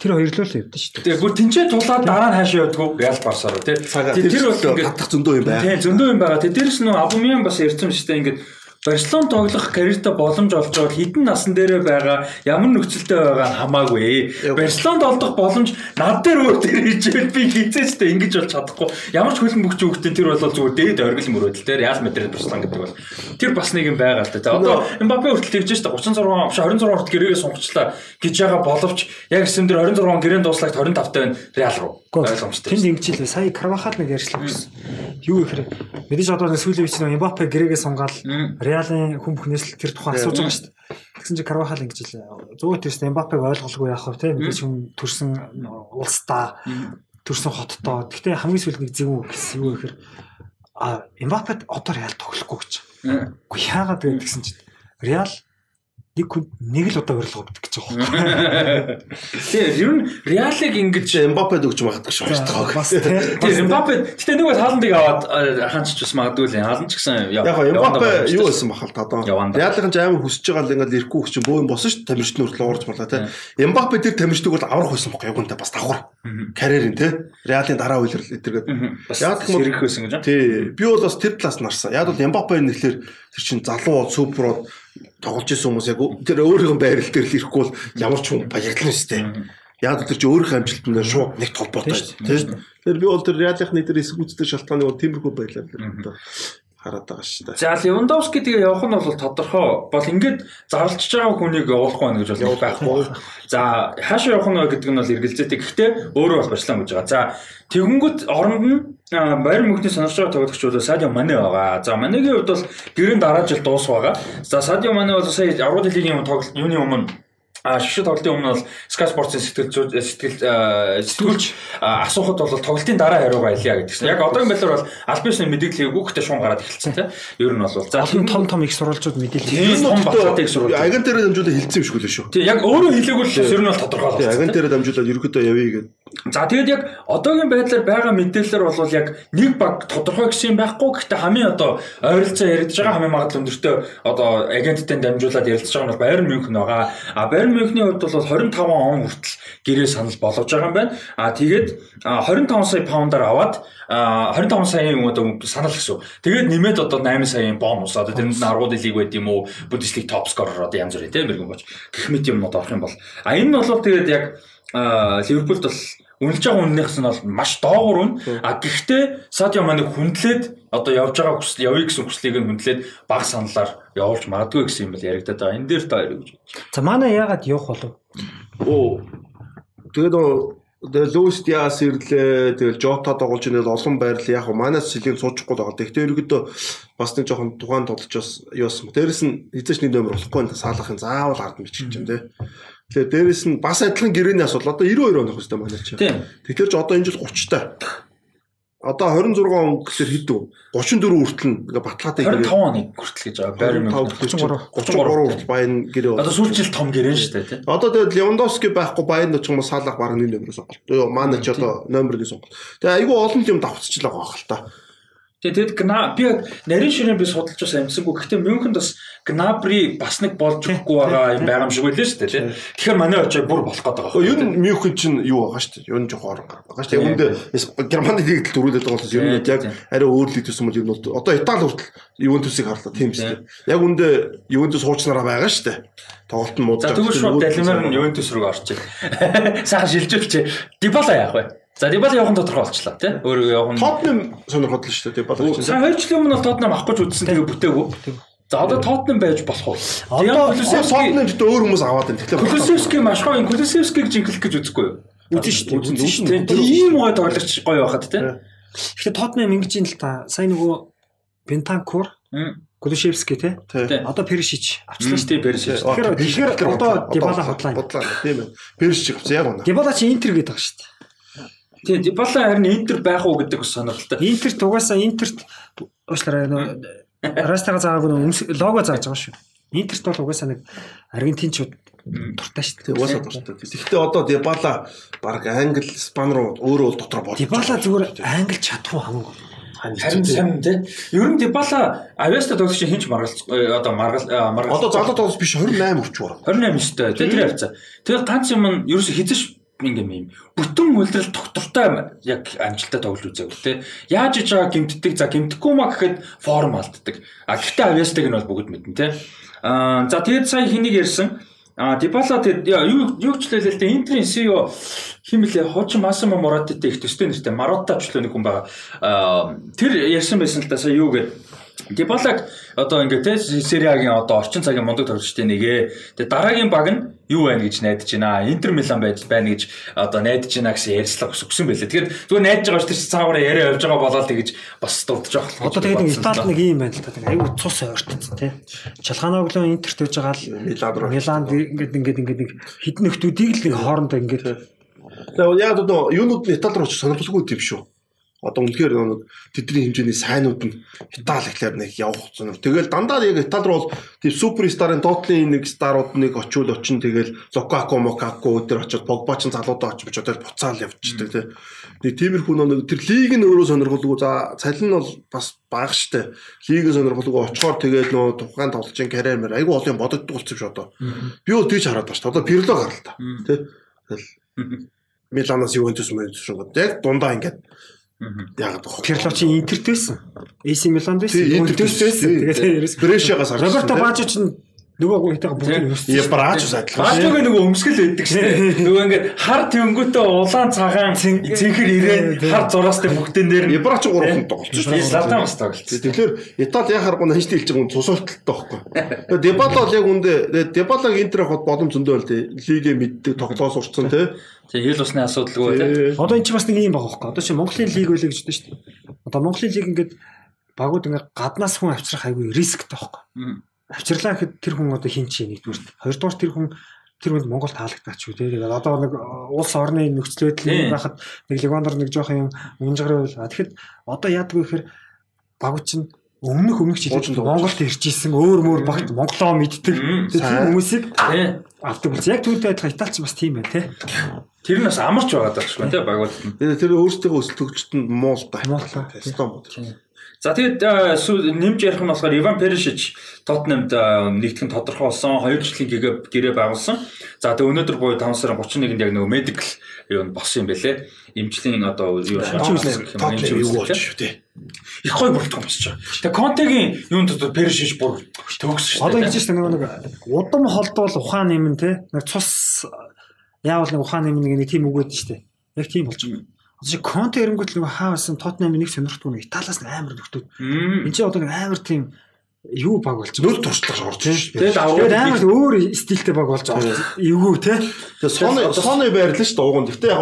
тэр хоёр л л явдсан шүү дээ. Тэгээ бүр тэнцээ тулаад дараа нь хаашаа явдггүй Реал Барсаар тий. Тэр бол ингээд хатах зөндөө юм байна. Тийм зөндөө юм байгаа. Тэгээ дээрэс нь Абумян бас ярьсан шүү дээ ингээд Барселон тоглох карьертаа боломж олж байгаа хідэн насан дээрээ байгаа ямар нөхцөлтэй байгаа нь хамаагүй. Барселонд олдох боломж над дээр өөр дээр хижээл би хизээчтэй ингэж болж чадахгүй. Ямар ч хөлн бөхч өгтөн тэр бол зүгээр дээд оргил мөрөөдөл дээр Реал Мадрид Барселон гэдэг бол тэр бас нэг юм байгаа л да. Одоо Мбаппе хүртэл тэгж штэ 36 биш 26 хүртэл гэрээгээ сунгачлаа гэж байгаа боловч яг эсэм дээр 26 гэрээнд дууслагт 25 тань Реал руу ойлгомжтой. Тэнд ингэж хэлээ. Сая Карвахал нэг ярьслаа гэсэн. Юу гэхээр мэдээж одоо сүүлийн үеч нэг Мбаппе гэрээгээ сунгаал Реалын хүн бүхнээс л тэр тухайн асууж байгаа шүү дээ. Тэгсэн чинь Карвахал ингэж хэлээ. Зүгээр тэрс Мбаппег ойлголгүй яах вэ те мэдээж хүн төрсэн улсдаа төрсэн хоттоо. Гэхдээ хамгийн сүүлд нэг зөв гэсэн юу гэхээр а Мбаппед одоо Реал тоглохгүй гэж. Үгүй яагаад вэ гэсэн чинь Реал нэг хүн нэг л удаа урилга өгдөг гэж байгаа юм. Тэгээ ер нь Реалыг ингэж Мбаппед өгч магадгүй шүү дээ. Бас те. Тэгээ Мбаппе гэтээ бол хааландыг аваад хаанч ч бас магадгүй л хааланд ч гэсэн Яг Мбаппе юу байсан бахал та одоо. Реалын ч амар хүсэж байгаа л ингээд ирэхгүй гэж чинь бөө юм босон шүү дээ. Тамирчны хүртэл уурж болоо те. Мбаппе тэр тамирчныг бол аврах байсан байхгүй юунтай бас давхар. Карьерийн те. Реалын дараа үйлрэл эдэргээд. Яг юм сэргэх байсан гэж. Тий. Би бол бас тэр талаас нарсан. Яг бол Мбаппе нэхлэр тэр чинь залуу бол супер бол тоглож исэн хүмүүс яг тэр өөрийнхөө байрал дээр л ирэхгүй бол ямар ч хүн баярлна шүү дээ. Яг л тэр чинь өөрийнхөө амжилтанд шууд нэг толботой шүү дээ. Тэр би бол тэр реалийнхны тэр эсгүүцтэй шалтгааны бол тиймэрхүү байлаа. Хараад байгаа шүү дээ. За Левандовски тэгээ явах нь бол тодорхой бол ингээд зарлж байгаа хүнийг явуулахгүй байна гэж бол байхгүй. За хаашаа явах нь гэдэг нь бол эргэлзээтэй. Гэхдээ өөрөө бол барьсан гэж байгаа. За тэгэнгүүт оронд нь Баяр мөнхний сонирч байгаа тоглогч бол Садио Мане байгаа. За Манегийн хувьд бол гэрэн дараа жил дуус байгаа. За Садио Мане бол сая Аврал лигийн тоглолт юуны өмнө А шишээ тоглолтын өмнө бол Sky Sports-ын сэтгэл сэтгэл сэтгүүлч асуухад бол тоглолтын дараа хариугаа илья гэдгсэн. Яг одоогийн байдлаар бол аль бишний мэдээлэл өгөхдөө шуун гараад эхэлсэн тийм. Ер нь бол за олон том том их сурвалжууд мэдээлэл том баталгааг их сурвалж. Агент дээр дамжуулаад хэлсэн юм шиг үлээ шүү. Тийм яг өөрөө хэлээгүй л ер нь бол тодорхой болсон. Агент дээр дамжуулаад ерөөдөө явъя гэдэг. За тэгээд яг одоогийн байдлаар байгаа мэдээлэлэр бол яг нэг баг тодорхой гэсэн юм байхгүй. Гэхдээ хамгийн одоо ойролцоо яригдж байгаа хамгийн магадлал өндөртөө одоо агенттэй дамжуулаад ярилцж байгаа нь бол Байерн Мюнхен байгаа. А Байерн Мюнхний хувьд бол 25 он хүртэл гэрээ санал болгож байгаа юм байна. А тэгээд 25 сая паундаар аваад 25 саяын одоо санал гэсэн. Тэгээд нэмээд одоо 8 саяын бонус одоо тэр нь аргууд лиг байд юм уу? Бундеслиг топ скорер одоо янз бүр тийм мэрэгэн боч. Гэх мэт юмнууд авах юм бол. А энэ нь бол тэгээд яг Ливерпулд бол үнэлж байгаа үннийхс нь бол маш доогуур үн. А гэхдээ Садио Мане хүндлээд одоо явж байгаа хүсэл явъя гэсэн хүслийг нь хүндлээд баг саналаар явуулж магадгүй гэсэн юм бол яригадаад байгаа. Энэ дээр та яриг гэж. За манай яагаад явах болов? Оо. Тэгээд Тэгээ Луис Диас ирлээ. Тэгэл Жота тоглож инэл олон байрал яг манаас сэлийг суучихгүй байгаа. Тэгтээ ерөөдөө бас нэг жоохон тухайн тоглож бас юусан. Дээрэс нь эзэж нэг нөмөр болохгүй энэ саалахын заавал ард мичиж чинь тий. Тэгээ дээрэс нь бас адилхан гэрээний асуудал. Одоо 92 оных хэвээр манай чи. Тэгэхээр ч одоо энэ жил 30 та. Одоо 26 он гэхэлэр хэд вэ? 34 хүртэл ингээ баталгаатай гэрээ 25 оны хүртэл гэж байгаа. Байр 33 33 хүртэл баян гэрээ. Одоо сүүлчил том гэрээ шүү дээ тий. Одоо тэгээд Левандовски байхгүй баян ч юм уу саалах баг нэг нөмрөөс сонголт. Йоо манай ч одоо номерны сонголт. Тэгээ айгүй олон юм давцчихлаа байгаа хэл та. Тэгээд гна би нарийн ширээ би судалж бас амжсангүй. Гэхдээ Мюнхенд бас гнабри бас нэг болж өгөхгүй байгаа юм байгаа юм шиг байлаа шүү дээ. Тэгэхээр манай очоо бүр болох гээд байгаа. Ер нь Мюнхен чинь юу байгаа шүү дээ. Ер нь жоох орон байгаа шүү дээ. Үүндээ Германы лигт төрүүлээд байгаа болохоос ер нь яг арай өөр лиг төсөн бол ер нь одоо Итали хүртэл Ювентусыг харлаа тийм шүү дээ. Яг үндэ Ювентус хуучнараа байгаа шүү дээ. Тоглолт нь муудаж. За тэгвэл шууд Далимар нь Ювентус руу орчих. Сайхан шилжүүлчих. Дибала яах вэ? За Дибала явах нь тодорхой болчлаа тий. Өөрөө явах нь Тотнем сонирхол л шүү дээ Дибала чинь. Сайн хоёр жилийн өмнө бол Тотнем авах гэж үзсэн тэгээ бүтээгүй. За одоо Тотнем байж болох уу? Одоо Тотнем гэдэг өөр хүмүүс аваад байна. Тэгэхээр Кулисевски маш гоё. Кулисевскийг жинхлэх гэж үзэхгүй юу? Үзэн шүү дээ. Үзэн шүү дээ. Тийм гоё тоглогч гоё байхад тий. Тэгэхээр Тотнем ингэж юм л та. Сайн нөгөө Бентанкур Кулишевски тий. Одоо Перишич авчлаа шүү дээ Перишич. Тэгэхээр тэгэхээр одоо Дибала хотлаа. Бодлоо тийм ээ. Перишич авсан яг үнэ. Дибала чи Интер гэдэг байгаа шүү дээ. Тийм Дибала харин Интер байх уу гэдэг сонирхолтой. Интер тугаасаа Интерт уушлаарай нөө Растага заагаагүй нөө лого зааж байгаа шүү. Интерт бол угаасаа нэг Аргентинчууд дуртай шүү дээ. Угаасаа дуртай. Тэгэхдээ одоо Дибала баг Англи, Испани руу өөрөө бол дотор болдог. Дибала зүгээр Англи чадахгүй хамаагүй. Харин сайн тий. Ер нь Дибала Авиаста тоглож хинч маргал одоо маргал маргал одоо залуу тоглож биш 28 хүрч байгаа. 28 шүү дээ. Тэр явцаа. Тэгээд ганц юм нь ерөөсө хизэж ингээм юм. Бүтэн үйлдэл доктортой яг амжилттай тоглож үзээгүй те. Яаж иж байгаа гимтдэг за гимтэхгүй маа гэхэд форм алддаг. А гэхдээ авьяастайг нь бол бүгд мэднэ те. А за тэгээд сая хэнийг ярьсан? А Дибала тэгээд юу юу ч хэлээ л дээ Интерийн CEO химэлээ хож Масамо Моратитэй их төстэй нэртэй л нэг хүн байгаа. Тэр ярьсан байсан л да сая юу гэдэг Дибалаг одоо ингээд те Сериагийн одоо орчин цагийн мундаг тоглогчтой нэгэ. Тэгээ дараагийн баг нь юу байна гэж найдаж байна. Интер Милан байж байна гэж одоо найдаж байна гэсэн ярьцлага өсгсөн байлээ. Тэгэхээр зүгээр найдаж байгаа ч тэр цаагаараа яриа явж байгаа болоо тэгэж бас дурдж байгаа. Одоо тэгээд Италид нэг юм байна л та. Аюу цус ойртсон тий. Чалханоглоо Интерт байж байгаа л. Миланд ингээд ингээд ингээд нэг хідэн нөхдүүдийг л нэг хоорондоо ингээд Тэгээ яг одоо юунууд Итали руу сонирхолгүй юм шүү одоо үнэхээр нэг тэдний хэмжээний сайнууд нь Итали гэхлээр нэг явах зүйл. Тэгэл дандаа яг Итали руу бол тийм суперстарын Тотлын нэг старууд нэг очиул очин тэгэл Лукаку Мокаку өдр очиод Погба ч залуудаа очиж очиод буцаал явчихдаг тийм. Нэг тиймэрхүү нэг тэр лиг нь өөрөө сонирхолгүй за цалин нь бол бас бага штэ. Лигийн сонирхолгүй очихоор тэгээд нөө тухайн тоглолчийн карьер мэр айгүй олон бодогддог болсон ч одоо. Би бол тийч хараад байна штэ. Одоо Пирло гарал та. Тийм. Тэгэл Миланоос Ювентус мөн шүү. Яг дундаа ингээд Яг Пирлочи Интертэйсэн. AC Миланд байсан. Интертэйсэн. Тэгээд Брешагаас харсан. Роберто Бажо ч нөгөө хитэг бүгд брааж ус адилхан. Баажууг нөгөө өмсгөл өгдөг шүү дээ. Нөгөө ингээд хар тэнгүүтээ улаан цагаан цэнхэр ирээд хар зураастай бүгдэн дээр нь Ебрач 3 тоглолцсон шүү дээ. Златан бас тоглолцсон. Тэгэхээр Итали яхаар гоо ханьж хэлж байгаа хүн цусалталтай байхгүй. Тэгээ Дебала бол яг үндэ Дебалаг Интер хот боломж зөндөө л тий. Лигээ мэддэг тоглоос урцсан тий. Тэгээ хил усны асуудалгүй тий. Одоо эн чинь бас нэг юм байгаа хөөхгүй. Одоо чи Монголын лиг байлаа гэж дээ шүү дээ. Одоо Монголын лиг ингээд багууд ингээд гаднаас хүн авчрах айгүй рисктэй байхгүй. Авчирлаа гэхэд тэр хүн одоо хин чи нэгдүгээр. Хоёрдугаар тэр хүн тэр хүнд Монгол таалагдаад ч үү те. Тэгээд одоо нэг э, улс орны нөхцөл байдал юм байхад нэг Ливандор нэг жоох юм унжгараа байл. Тэгэхэд одоо яадаг вэ гэхээр багууд чинь өмнөх өмнөх жилд. Монголд ирж исэн өөр мөр багт монголоо мэддэг. Тийм хүмүүсийг авдаг болсон. Яг түүнтэй адилхан Италич бас тийм байна те. Тэр нь бас амарч байгаа даа шүү тий багууд. Тэр өөрсдөө өсөлт төгчтөнд муу л та. Стомбод. За тэгээд э, нэмж ярих нь болохоор Иван Перишич Тоттенхэмд э, нэгтгэн тодорхой болсон 2 жилийн гэгээ гэрээ байгуулсан. За тэгээд өнөөдөр буюу 5 сарын 31-нд яг нөгөө медикал юу нь болсон юм бэлээ. Эмчлийн одоо юу Тотлем юу болж шүү тий. их гой бүрэлдэхүүн босч байгаа. Тэгээ Контегийн юунд одоо Перишич бүр төгс шүү Одоо дээ. ингэж байна нөгөө нэг удам холдвол ухаан нэмэн те. Нэг цус яавал нэг ухаан нэмэн нэг тийм үг өгдөн штэ. Яг тийм болж байгаа. Одоо чи Конте эрэнгүүт нөгөө хаа байсан Тотнам нэг сонирхтгүй нэг Италиас амар нөхдөд. Энд чи одоо нэг амар тийм юу баг болж Нөл туршлага орж шүү дээ. Тэгээд Тэгээд аваад амар өөр стилтэй баг болж байгаа. Эвгүй те. Тэгээ соны соны байрлал шүү дээ ууган. Гэтэ яг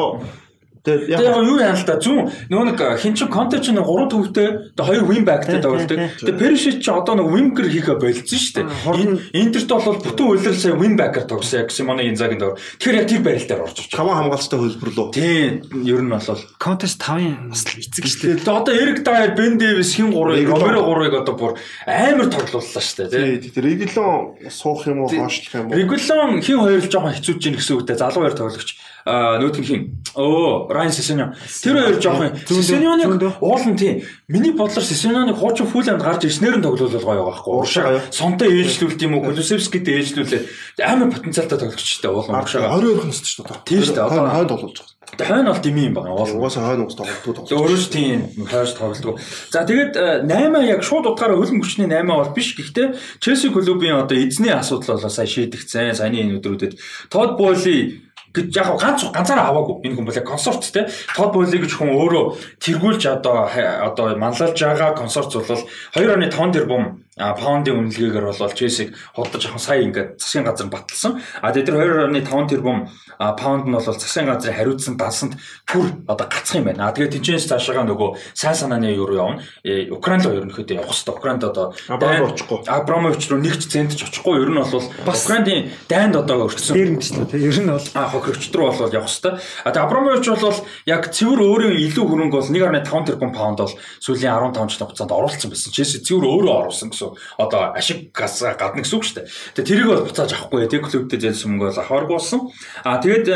Тэгээ Тэгээ яг юу яана л та зүүн нөгөө нэг хин чин контент чинь 3 төвтэй тэгээ хоёр win backтэй тоглолдог. Тэгээ Perisic чи одоо нэг winger хийхэ болцсон шүү дээ. Интерт бол бүтэн үйлрэл сая win backer тогсон яг Симоне Инзагийн дор. Тэгэхээр яг тэр байрал дээр орж ирж байгаа. хамаа хамгаалцтай хөлбөр лөө. Тийм ер нь бол Контест 5-ын бас л эцэг штэ. Тэгээ одоо Эрик Дайер, Бен Дэвис, хин 3-ыг, Реглон. Ромеро 3-ыг одоо бүр амар тоглууллаа шүү дээ. Тий, тэр регулон суух юм уу, хоошлох юм уу? Регулон хин хоёр л жоохон хэцүүж ийн гэсэн үгтэй залуу хоёр тоглогч аа нөтг нь хин. Оо, Райан Сесеньо. Тэр хоёр жоохон Сесеньоныг уулан тийм. Миний бодлоор Сесеньоныг хуучин фул амд гарч ирснээр нь тоглол гоё байгаа байхгүй. Уршаа? Сонтой ээлжлүүлт юм уу, Кулусевскитэй ээлжлүүлээ. Амар потенциалтай тоглогчтой уулан уршаага. 22 хоногт шүү дээ. Тийм шүү дээ, одоо- хойно тоглож байгаа. Хойно бол дими юм байна. Угаасаа хойно ус тоглолтгүй Тэгээ тоглож. өөрөө ч тийм хойш тоглолтгүй. За тэгээд э, 8 яг шууд утгаараа хөлн хүчний 8 бол биш. Гэхдээ Челси клубын одоо эзний асуудал болоо сая шийдэгцэн. Саяны энэ өдрүүдэд Тод Боли гэж яг ганц ганцаараа аваагүй. Энэ хүн бол яг консорт те. Тод Боли гэж хүн өөрөө тэргүүлж одоо одоо манлайлж байгаа консорт бол 2.5 тэрбум а паундын үнэлгээгээр бол Челсиг худалдаж авах сая ингээд засгийн газар баталсан. А тэгээд тэр 2.5 тэрбум паунд нь бол засгийн газрын хариуцсан дансанд бүр одоо гацх юм байна. А тэгээд тэнцэнс цаашаага нөгөө сайн санааны юу руу явна. Э, Украинд руу ерөнхийдөө явах хэрэгтэй. Украинд одоо Абрамович руу. Абрамович руу нэгч цент ч очихгүй. Ер нь бол Украиндын дайнд одоо өртсөн Дээр мэдчихлээ те. Ер нь бол а хохирогчд руу бол явах хэвээр. А тэгээ Абрамович бол яг цэвэр өөрийн илүү хөрөнгө бол 1.5 тэрбум паунд бол сүүлийн 15 жилийн хугацаанд оруулсан байсан. Челси цэвэр өөрөө оруулсан гэсэн одоо ашиг газ гадна гэсэн үг шүү дээ. Тэгээ тэрийг бол буцааж авахгүй. Тэг клубтэй зэлсэн мөнгө бол авааргүй болсон. А тэгээд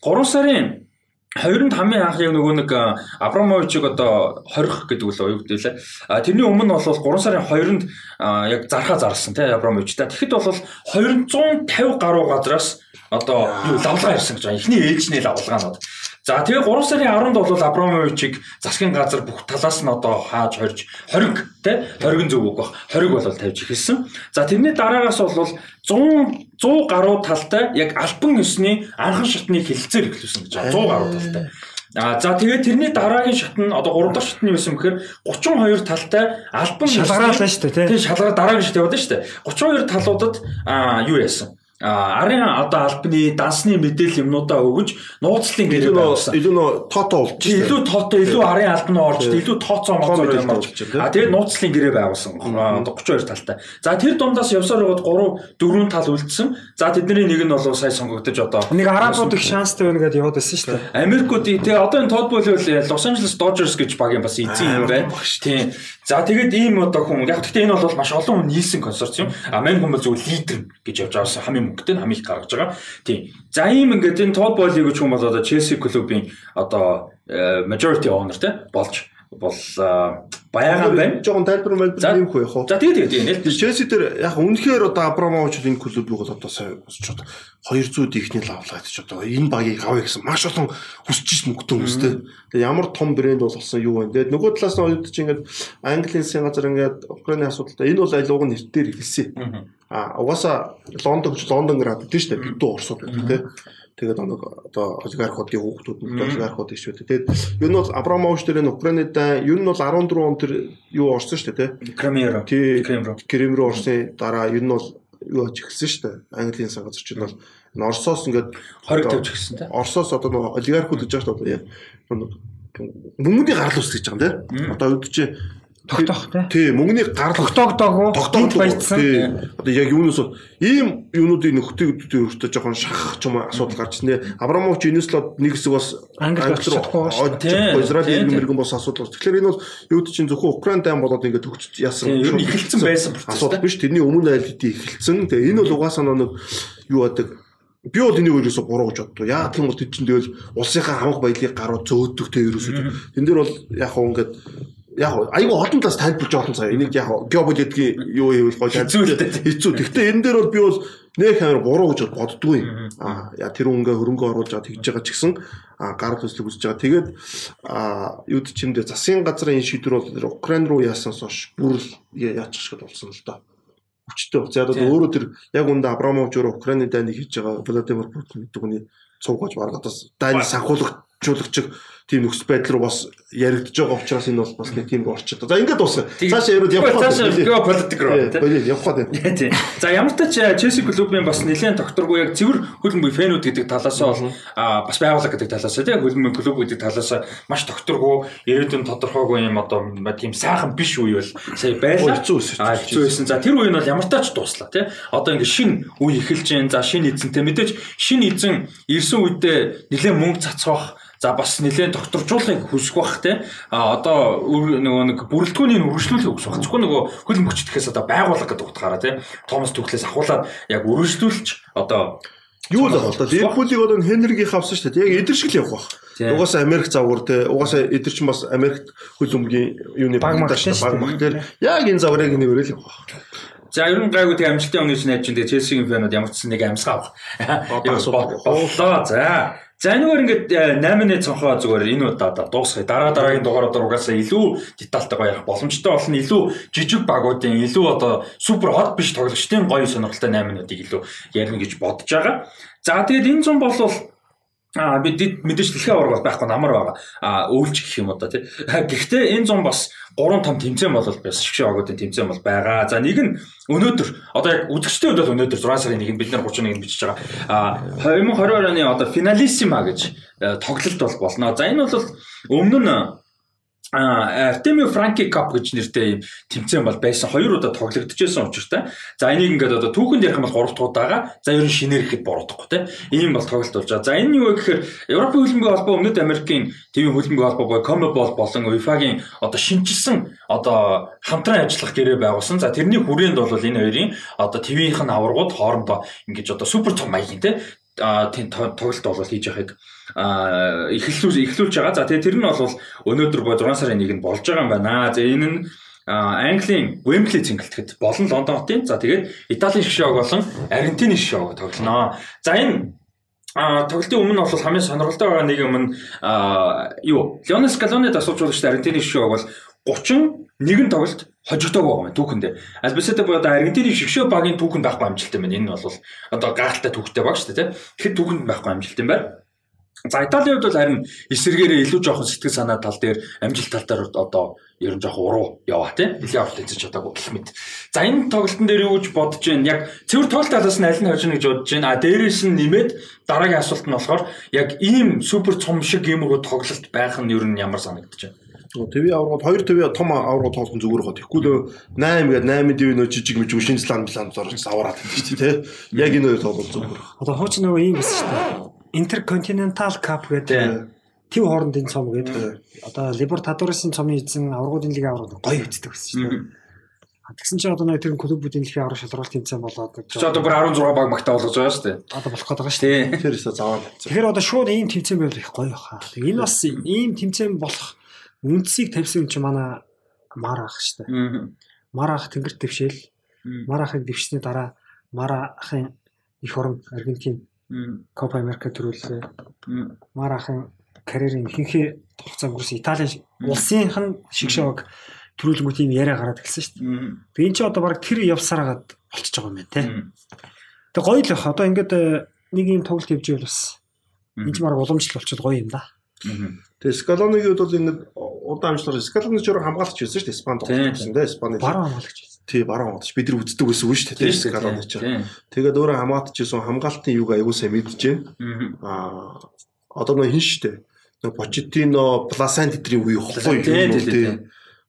3 сарын Хоёрнд хамгийн анх яг нөгөө нэг а, Абрамовичиг одоо хорих гэдэг үл юу гэдэг лээ. А тэрний өмнө бол 3 сарын 2-нд а, яг зархаа зарлсан тий Абрамович та. Тэгэхэд бол 250 гаруй газраас одоо юу лавлгаа ирсэн гэж байгаа. Эхний ээлжний лавлгаанууд. За тэгээ 3 сарын 10-нд бол Абрамовичиг засгийн газар бүх талаас нь одоо хааж хорж хориг тий хориг нь зөв үг баг. Хориг бол тавьж эхэлсэн. За тэрний дараагаас бол 100 100 гаруй талтай яг альбан ёсны анхан шатны хилцээр эхлүүлсэн гэж байгаа. 100 гаруй талтай. А за тэгээд тэрний дараагийн шат нь одоо 3 дахь шат нь юу юм гэхээр 32 талтай альбан шалгараалаа шүү дээ. Тийм шалгаар дараагийн шат яваад шүү дээ. 32 талуудад юу яасан? А арын одоо албаны дансны мэдээлэл юмнуудаа өгөж нууцлын гэрээ байгуулсан. илүү нөө тото болж Чи илүү тоотой илүү арын албан орж илүү тооцоо моцоор мэдээлэл юм орж. болж байна, тийм. А тэгээд нууцлын гэрээ байгуулсан. Аа, Одоо 32 талтай. За тэр дундаас явсаар байгаад 3 4 тал үлдсэн. За тэдний нэг нь бол сая сонгогдож одоо Нэг арабууд их шанстай байна гэдээ яваад байсан шүү дээ. Америкууд тэгээ одоо энэ Todd Bowley бол Los Angeles Dodgers гэж баг юм бас эзэн юм байна. Тийм. За тэгээд ийм одоо хүн яг гэхдээ энэ бол маш олон хүн нийлсэн консорциум. А хүн бол зөв лидер гэж явж авсан хамгийн мөнгөтэй нь хамгийн их гаргаж байгаа. Тийм. За ийм ингээд энэ Todd Bowley гэж бол одоо Chelsea клубын одоо majority owner те болж бол баягаан байна. Жохон тайлбар мэлбэр юм хөө яг хоо. За тэгээ тэгээ нэл. Челси дээр яг үнэхээр одоо Абрамович энэ клубыг бол одоо сая босч одоо 200 ихний лавлаад ч одоо энэ багийг авъя гэсэн маш олон хүсэж мөнгөтэй хүмүүстэй. Тэгээ ямар том брэнд болсон юу вэ? Тэгээд нөгөө талаас нь ойд чи ингээд Английн засгийн газар ингээд Украины асуудалтай энэ бол алууг нь нэртээр хэлсэн. А угаасаа Лондон ч Лондон град гэдэг шүү дээ. Бид дүү Оросууд гэдэг тийм Тэгээд нэг одоо олигархуудын хүүхдүүд нь олигархууд шүү дээ. Тэгээд юу нь бол Абрамович дээр нь Украинад юу нь бол 14 он тэр юу орсон шүү дээ, тий. Кремеро. Крем руу. Крем руу орсон дараа юу нь бол юу аж эхэлсэн шүү дээ. Английн сан газар чинь бол Оросоос ингээд хориг тавьж гисэн тий. Оросоос одоо нэг олигархууд гэж байгаа шүү дээ. Мөнгөний гарал үүсгэж байгаа юм тий. Одоо үүд чинь тогтоох тий мөнгөний гар тогтоогдоогүй тогтоогд баяцсан одоо яг юунаас ийм юунуудын нөхдөд өөртөө жоохон шахах ч юм асуудал гарч ирнэ. Абрамович энэс л нэг хэсэг бас англи руу Израилийн мэрэгэн бас асуудал тэгэхээр энэ бол юуд чинь зөвхөн Украин дан болоод ингээд төгсөж яасан юм эхэлсэн байсан асуудал биш. Тэрний өмнө айл хэдий эхэлсэн. Тэгээ энэ бол угаасаа нэг юу адаг би бол энийг ерөөсө буруу гэж боддог. Яагаад гэвэл тэд чинь тэгэл улсынхаа хамаг баялыг гарууд зөөдөг те ерөөсө. Тэн дээр бол яг хөө ингээд яг айгүй олон талаас тайлбарж олон цаа. Энийг яг геополитикийн юу хийвэл гоё тайлбарлаад хэцүү. Гэхдээ энэ дээр бол би бол нэг хамаар буруу гэж боддгүй. Аа яа тэр үнгээ хөрөнгө оруулж байгаа тэгж байгаа ч гэсэн гарал төслөг үзэж байгаа. Тэгээд юуд чимдээ засгийн газрын энэ шийдвэр бол Украин руу яаснаас хойш бүр яачих шиг болсон л доо хүчтэй. За одоо өөрөө тэр яг үндэ Абрамович өөрөө Украины дайныг хийж байгаа Владимир Путин гэдэг хүний цугаж баргадас дайны санхүүлагчуулагч тийм нөхцөл байдал руу бас яригдж байгаа учраас энэ бол бас нэг тийм орчид. За ингээд дуусна. Цаашаа ярууд явах гээд. Цаашаа геополитик руу тийм. Явах гээд. Тийм. За ямар ч тач Челси клубын бас нэлээд докторгүй яг цэвэр хөлбөмбөгийн фэнүүд гэдэг талаас а бас байгууллага гэдэг талаас тийм хөлбөмбөгийн клуб гэдэг талаас маш докторгүй ирээдүйн тодорхойгүй юм одоо тийм сайхан биш үе бол сая байлаа. А хэцүү байсан. За тэр үе нь бол ямар тач дуслаа тийм. Одоо ингээд шин үе эхэлж जैन. За шин эзэнтэй мэдээж шин эзэн ирсэн үедээ нэлээд мөнгө цацгах За бас нэлээд докторжуулахыг хүсэх бах те. А одоо нөгөө нэг бүрэлдэхүүнийг үргэлжлүүлэхийг хүсэх бах. Зөвхөн нөгөө хөл мөчтөхөөс одоо байгууллага гэдэг утгаараа те. Томас Түхлээс ахуулаад яг үргэлжлүүлж одоо юу л байна л да. Ливерпулийг одоо Хенригийг авсан шүү дээ. Яг эдэршгэл явах бах. Угаасаа Америк завгар те. Угаасаа эдэр чинь бас Америкт хөл өмгийн юуны баг баг дээр яг энэ заврыг нэврэл явах бах. За ер нь гайгүй тэг амжилтын өмнөс найж чинь тэгээ Челсигийн фэнүүд ямар ч нэг амьсгаа авах. Боллоо. За За энэгээр ингээд 8-ны э, цонхоо зүгээр энэ удаад дуусгая. Дараа дараагийн дугаараар угаасаа илүү детальтайгаа ярих боломжтой болно. Илүү жижиг багуудын илүү одоо супер хот биш тоглогчдын гоё сонирхолтой 8 минутыг илүү ярина гэж бодож байгаа. За тэгээд энэ зам бол А бид мэдээж дэлхийн аварга байхгүй намар байгаа. А өвлж гэх юм одоо тий. Гэхдээ энэ зам бас 3 том тэмцээн бол бас шгшээ агуудын тэмцээн бол байгаа. За нэг нь өнөөдөр одоо яг үзэгчтэй хувьд бол өнөөдөр 6 сарын 1-нд бид нар 31-нд бичиж байгаа. А 2020 оны одоо финалиссима гэж э, тоглолт бол болно. За энэ бол өмнө нь А Артемио Франки Кап гэж нэртэй тэмцээн бол байсан. Хоёр удаа тоглогдчихсэн учиртай. За энийг ингээд одоо түүхэнд ярих юм бол 3 дахь удаага. За ер нь шинээр ихэд буруудахгүй те. Ийм бол тоглолт болж байгаа. За энэ юу вэ гэхээр Европын хөлбөмбөгийн холбоо Өмнөд Америкийн ТV хөлбөмбөгийн холбоо буюу CONMEBOL болон UEFA-гийн одоо шинжилсэн одоо хамтран ажиллах гэрээ байгуулсан. За тэрний хүрээнд бол энэ хоёрын одоо ТV-ийн аваргууд хоорондоо ингэж одоо супер том маягийн те тийм тоглолт бол хийж яхад эхлүүлж эхлүүлж байгаа. За тэгээ тэр нь бол өнөөдөр 6 сарын 1-нд болж байгаа юм байна. За энэ нь Английн Wembley цэнгэлтэхэд болон Лондон хотын за тэгээд Италийн шгшоог болон Аргентины шгшоог тоглоно. За энэ тоглолтын өмнө бол хамгийн сонирхолтой байгаа нэг юм нь юу Леонел Скалонид асуужуулагч Аргентины шгшоог бол 31 тоглолт хожигдоог байгаа юм түүхэндээ. Альбисета бод Аргентины шгшөө багийн түүхэнд байхгүй амжилттай байна. Энэ бол одоо гахалтай түүхтэй баг шүү дээ. Тэгэхэд түүхэнд байхгүй амжилт юм байна. За Италийн хувьд бол харин эсэргээрээ илүү жоохон сэтгэл санаа тал дээр амжилт тал дээр одоо ер нь жоохон уруу яваа тийм нэлийн авалт хийж чадаагүй гэх мэт. За энэ тоглолтын дээр юу гэж бодож байна? Яг цэвэр тоглолт талаас нь аль нь хожно гэж бодож байна. А дээрээс нь нэмээд дараагийн асуулт нь болохоор яг ийм супер цом шиг иймэрхүү тоглолт байх нь ер нь ямар санагдаж байна? ТV аврагууд хоёр ТV том аврагууд тоглох зүгээр хаа. Тэгэхгүй л 8 гээд 8 ТV нөө жижиг мжиг шинжлэн план зорж аваад байдаг шүү дээ. Яг энэ хоёр тоглол зүгээр. Одоо хууч нөгөө ийм байсан шүү дээ. Intercontinental Cup гэдэг тэв хоорондын цом гэдэг. Одоо Libertadores-ын цомын эзэн аврагуудын лигийн аврагууд гоё үздэг байсан шүү дээ. Тэгсэн чинь одоо нэг тэр клубүүдийн дэлхийн авраг шалралт тэмцээн болоод ч одоо бүр 16 баг магтаа болгож байгаа шүү дээ. Одоо болох гээд байгаа шүү дээ. Тэр өсө заваа. Тэгэхээр одоо шууд ийм тэмцээн байвал их гоё хаа. Энэ бас ийм тэмцээн болох үндсийг тавьсан юм чи манай мар ах шүү дээ. Мар ах тэнгэр твшээл. Мар ахыг дэвшсэний дараа мар ахын их орон Аргентин Копа Америка төрүүлээ. Мар ахын карьерийн ихэнхээ хугацаанд өнгөрсөн Италийн улсынх нь шигшээг төрүүлэнгүү тийм яриа гараад эхэлсэн шүү дээ. Тэгээ эн чинь одоо баг тэр явсараагаад болчихж байгаа юм байна те. Тэгээ гоё л бах. Одоо ингээд э, нэг юм тоглолт хийж ивэл бас энэ ч баг уламжлал болчиход гоё юм да. Тэгээ Скалоныгийн хувьд бол ингэ удаан амжилтаар Скалоны өөр хамгаалагч байсан шүү дээ. Испани тоглосон дээ. Испани. Баруун хамгаалагч. Тий, баруун хамгаалагч. Бид нар үздэг байсан үү шүү дээ. Скалоны ч. Тэгээд өөрөө хамгаалж ирсэн хамгаалтын юуг аягүй сайн байна. Аа одоо нөө хин шүү дээ. Нөө Почетино, Пласант эдрийн үе ихгүй юу? Тий.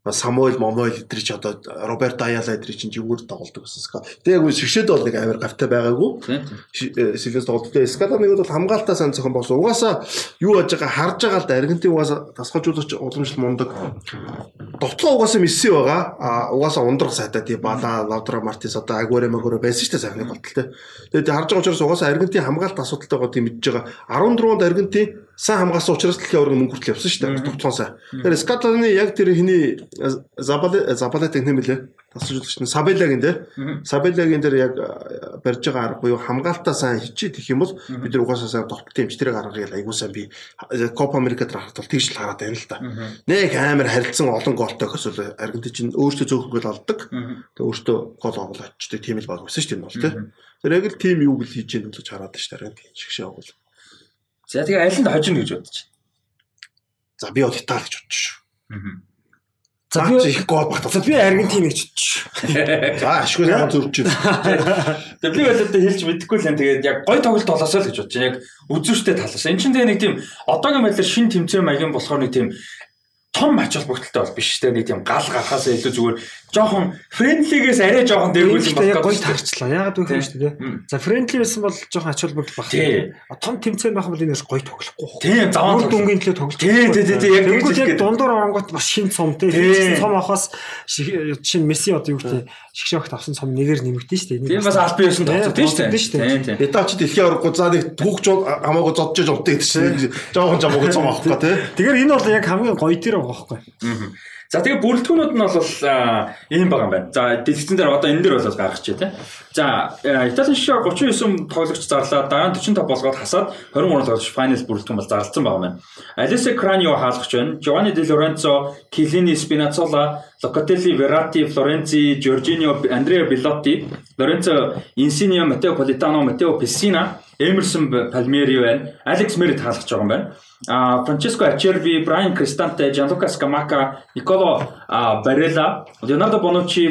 Самуэль Момойл эдэр чи одоо Роберт Аяла эдэр чинь зүгээр тоглолдог гэсэн. Тэгээ яг шигшээд бол нэг амар гавтай байгаагүй. Силээс тоглолдог. Скала нэг бол хамгаалтаа сайн зохион болсон. Угаасаа юу яаж байгаа харж байгаа л да Аргентин угаасаа тасгажуулагч уламжлал мундаг. Довтлоо угаасаа месси байгаа. А угаасаа ундрах сайтай тий Бала, Лаутро Мартинс одоо Агуэро Магуэро байсан шүү дээ сайхны болтолтой. Тэгээд харж байгаа учраас угаасаа Аргентин хамгаалт асуудалтай байгаа тийм мэдж байгаа. 14-нд Аргентин сайн хамгаалсан учраас дэлхийн аварга мөнгө хүртэл явсан шүү дээ. Тогтхон сайн. Тэгэхээр Скатланы яг тэр хиний Забале Забалет гэх юм лээ. Тасжуулагч нь Сабелагийн дээ. Сабелагийн дээр яг барьж байгаа арга буюу хамгаалтаа сайн хичээд их юм бол бид нар угаасаа сайн тогтолтын эмчтэрэг аргыг айгуу сайн би Копа Америка дээр харахад бол тэгж л хараад байна л да. Нэг амар харилцсан олон голтой өсвөл Аргентин чинь өөртөө зөөхөн гол алдаг. Тэгээ өөртөө гол оол очдөг тийм л баг байсан шүү дээ. Тэр яг л тим юу гэл хийж яах гэж хараад шүү дээ Аргентин шигшээ бол. За тэгээ аль нь хожино гэж бодож байна. За би бол Итали гэж бодож шүү. За би их гол багтаа. Би Аргентин гэж бодож. За ашгүй сайн зөрж байна. Тэгээ би бол одоо хэлж мэдэхгүй л юм. Тэгээд яг гой тоглолт болоосоо л гэж бодож байна. Яг үзүүштэй талаас. Энд чинь тэгээ нэг тийм одоогийн байдлаар шин тэмцээн маягийн болохоор нэг тийм том ач холбогдолтой бол биш те нэг тийм гал гарахаас илүү зүгээр жоохон френдлигээс арай жоохон дээргүүл юм байна. Гоё таарчлаа. Яагаад вэ гэж те. За френдли байсан бол жоохон ач холбогдол баг. Том тэмцээн байх бол энэс гоё тоглохгүй. Тийм заван дүнгийн төлөө тоглож. Тийм тийм тийм яг тэгж яг дундуур оронгот бас шин цом те. Цом ахаас шин месси одоо юу гэдэг шигшөөгт авсан цом нэгээр нэмэгдэн шүү дээ. Тийм бас албан ёсон тоглож тийм шүү дээ. Тийм тийм. Италич дэлхийн авраггүй за нэг түүхч хамаагүй зодж жоддаг гэдэг чинь жоохон жамаагүй цом авахгүй те. Тэгэхээр энэ бол яг хамгийн гоё тэр байгаа байхгүй. Аа. За тэгээ бүрэлдэхүүнүүд нь бол ийм байгаа юм байна. За дэлгэцэн дээр одоо энэ дэр бол гаргах чи тий. За Италийн шишээ 39 тоглогч зарлаад дараа нь 45 болгоод хасаад 23 тоглогч файнал бүрэлдэхүүн бол зарласан байгаа юм. Алисе Кранио хаалгач байна. Giovanni Di Lorenzo, Chiellini, Spinazzola, Locatelli, Verratti, Florenzi, Giorginio, Andrea Bellotti, Lorenzo Insigne, Matteo Politano, Matteo Pessina, Emerson Palmieri байна. Алекс Мерит хаалгач байгаа юм байна. А Франческо Ачерви, Брайан Кристанте, Джанлука Скамака, Николо Барелла, Леонардо Бонуччи,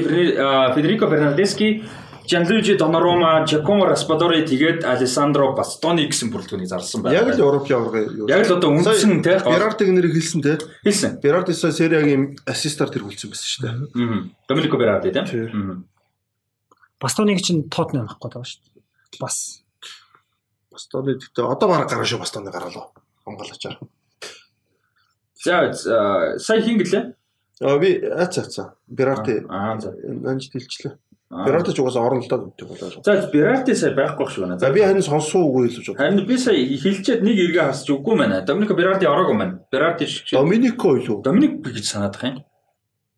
Федерико Бернардески, Gianluigi Donnarumma, Giacomo Raspadori тэгээд Alessandro Bastoni гэсэн бүрэлдэхүүнийг зарласан байна. Яг л Европын аварга юу. Яг л одоо үндсэн те. Berardi нэрийг хэлсэн те. Хэлсэн. Berardi сая Serie-гийн ассистаар тэр хүлцэн байсан шүү дээ. Аа. Domenico Berardi те. Bastoni чинь Tottenham авахгүй байгаа шүү дээ. Бас. Bastoni гэхдээ одоо бараг гараа шүү Bastoni гараалаа. Монголчаар. За сая хин гэлээ. Аа би ацаа ацаа. Berardi Аа за. нанж дэлчлээ. Берарти ч угаасаа оролдоод өгдөг болоо. За Берарти сая байхгүй шүү байна. За би харин сонсоо үгүй л гэж бодлоо. Харин би сая хилчээд нэг эргээ хасч үгүй байна. Доминико Берарти ороогүй байна. Берарти шиг. Доминико юу? Доминик гэж санаад байгаа юм.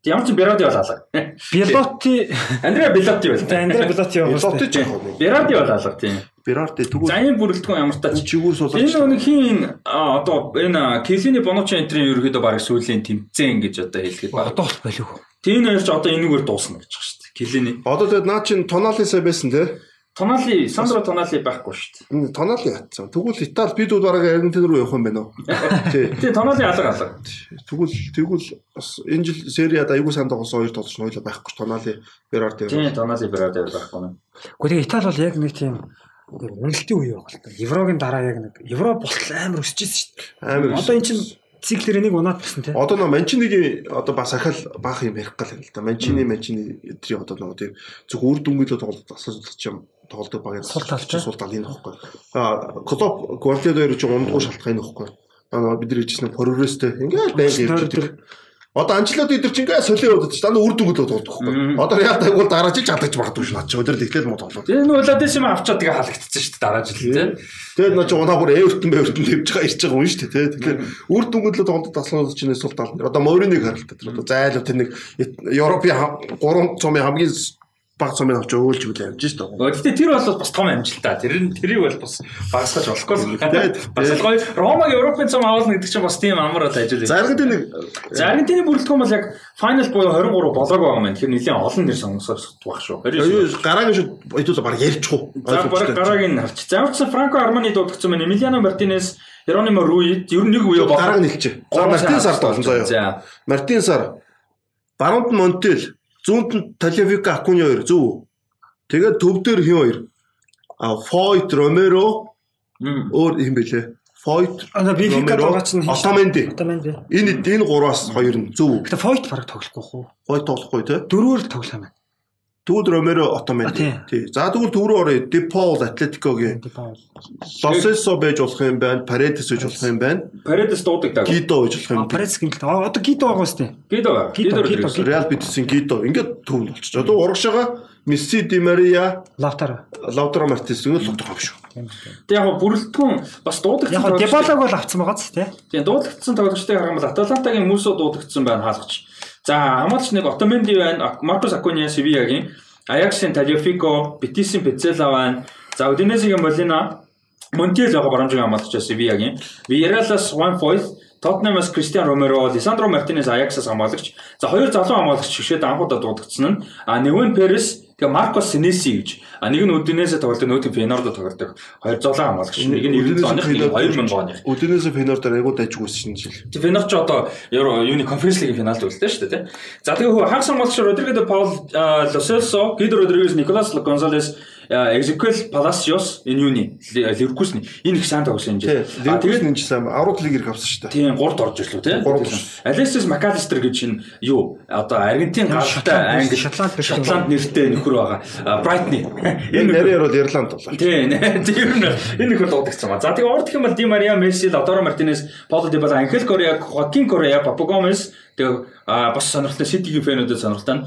Ямар ч Берарти бол алга. Белоти Андреа Белоти бол. Андреа Белоти яваа. Белоти ч яг. Берарти бол алга тийм. Берарти тэгвэл За энэ бүрэлдэхүүн ямар тач чигүүр суулгаж. Энэ нэг хин одоо энэ Келини Боночи энтрийн ерөөдөө баг сүүлийн тэмцээн гэж одоо хэлгээд байна. Одоо бол болов. Тийм нэр ч одоо энэгээр дуусна гэж байна шүү дээ. Келини. Одоо тэгээд наа чин Тонали сая байсан те. Тонали, Сандро Тонали байхгүй шүү дээ. Энэ Тонали ятсан. Тэгвэл Итали бид бол бараг Аргентин руу явах юм байна уу? Тий. Тийм Тонали алга алга. Тэгвэл тэгвэл бас энэ жил сериад аягүй сайн тоглосон хоёр тоглож нойлоо байхгүй Тонали Берарди. Тийм Тонали Берарди байхгүй юм. Гэхдээ Итали бол яг нэг тийм үнэлтийн үе байгаа л та. Еврогийн дараа яг нэг Евро болтол амар өсчихсэн шүү дээ. Амар. Одоо эн чинь циклэр энийг унаад гэсэн тийм. Одоо нөө Манчинигийн одоо бас ахал баах юм ярих гал юм л да. Манчини Манчини эдрийн одоо нөгөө тийм зөв үр дүнгийн тоглолт асуулт юм тоглолт багийн Сул талч. сул тал энэ ихгүй. А Клоп Гвардиола хоёр ч ундгуу шалтгаан энэ ихгүй. Аа бид нар хэлжсэн Форестэй ингээл байг ярьж байдаг. Одоо Анчлоти идэр чинь ингээ солио удаж дандаа үр дүнгэл болдог байхгүй. Одоо Реал тайгуул дараа жил чадаж магадгүй ш над чи өдөр л ихлээл муу тоглоод. Тэгээ нөө Ладесим авчаад тэгээ халагдчихсан шүү дээ дараа жил тий. Тэгээд нөө чи унаа бүр Эвертон Эвертон тавьж байгаа ирж байгаа юм шүү дээ тий. Тэгэхээр үр дүнгэлээ тоглоод таслаад чинь сул тал. Одоо Мориныг харалтай тэр одоо зайлуу тэр нэг Европын 3 цомын хамгийн баг цомын авч өөлж үл амжиж шүү дээ. Гэхдээ тэр бол бас том амжилт та. Тэр нь тэрийг бол бас багасгаж болохгүй. Бас л гоё. Ромаг Европын цом авална гэдэг чинь бас тийм амар л ажил. За Аргентины За Аргентины бүрэлдэхүүн бол яг файнал буюу 23 болоог байгаа юм. Тэр нэлээд олон нэр сонгосож байх шүү. Гараагийн шууд хэдүүл баг ярьчих уу. За баг гарааг нь харч. За урьдчилан Франко Армани дуудагдсан байна. Эмилиано Мартинес Еронимо Руи ер нь нэг үе бол гарааг нэлчээ. За Мартин сард болсон заяа. За Мартин сар Барунд Монтел Зүүнд нь Талевика Акуни хоёр зөв үү? Тэгээд төв дээр хин хоёр? А Фойт Ромеро өөр юм бэлээ. Фойт ана Бенфика байгаа чинь Отаменди. Отаменди. Энэ энэ гураас хоёр нь зөв. Гэтэ Фойт бараг тоглохгүй хөө. Фойт тоглохгүй те. Дөрвөөр юм байна. Тэгвэл Ромеро Отаменди. Тий. За тэгвэл төв рүү орё. Депол Атлетикогийн. Лосесо байж болох юм байна. Паредес байж болох юм байна. Паредес дуудагдав. Гидо байж болох юм. Паредес гэмтэл. Одоо Гидо байгаа үстэй. Гидо. Гидо. Реал Битисийн Гидо. Ингээд төв болчих. Одоо урагшаага Месси, Ди Мария, Лавтаро. Лавтаро Мартинес ингэ л тоглох юм шүү. Тэг яг бүрэлдэхүүн бас дуудагдсан. Яг Дебалаг бол авцсан байгаа ч тий. Тийм дуудагдсан тоглогчдыг харах юм бол Аталантагийн Мусо дуудагдсан байна хаалгач. За хамгаалч нэг Отоменди байна, Маркус Акуниа Севиагийн, Аяксын Талиофико, Битисийн Пецела байна. За Удинезигийн Молина, Монтиэл байгаа барамжийн хамгаалагч Севиагийн, Виералас Juan Foyth Тотнамас Кристиан Ромеро, Лисандро Мартинес Аяксаас хамгаалагч. За хоёр залуу хамгаалагч шигшээд анхудаа дуудагдсан нь а Невен Перес тэгээ Маркос Сенеси гэж. А нэг нь Удинесе тоглолт нөгөөд Фенордо тоглолт. Хоёр залуу хамгаалагч. Нэг нь 90 оных, 2000 оных. Удинесе Фенордо айгуу дайжгүйсэн жил. Фенор ч одоо юуны конференц лигийн финалд үлдээ шүү дээ, тий. За тэгээ хагас хамгаалагч Родриго де Паул Лоселсо, Гидо Родригес, Николас Гонсалес Execuel Palacios энэ юуны Ливеркусны энэ их сайн тоглосон юм жаа. Тэгээд энэ сайн аврал лиг ирэх авсан шүү дээ. Тийм 3-д орж ирлээ тий. Alexis McAllister гэж энэ юу одоо Аргентин гаралтай Англи Шотланд Шотланд нэртэй нөхөр байгаа. Брайтны. Энэ нэрээр бол Ирланд болоо. Тийм тийм энэ нөхөр дуудагдсан ба. За тэгээ урд гэх юм бол Ди Мария, Месси, Лаутаро Мартинес, Пауло Дибала, Анхел Корея, Хоакин Корея, Папу Гомес Тэгээ бас сонирхолтой Ситигийн фэнүүдэд сонирхолтой нь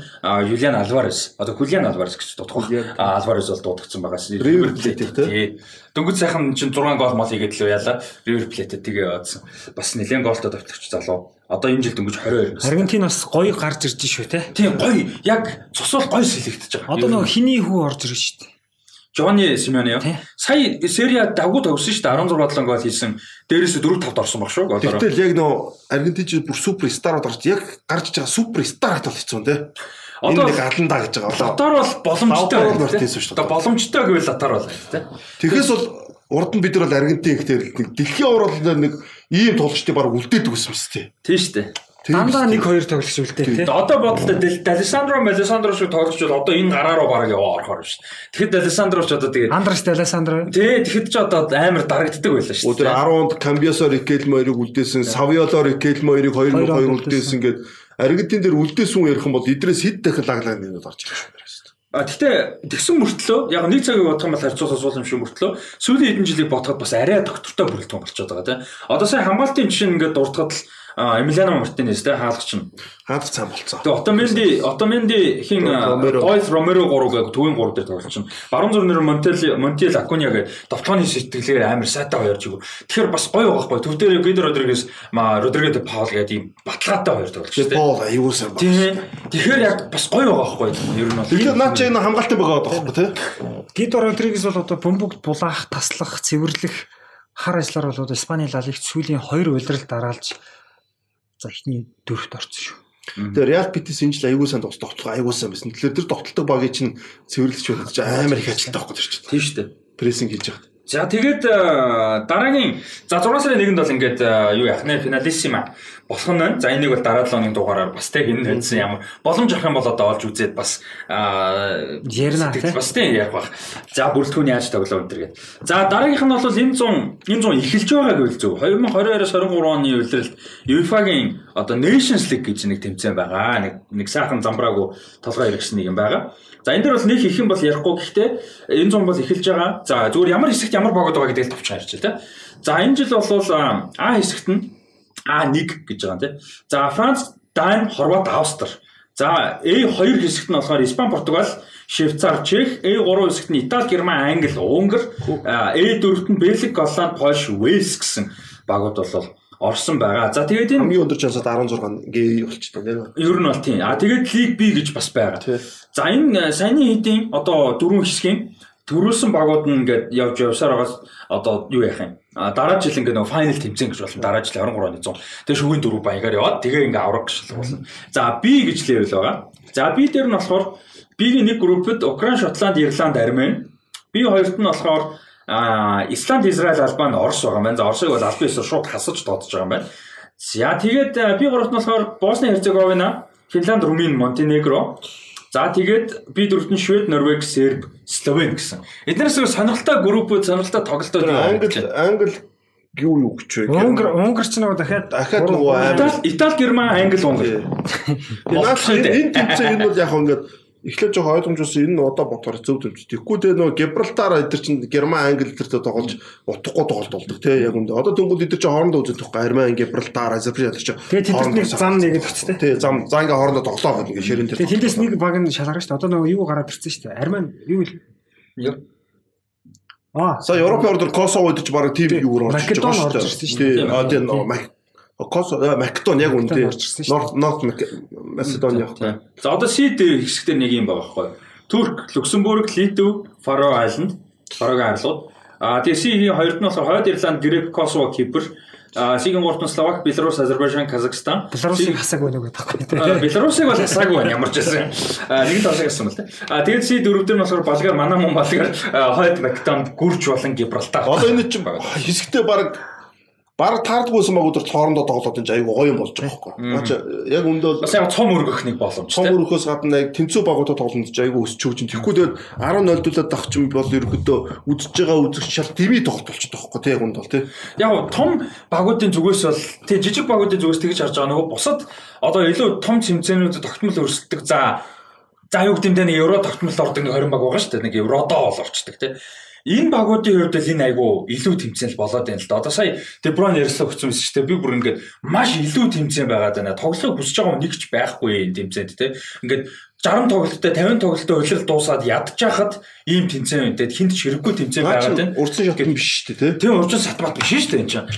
Юлиан Альварес одоо Хулиан Альварес гэж дуудах. Альварес бол дуудагдсан байгаа. Ривер Плейтэд тий. Дөнгөж сайхан чинь 6 гол мол хийгээд л яалаа. Ривер Плейтэд тэгээ яваадсан. Бас нэлээд голтой давтагч залуу. Одоо энэ жил дөнгөж 22. Аргентин бас гоё гарч ирж шүү те. Тийм гоё. Яг цусвал гоё сэлэгдэж байгаа. Одоо нөгөө хиний хүү орж ирж шүү дээ. Жонни Симеоне сая Серия давгуу тогсон шүү дээ 16 7 гол хийсэн. Дээрээс 4 5-д орсон баг шүү голоор. Гэтэл яг нөө Аргентинч бүр супер старууд орж яг гарч байгаа супер стар хат бол хэцүү тий. Одоо нэг аландаа гэж байгаа. Латар бол боломжтой байна. Мартинес шүү дээ. Одоо боломжтой гэвэл Латар бол тий. Тэгэхээс бол урд нь бид нар Аргентин гэхээр дэлхийн уралдаар нэг ийм тоглолчтой баг үлдээдэг гэсэн юм шүү дээ. Тийм шүү дээ. Дандаа 1 2 тоглож үлдээ тий. Одоо бодлоо Далисандро Малисандро шүү тоглож бол одоо энэ гараа руу бараг яваа орохоор шүү. Тэгэхэд Далисандро ч одоо тэгээд Андрес Далисандро. Тий, тэгэхэд ч одоо амар дарагддаг байлаа шүү. Өдөр 10-нд Камбиасо Рикелмо хоёрыг үлдээсэн, Савиоло Рикелмо хоёрыг 2002 үлдээсэн гээд Аргентин дээр үлдээсэн хүн ярих юм бол идрээс хэд дахин лаглаг нэг орж ирэх шүү. А гэтээ тэгсэн мөртлөө яг нэг цагийг бодох юм бол харьцуулах асуул юм шиг мөртлөө сүүлийн хэдэн жилийг бодоход бас арай доктортой бүрэлдэхүүн болчиход байгаа тийм. Одоо сая хамгаалтын жишээ ингээд дурдхад л Эмилиано Мартинес те хаалгач нь. Хаалгач цаан болцсон. Тэгээ Отоменди Отоменди хин Ойс Ромеро 3 гэх төвийн 3 дээр тоглож чинь. Баруун зүрнэр Монтел Монтел Акуниа гэх товтооны сэтгэлээр амар сайтай хоёр жиг. Тэгэхээр бас гоё байхгүй. Төв дээр Гидо Родригес де Паул гэдэг ийм баталгаатай хоёр тоглож шүү дээ. Паул аюул сайн байна. Тэгэхээр яг бас гоё байгаа байхгүй. Ер нь бол. Тэгэхээр наа чи энэ хамгаалтай байгаа байхгүй тий. Гидо Родригес бол одоо бөмбөгт булаах, таслах, цэвэрлэх хар ажиллаар бол Испани Ла Лигт сүүлийн 2 удирал дараалж за ихний дөрөвт орсон шүү. Тэгээ Real Betis энэ жил аягүй сайн тоглолт аягүй сайн байсан. Тэгэхээр тэр тоглолтог багийг чинь цэвэрлэж байна гэж амар их ажилтаа байхгүй чинь. Тийм шүү дээ. Прессинг хийж байгаа. За тэгээд дараагийн за 6 сарын 1-нд бол ингээд юу яах нэ финалиссима болох нь байна. За энийг бол дараа 7 өдрийн дугаараар бас тэг энэ хэлсэн ямар боломж авах юм бол одоо олж үзээд бас ярина бас тийм ярих бах. За бүрэлдэхүүн яаж тоглоо өнтер гээд. За дараагийнх нь бол энэ 100 энэ 100 эхэлж байгаа гэвэл зөв. 2022-оос 23 оны үеэрэлт UEFA-гийн одоо Nations League гэж нэг тэмцээн байгаа. Нэг нэг сайхан замбраагүй толгой хэрэгсэн нэг юм байгаа. За энэ дээр бол нэг их юм бол ярихгүй гэхдээ энэ зам бол эхэлж байгаа. За зүгээр ямар хэсэгт ямар богод байгаа гэдгийг товч харж байна. За энэ жил бол А хэсэгт нь А1 гэж байгаа юм тий. За Франц Дани, Хорват, Австри. За A2 хэсэгт нь болохоор Испани, Португал, Швейцар, Чех, A3 хэсэгт нь Итали, Герман, Англи, Унгар, A4-т нь Бельги, Голланд, Польш, Уэльс гэсэн багууд бол орсон байгаа. За тэгээд энэ хамгийн өндөр чансаад 16 гээ болчихсон тийм. Ер нь бол тийм. А тэгээд Лиг B гэж бас байгаа. За энэ саяны хэдийн одоо дөрвөн хэсгийн төрүүлсэн багууд нь ингээд явж явсаар байгаас одоо юу яах юм? А дараа жил ингээд нөгөө файнал тэмцээн гэж болно. Дараа жил 23 оны 100. Тэгээ шүгээн дөрөв баягаар яваад тэгээ ингээд авраг гэж болно. За B гэж левел байгаа. За B дээр нь болохоор B-ийн нэг группэд Украин, Шотланд, Ирланд, Армен. B хоёрт нь болохоор а Исланд, Израиль, Албани, Орос байгаа юм байна. За Оросыг бол аль биесээр шууд хасаж дуудаж байгаа юм байна. За тэгээд B гуравт нь болохоор Босни Херцеговина, Финланд, Румын, Монтенегро. За тэгээд би дөрөвт нь Швед, Норвег, Серб, Словен гэсэн. Эднээс сонирхолтой группүүд, сонирхолтой тоглолтууд Англи, Англи юу юу гэж вэ? Унгар Унгарч нөгөө дахиад дахиад нөгөө Итали, Итали, Герман, Англи, Унгар. Наад энэ тэмцээн энэ бол яг ингээд эхлээд жоохон ойлгомжсон энэ нь одоо бодохоор зөв төвч. Тэгэхгүй те нөгөө Гибралтар эдэр чинь Герман Англи эдэртэй тоглож утгагүй тоглолт болдог те яг үндэ. Одоо тэнгууд эдэр чинь хоорондоо үзэх байхгүй Армен Гибралтар Азербайджан эдэр чинь. Тэгээ тэд нэг зам нэгэд өгчтэй. Тий зам за ингээ хоорондоо тоглоо гэдэг ширэн дээр. Тэгээ тэндээс нэг баг нь шалгарна шүү дээ. Одоо нөгөө юу гараад ирсэн шүү дээ. Армен юу вэ? Аа. За Европын ордор Косово эдэр чинь баг тийм юу орж ирж байгаа шүү дээ. Тий. А тийм Косово Македон яг үндэ Норт Норт Македони яг. За одоо сид хэсэгтэр нэг юм байгаа байхгүй. Турк, Люксембург, Литв, Фаро айланд, Фарогийн арлууд. А тэгээ сигийн хоёрд нь болохоор Хойд Ирланд, Грек, Косово, Кипр. А сигийн гуравт нь Словак, Беларусь, Азербайджан, Казахстан. Беларусыг хасаагүй нэг байхгүй. Беларусыг бол хасаагүй байна ямар ч байсан. А нэг тосог гэсэн юм л тэ. А тэгээд си дөрөвдөр нь болохоор Болгар, Манай мөн Болгар, Хойд Македонд, Гүрч болон Гибралтар. Одоо энэ чинь хэсэгтээ баг Бараг таардгүйсэн магуудад хоорондоо тоглоод энэ аягүй гоё юм болж байгаа байхгүй. Наач яг өндөө бас яг цом өргөх нэг боломжтой. Цом өргөхөөс гадна яг тэнцүү багуудад тоглоно гэж аягүй өсч өгч. Тэгэхгүй тэгээд 10-0 дүүлээд авах чинь бол ерөөдөө үзэж байгаа үзэгч шал дими тоглолт болчихдог байхгүй тий яг үнд бол тий. Яг том багуудын зүгээс бол тий жижиг багуудын зүгээс тэгж харж байгаа нөгөө бусад одоо илүү том цэмцээнүүдэд тогтмол өрсөлдөг за за юу гэдэг нь евро тогтмол ордог нэг 20 баг байгаа шүү дээ. Нэг евродоо бол орчдөг тий энэ багуудын хувьд л энэ айгу илүү тэмцээн болоод байна л да. Одоо сая Деброн ярьсан мэт ч тийм би бүр ингээд маш илүү тэмцээн байгаад байна. Тоглохыг хүсэж байгаа хүн нэг ч байхгүй энэ тэмцээнд тийм. Ингээд 60 тоглолттой 50 тоглолттой улирал дуусаад ядчихад ийм тэмцээн үнтэй хинт хэрэггүй тэмцээн байгаад байна. Урдсан шат юм биш шүү дээ тийм. Урдсан сатбат биш шүү дээ энэ чинь.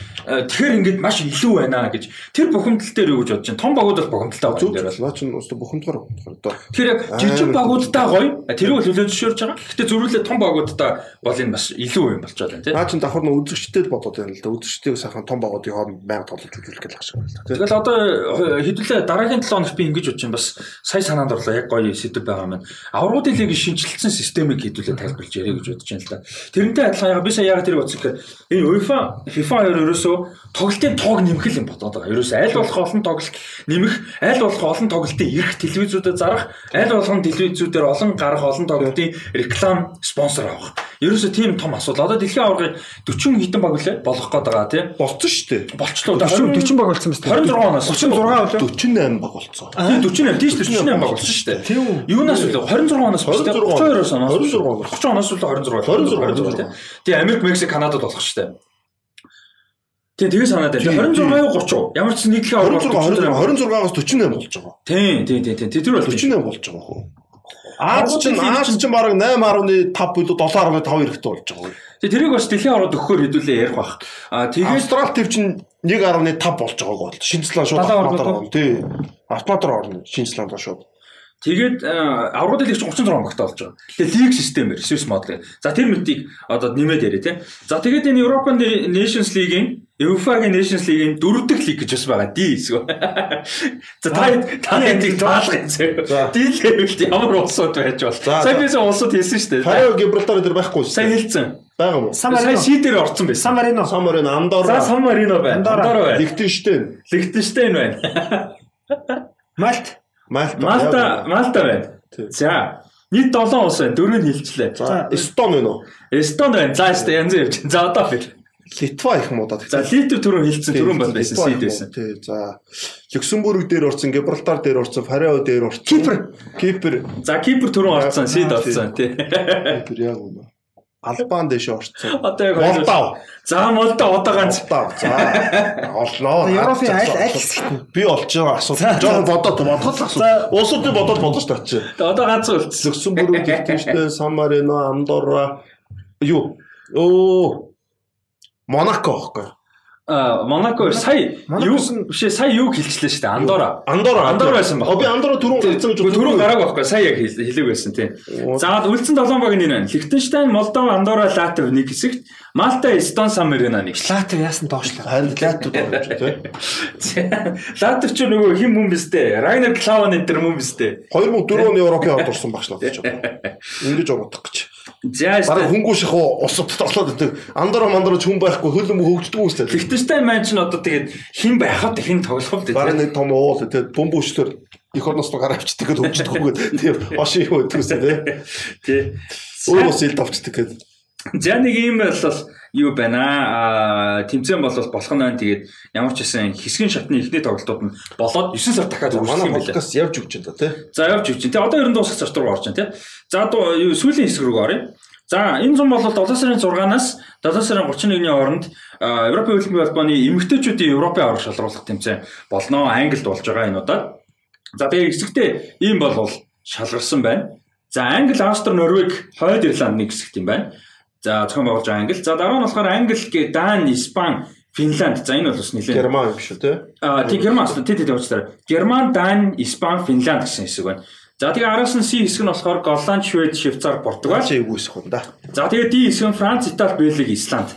Тэгэхээр ингээд маш илүү байна гэж тэр бухимдал дээр юу гэж бодож байна. Том багууд бол бухимдалтай байна дээр бол. Наа чинь ус бухимдгаар бухимдгаар одоо. Тэгэхээр яг жижиг багуудтай гоё. Тэр бол хөлөө зөвшөөрж байгаа. Гэхдээ зөрүүлээ том багуудтай бол энэ бас илүү юм болж байгаа тийм. Наа чинь давхар нь үзэгчтэй бодоод байна л да. Үзэгчтэйг сайхан том багуудын хооронд байнга тоглож үзүүлэх гэж байгаа юм байна. Тэгэл одоо хэдүүлээ дараагийн 7 хоног би ингэж бодож байна. Бас сая санаанд орлоо яг гоё сэдв байгаа маань. Аврагуудын лигийн шинжилсэн системийг хэдүүлээ тайлбарлаж ярих гэж бодож байна л да. Тэрнтэй адилхан яг би сая яг тэр бодсон гэхээр энэ UEFA FIFA хоёр ерөөсөө тоглолтын тоог нэмэх юм бодоод байгаа. Ерөөсөө аль болох олон тоглолт нэмэх, аль болох олон тоглолтын эрх телевизүүдэд зарах, аль болгон телевизүүдээр олон гарах олон тоглолтын реклам спонсор авах. Ерөөсөө тийм том асуудал. Одоо дэлхийн аваргыг 40 хэдэн баг үлээ болгох гээд байгаа тийм. Болцсон шүү дээ. Болчлоо. 40 40 баг болсон байна. 26 оноос 36 48 баг болцсон. Тийм 48 тийм 48 баг болсон шүү дээ. Тийм Юунаас үлээ 26 оноос биш үү? 32 оноос. 26 30 оноос үлээ 26. 26 тийм. Америк, Мексик, Канадад болох шүү дээ. Тийм тэгээ санаад байна. 26 юу 30 уу? Ямар ч нийтлэгийн аварга 26-аас 48 болж байгаа. Тийм тийм тийм тийм. Тэр бол 48 болж байгаа хөө. Аз чинь Аз чинь бараг 8.5 билүү 7.5 эрэхтэй болж байгаа. Тэгээ тэрийг бас дэлхийн ороод өгөхөөр хэдүүлээ ярих бах. А тэгээ Австрал төв чинь 1.5 болж байгааг бол Шинзланд шууд автоматар орно. Тий. Автоматар орно Шинзланд шууд. Тэгээд аврагд лиг 36 багтаа болж байгаа. Тэгээд лиг системээр Swiss модел. За тэр мэдгийг одоо нэмээд яриа тий. За тэгээд энэ European Nations League-ийн UEFA-гийн Nations League-ийн дөрөв дэх лиг гэж бас байгаа. Ди эсвэл. За та та энийг таалах юм. Ди левелд ямар улсууд байж бол. Сайн бисэн улсууд хэлсэн шүү дээ. Фаро Гибралтар дээр байхгүй шүү. Сайн хэлсэн. Бага мó. Сайн си дээр орсон байсан. Сан Марино. Сан Марино, Андорра. За Сан Марино байна. Андорра байна. Лихтенштейн. Лихтенштейн байна. Малт. Малта. Малта, Малта байна. За, нийт 7 улс байна. Дөрөв нь хэлчлээ. За, Эстон байна уу? Эстон байна. За, янз явж. За, одоо бил. Литва их муудаад. За, Литв түрүү хэлсэн түрүүн бол байсан. Сид байсан. Тий, за. Люксембург дээр орсон, Гибралтар дээр орсон, Фарео дээр орсон. Кипр. Кипр. За, Кипр түрүүн орсон, Сид орсон тий. Кипр яг үнэ. Албан дэше орцсон. Одоо яг Молдав. За Молдов одоо ганц. Молдав. За олноо. Европын аль аль хэсэгт би олж байгаа асуудал. Жохон бодоод бодоод л асуудал. Улсуудыг бодоод бодож таа чи. Одоо ганц үлдсэн. Люксембург, Лихтенштейн, Сан Марино, Андорра юу? Оо Монако аахгүй. А Монако сая юу бишээ сая юу хэлчихлээ шүү дээ. Андора. Андорра. Андорра байсан баг. Оо би Андорра түрүүн гарцсан гэж Түрүү гарааг байхгүй сая яг хэл- хэлээг байсан тийм. За үлдсэн 7 баг энэ байна. Лихтенштейн, Молдова, Андорра, Латв нэг хэсэгт, Малта, Эстон, Сан Марино нэг. Латв яасан доошлоо. Харин латууд орж тий. Латв ч нөгөө хим хүн биз дээ. Райнер Клаван энэ төр хүн биз дээ. 2004 оны Европын хавд орсон багш надад ч. Ингэж бодох гэж. Шүү. хөнгүү шахуу усад тоглоод байдаг. Андорра мандорч хүн байхгүй хөлөм хөгждөг үстэй. Лихтенштейн маань ч одоо тэгээд хин байхад хин тоглох дээ. Бараг нэг том уул тэгээд бөмбөчлөр их орноос руу гараа авчдаг гэдэг хөгждөггүй. Тийм хошин юу гэдэг үстэй тий. Тий. Өөр ус илд авчдаг гэдэг. За нэг юм бол юу байна аа тэмцээн бол болох нь байна. Тэгээд ямар ч хэсэн хэсгийн шатны эхний тоглолтууд нь болоод 9 сар дахиад Манай подкаст явж өгч байна тий. За явж үуч. Тэгээ одоо ер нь дуусах зар руу орж байна тий. За юу сүүлийн хэсэг рүү оръё. За энэ зам бол 7 сарын 6-наас 7 сарын 31-ний хооронд Европын хөлбөмбөгийн холбооны эмэгтэйчүүдийн Европын аврах шалруулах тэмцээн болно. Англид болж байгаа энэ удаад. За тэгээ хэсэгтээ ийм бол шалгарсан байна. За Англи, Австри, Норвег, Хойд Ирланд нэг хэсэгт юм байна. За зохион байгуулж байгаа Англи. За дараа нь болохоор Англи, Дан, Испани, Финланд. За энэ бол бас нэлээд Герман юм шүү тий. А тийм Герман тий тий уучлаарай. Герман, Дан, Испани, Финланд гэсэн хэсэг байна. За тэгээ араас нь C хэсэг нь болохоор Голланд, Швед, Швейцар, Португал. Чи эвгүйсэх хүн да. За тэгээ D хэсэг нь Франц, Итали, Бельги, Исланд.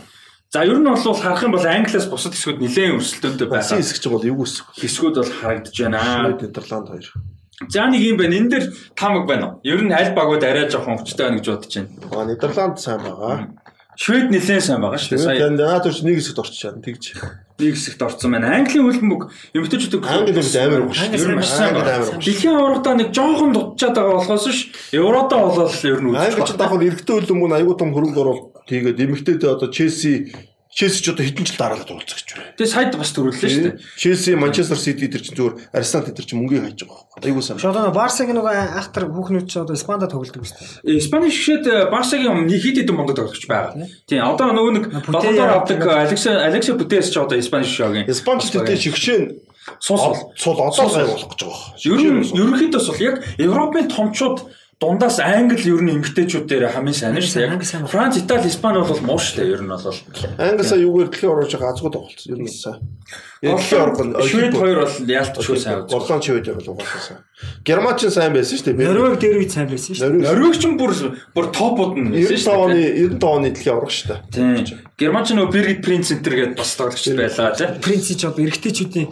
За ер нь бол харах юм бол Англиас бусад хэсгүүд нэлээд өрсөлдөөнтэй Баси байгаа. хэсэг ч бол эвгүйсэх. Хэсгүүд бол харагдаж байна. Нидерланд хоёр. За нэг юм байна. Энэ дээр тамаг байна уу? Ер нь аль багууд арай жоохон өвчтэй байна гэж бодож байна. Аа Нидерланд сайн байгаа. Швед нэлээд сайн байгаа шүү дээ. Тэгээд наад төрч нэг хэсэгт орчих чадна тэгж. нэг хэсэгт орцсон байна. Английн хөлбөмбөг эмэгтэйчүүд Англи хүмүүс амар уу шүү. Ер нь сайн амар уу. Дэлхийн аврагтаа нэг жоохон дутчаад байгаа болохоос ш Евродоо болол ер нь Англи ч үзэж давхар эрэгтэй хөлбөмбөг аюу тум хөрөнгө оруулалт тэгээд эмэгтэйдээ одоо Челси Челси ч одоо хэдэн жил дараалал уулзах гэж байна. Тэгээ сайд бас төрүүллээ шүү дээ. Челси, Манчестер Сити тэр чинь зүгээр Арсенал тэр чинь мөнгөийг хайж байгаа байхгүй. Айгуу сайн. Одоо нөгөө Барсагийн нөгөө ахтар хүүхнүүд ч одоо Испанда тоглодог үстэй. Э, Испани шгшэд Барсагийн нэг хэд хэдэн монгол тоглогч байгаа. Тийм одоо нөгөө нэг баландор авдаг Алекса Алекса Путес ч одоо Испани шогийн. Испанч тэртээ шигшээ суус. сул одоо гай болох гэж байгаа. Ер нь ерөнхийдөөс бол яг Европын томчууд дундаас Англи ер нь эмгтээчүүд дээр хамгийн сайн нь шүү дээ. Франц, Итали, Испани бол муу шүү дээ ер нь бол. Англисаа юугаар дэлхийн орооч байгаа азгүй тоглолцсон. Ер нь сайн. Яг дэлхийн орог нь Швед хоёр бол яалтчгүй сайн үзсэн. Голланд швед яг л угаасаа сайн. Герман ч сайн байсан шүү дээ. Норвег дээр үе сайн байсан шүү дээ. Норвег ч бүр бүр топууд нь байсан 95 шүү оны дээ. 95 оны дэлхийн орог шүү дээ. Тийм. Герман ч нөгөө Birgit Prinz Center гэдэг бас тоглогч байлаа тийм. Принцич одоо эрэгтэйчүүдийн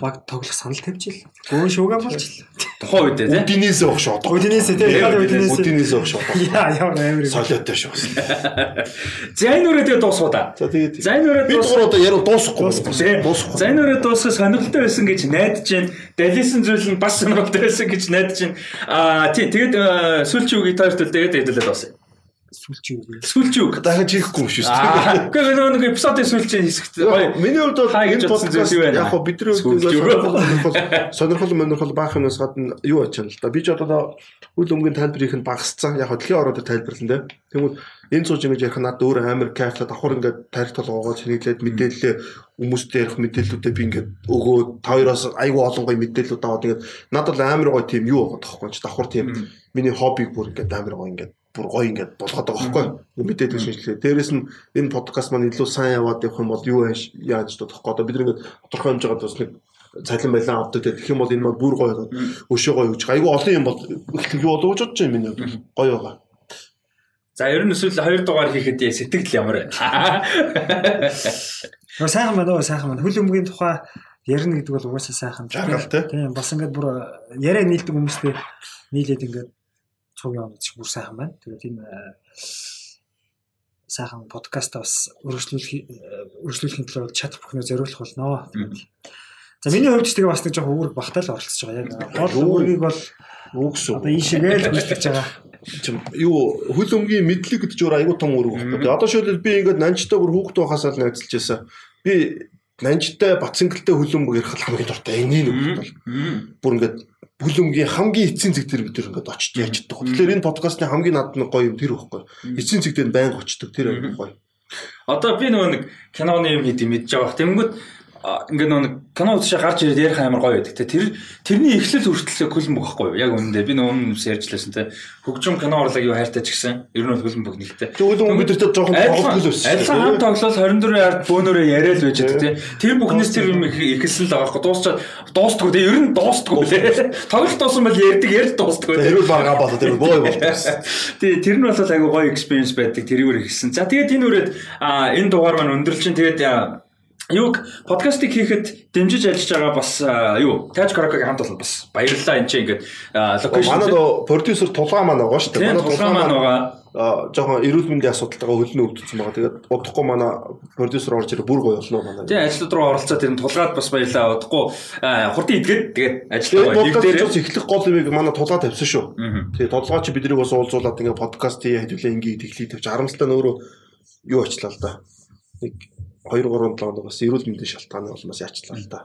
баг тоглох санал тавьж ил. Гөөн шууган болж ил. Тухайн үед тийм. Удинээс өгш одоо. Удинээс тийм Удинээс. Удинээс өгш одоо. Яа ямар амир. Солиотой шүү. За энэ үрээ тэгээ дуусгуу да. За тэгээд За энэ үрээ бид гурав одоо яруу дуусахгүй. Дуусахгүй. За энэ үрээ дуусгах сонирхолтой байсан гэж найдаж байна. Далисэн зүйл нь бас сонирхолтой байсан гэж найдаж байна. Аа тий тэгээд э, сүүлчийн үгийг таарт тэгээд хэдүүлээд басна. Юу вэ? Сүүлчийн үг. дахиж хийхгүй юм шүү дээ. үгүй нөгөө нэг эпизодын сүүлчийн хэсэгт гоё. Миний хувьд бол энэ подкаст яг хоо бидний хувьд сонирхол сонирхол сонирхол баах юмнаас гадна юу ачаана л да. Би ч одоо үл өмгийн тайлбарыг нь багасцсан. Яг хоо дэлхийн ороод тайлбарлан дээ. Тэгмүүд энэ цууж ингэж ярих надад өөр амар кайф давхар ингээд тарих толгоогоо чиниглээд мэдээлэлээ хүмүүстэй ярих мэдээллүүдээ би ингээд өгөөд та хоёроос айгүй олон гоё мэдээлэлүүд аваад ингээд надад л амар гоё тийм юу байгаа тоххой ч давхар тийм миний хоббиг бүр ингээд амар гоё ингээд бүр гоё ингээд болгоод байгаа байхгүй мэдээлэл шинжилгээ. Дээрээс нь энэ подкаст маань илүү сайн яваад явах юм бол юу яаж бодохгүй. Одоо бид нэг тодорхой хэмжээгээр бас нэг цалин байлаа авдаг гэх юм бол энэ маань бүр гоё болоод өшөө гоё гэж. Айгүй олон юм бол их юу болов гэж бодож байна миний хувьд. Гоё байгаа. За ер нь эсвэл хоёр дугаар хийхэд яа, сэтгэл ямар байна? Нөгөө сайхан байна уу сайхан байна. Хөл өмгийн тухай ярина гэдэг бол угаасаа сайхан. Тийм бас ингээд бүр яриа нийлдэг хүмүүстэй нийлээд ингээд цуг яваад ч бүр сайхан байна. Тэгээд тийм э, сайхан подкаст бас өргөжлүүлэх өргөжлүүлэхийн төлөө чат бүхнээ зориулах болно. За миний хувьд ч тэгээ бас нэг жоох үүрэг багтаал оролцож байгаа. Яг гол үүргийг бол гэсэн одоо ийшээгээл гүйцэтгэж байгаа. чим юу хөл өмгийн мэдлэг гэдэг чинь айгүй том үүрэг багтаа. Одоо шийдэл би ингээд нанчтай бүр хүүхдээ хасаал найзалж байсан. Би нанжтай бацангалтай хөлбөмбөг ярих хамгийн дуртай энийг нэг бол бүр ингээд бүлэмгийн хамгийн эцсийн зэг дээр бид ингээд очиж яаж чаддаг. Тэгэхээр энэ подкастын хамгийн над нэг гоё юм тэр байхгүй. Эцсийн зэг дээр байнга очдог тэр гоё. Одоо би нөгөө нэг киноны юм хийдий мэдж байгаа. Тэнгүүд ингээд нэг кино үзэж гарч ирээд ярих амар гоё байдаг те. Тэр тэрний эхлэл хүртэл хөлн бохохгүй юу? Яг үнэндээ би нөгөө өмнө ярьжлаасан те. Хөгжим кино урлаг юу хайртай ч гэсэн ер нь бох нэгтэй. Тэгвэл нар жоохон тоглолт байсан. Адилхан хам тоглол 24 ярд бөөнөрөө яриад байж байгаа те. Тэр бүхнээс тэр юм эхэлсэн л байгаа хгүй. Дуусчаад дуустгүй те. Ер нь дуустгүй лээ. Тоглолт дуусан бол ярьдаг ярил дуустгүй те. Тэр бол бага болоо тэр боо болчихсон. Тэгээ тэр нь бол айгүй гоё experience байдаг. Тэрийгээр ихсэн. За тэгээд энэ үрээд энэ дугаар маань өндөрлчин тэгээд Юуг подкастыг хийхэд дэмжиж ажиллаж байгаа бас юу Таж Каракагийн хамт бол бас баярлалаа энэ чинь ингээд локейшн манай нөө продюсер тулгаа маань байгаа шүү дээ. Манай тулгаа маань байгаа. жоохон эрүүл мэндийн асуудалтайгаа хөлнө өвдсөн байгаа. Тэгээд удахгүй манай продюсер орж ирээ бүр гоё болно манай. Тийм ажлууд руу оролцоод тэр тулгаад бас баярлалаа. Удахгүй хурдан идгээд тэгээд ажиллаа. Нэг дээр эхлэх гол юмыг манай тулгаа тавьсан шүү. Тэгээд толгой чи биднийг бас уулзуулаад ингээд подкаст хий хэдүүлээ ингээд тэглий тавьч харамсалтай нөөрөө юу очлаа л да. Нэг 2 3 7 хоногоос эрүүл мэндийн шалтгааны улмаас яачлаа л да.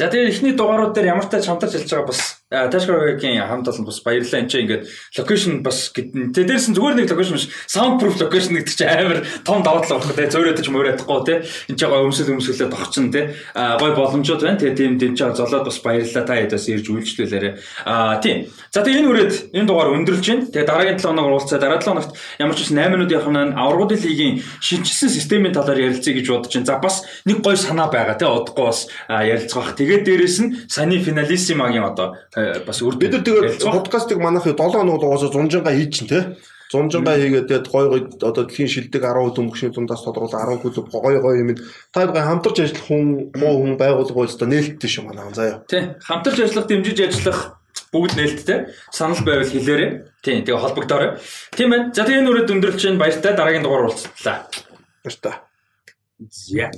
За тэгээд эхний дугаарууд дээр ямар тач хамтарч хэлж байгаа бас Tashkar-гийн хамт олон бас баярлалаа. Энд чинь ингээд локейшн бас гэдэг. Тэгээд дээрс нь зүгээр нэг локейшн биш soundproof локейшн гэдэг чинь амар том давуу тал багхгүй те. Зөөрөөд ч мөрөөдөхгүй те. Энд чинь гой өмсөл өмсөлөө тогчин те. А гой боломжууд байна. Тэгээд тийм дэмж байгаа золоод бас баярлалаа. Та хэд бас ирж үйлчлүүлээрэ. А тийм. За тэгээд энэ үрээд энэ дугаар өндөрлж байна. Тэгээд дараагийн 7 хоног уулзаа. Дараа 7 хоногт ямар ч үс 8 минут явах нь аврагуудын лигийн шинжилсэн системийн талаар ярилцъя гэж бодож байна. За бас нэг гой санаа байгаа те. Удахгүй бас ярилцгаах. Тэгээд дээрэс нь саяны финалиссимагийн одоо Э, бас өөр бид нар тэгээд подкастыг манайх 7 хоног угаасаа зунжанга хийж чинь те. Зунжанга хийгээд тэгээд гой гой одоо дэлхийн шилдэг 10 дөнгөшний дундаас тодорхойлол 10 клуб гой гой юм. Та бүхэн хамтарч ажиллах хүн муу хүн байгуулга бол та нээлттэй шүү манайх заяа. Тий хамтарч ажиллах дэмжиж ажиллах бүгд нээлттэй санал байвал хэлээрэй. Тий тэгээ холбогдоорой. Тийм байна за тэгээ нүрээ өндөрлж чинь баяртай дараагийн дугаар уулзлаа. Баяртай. Yeah.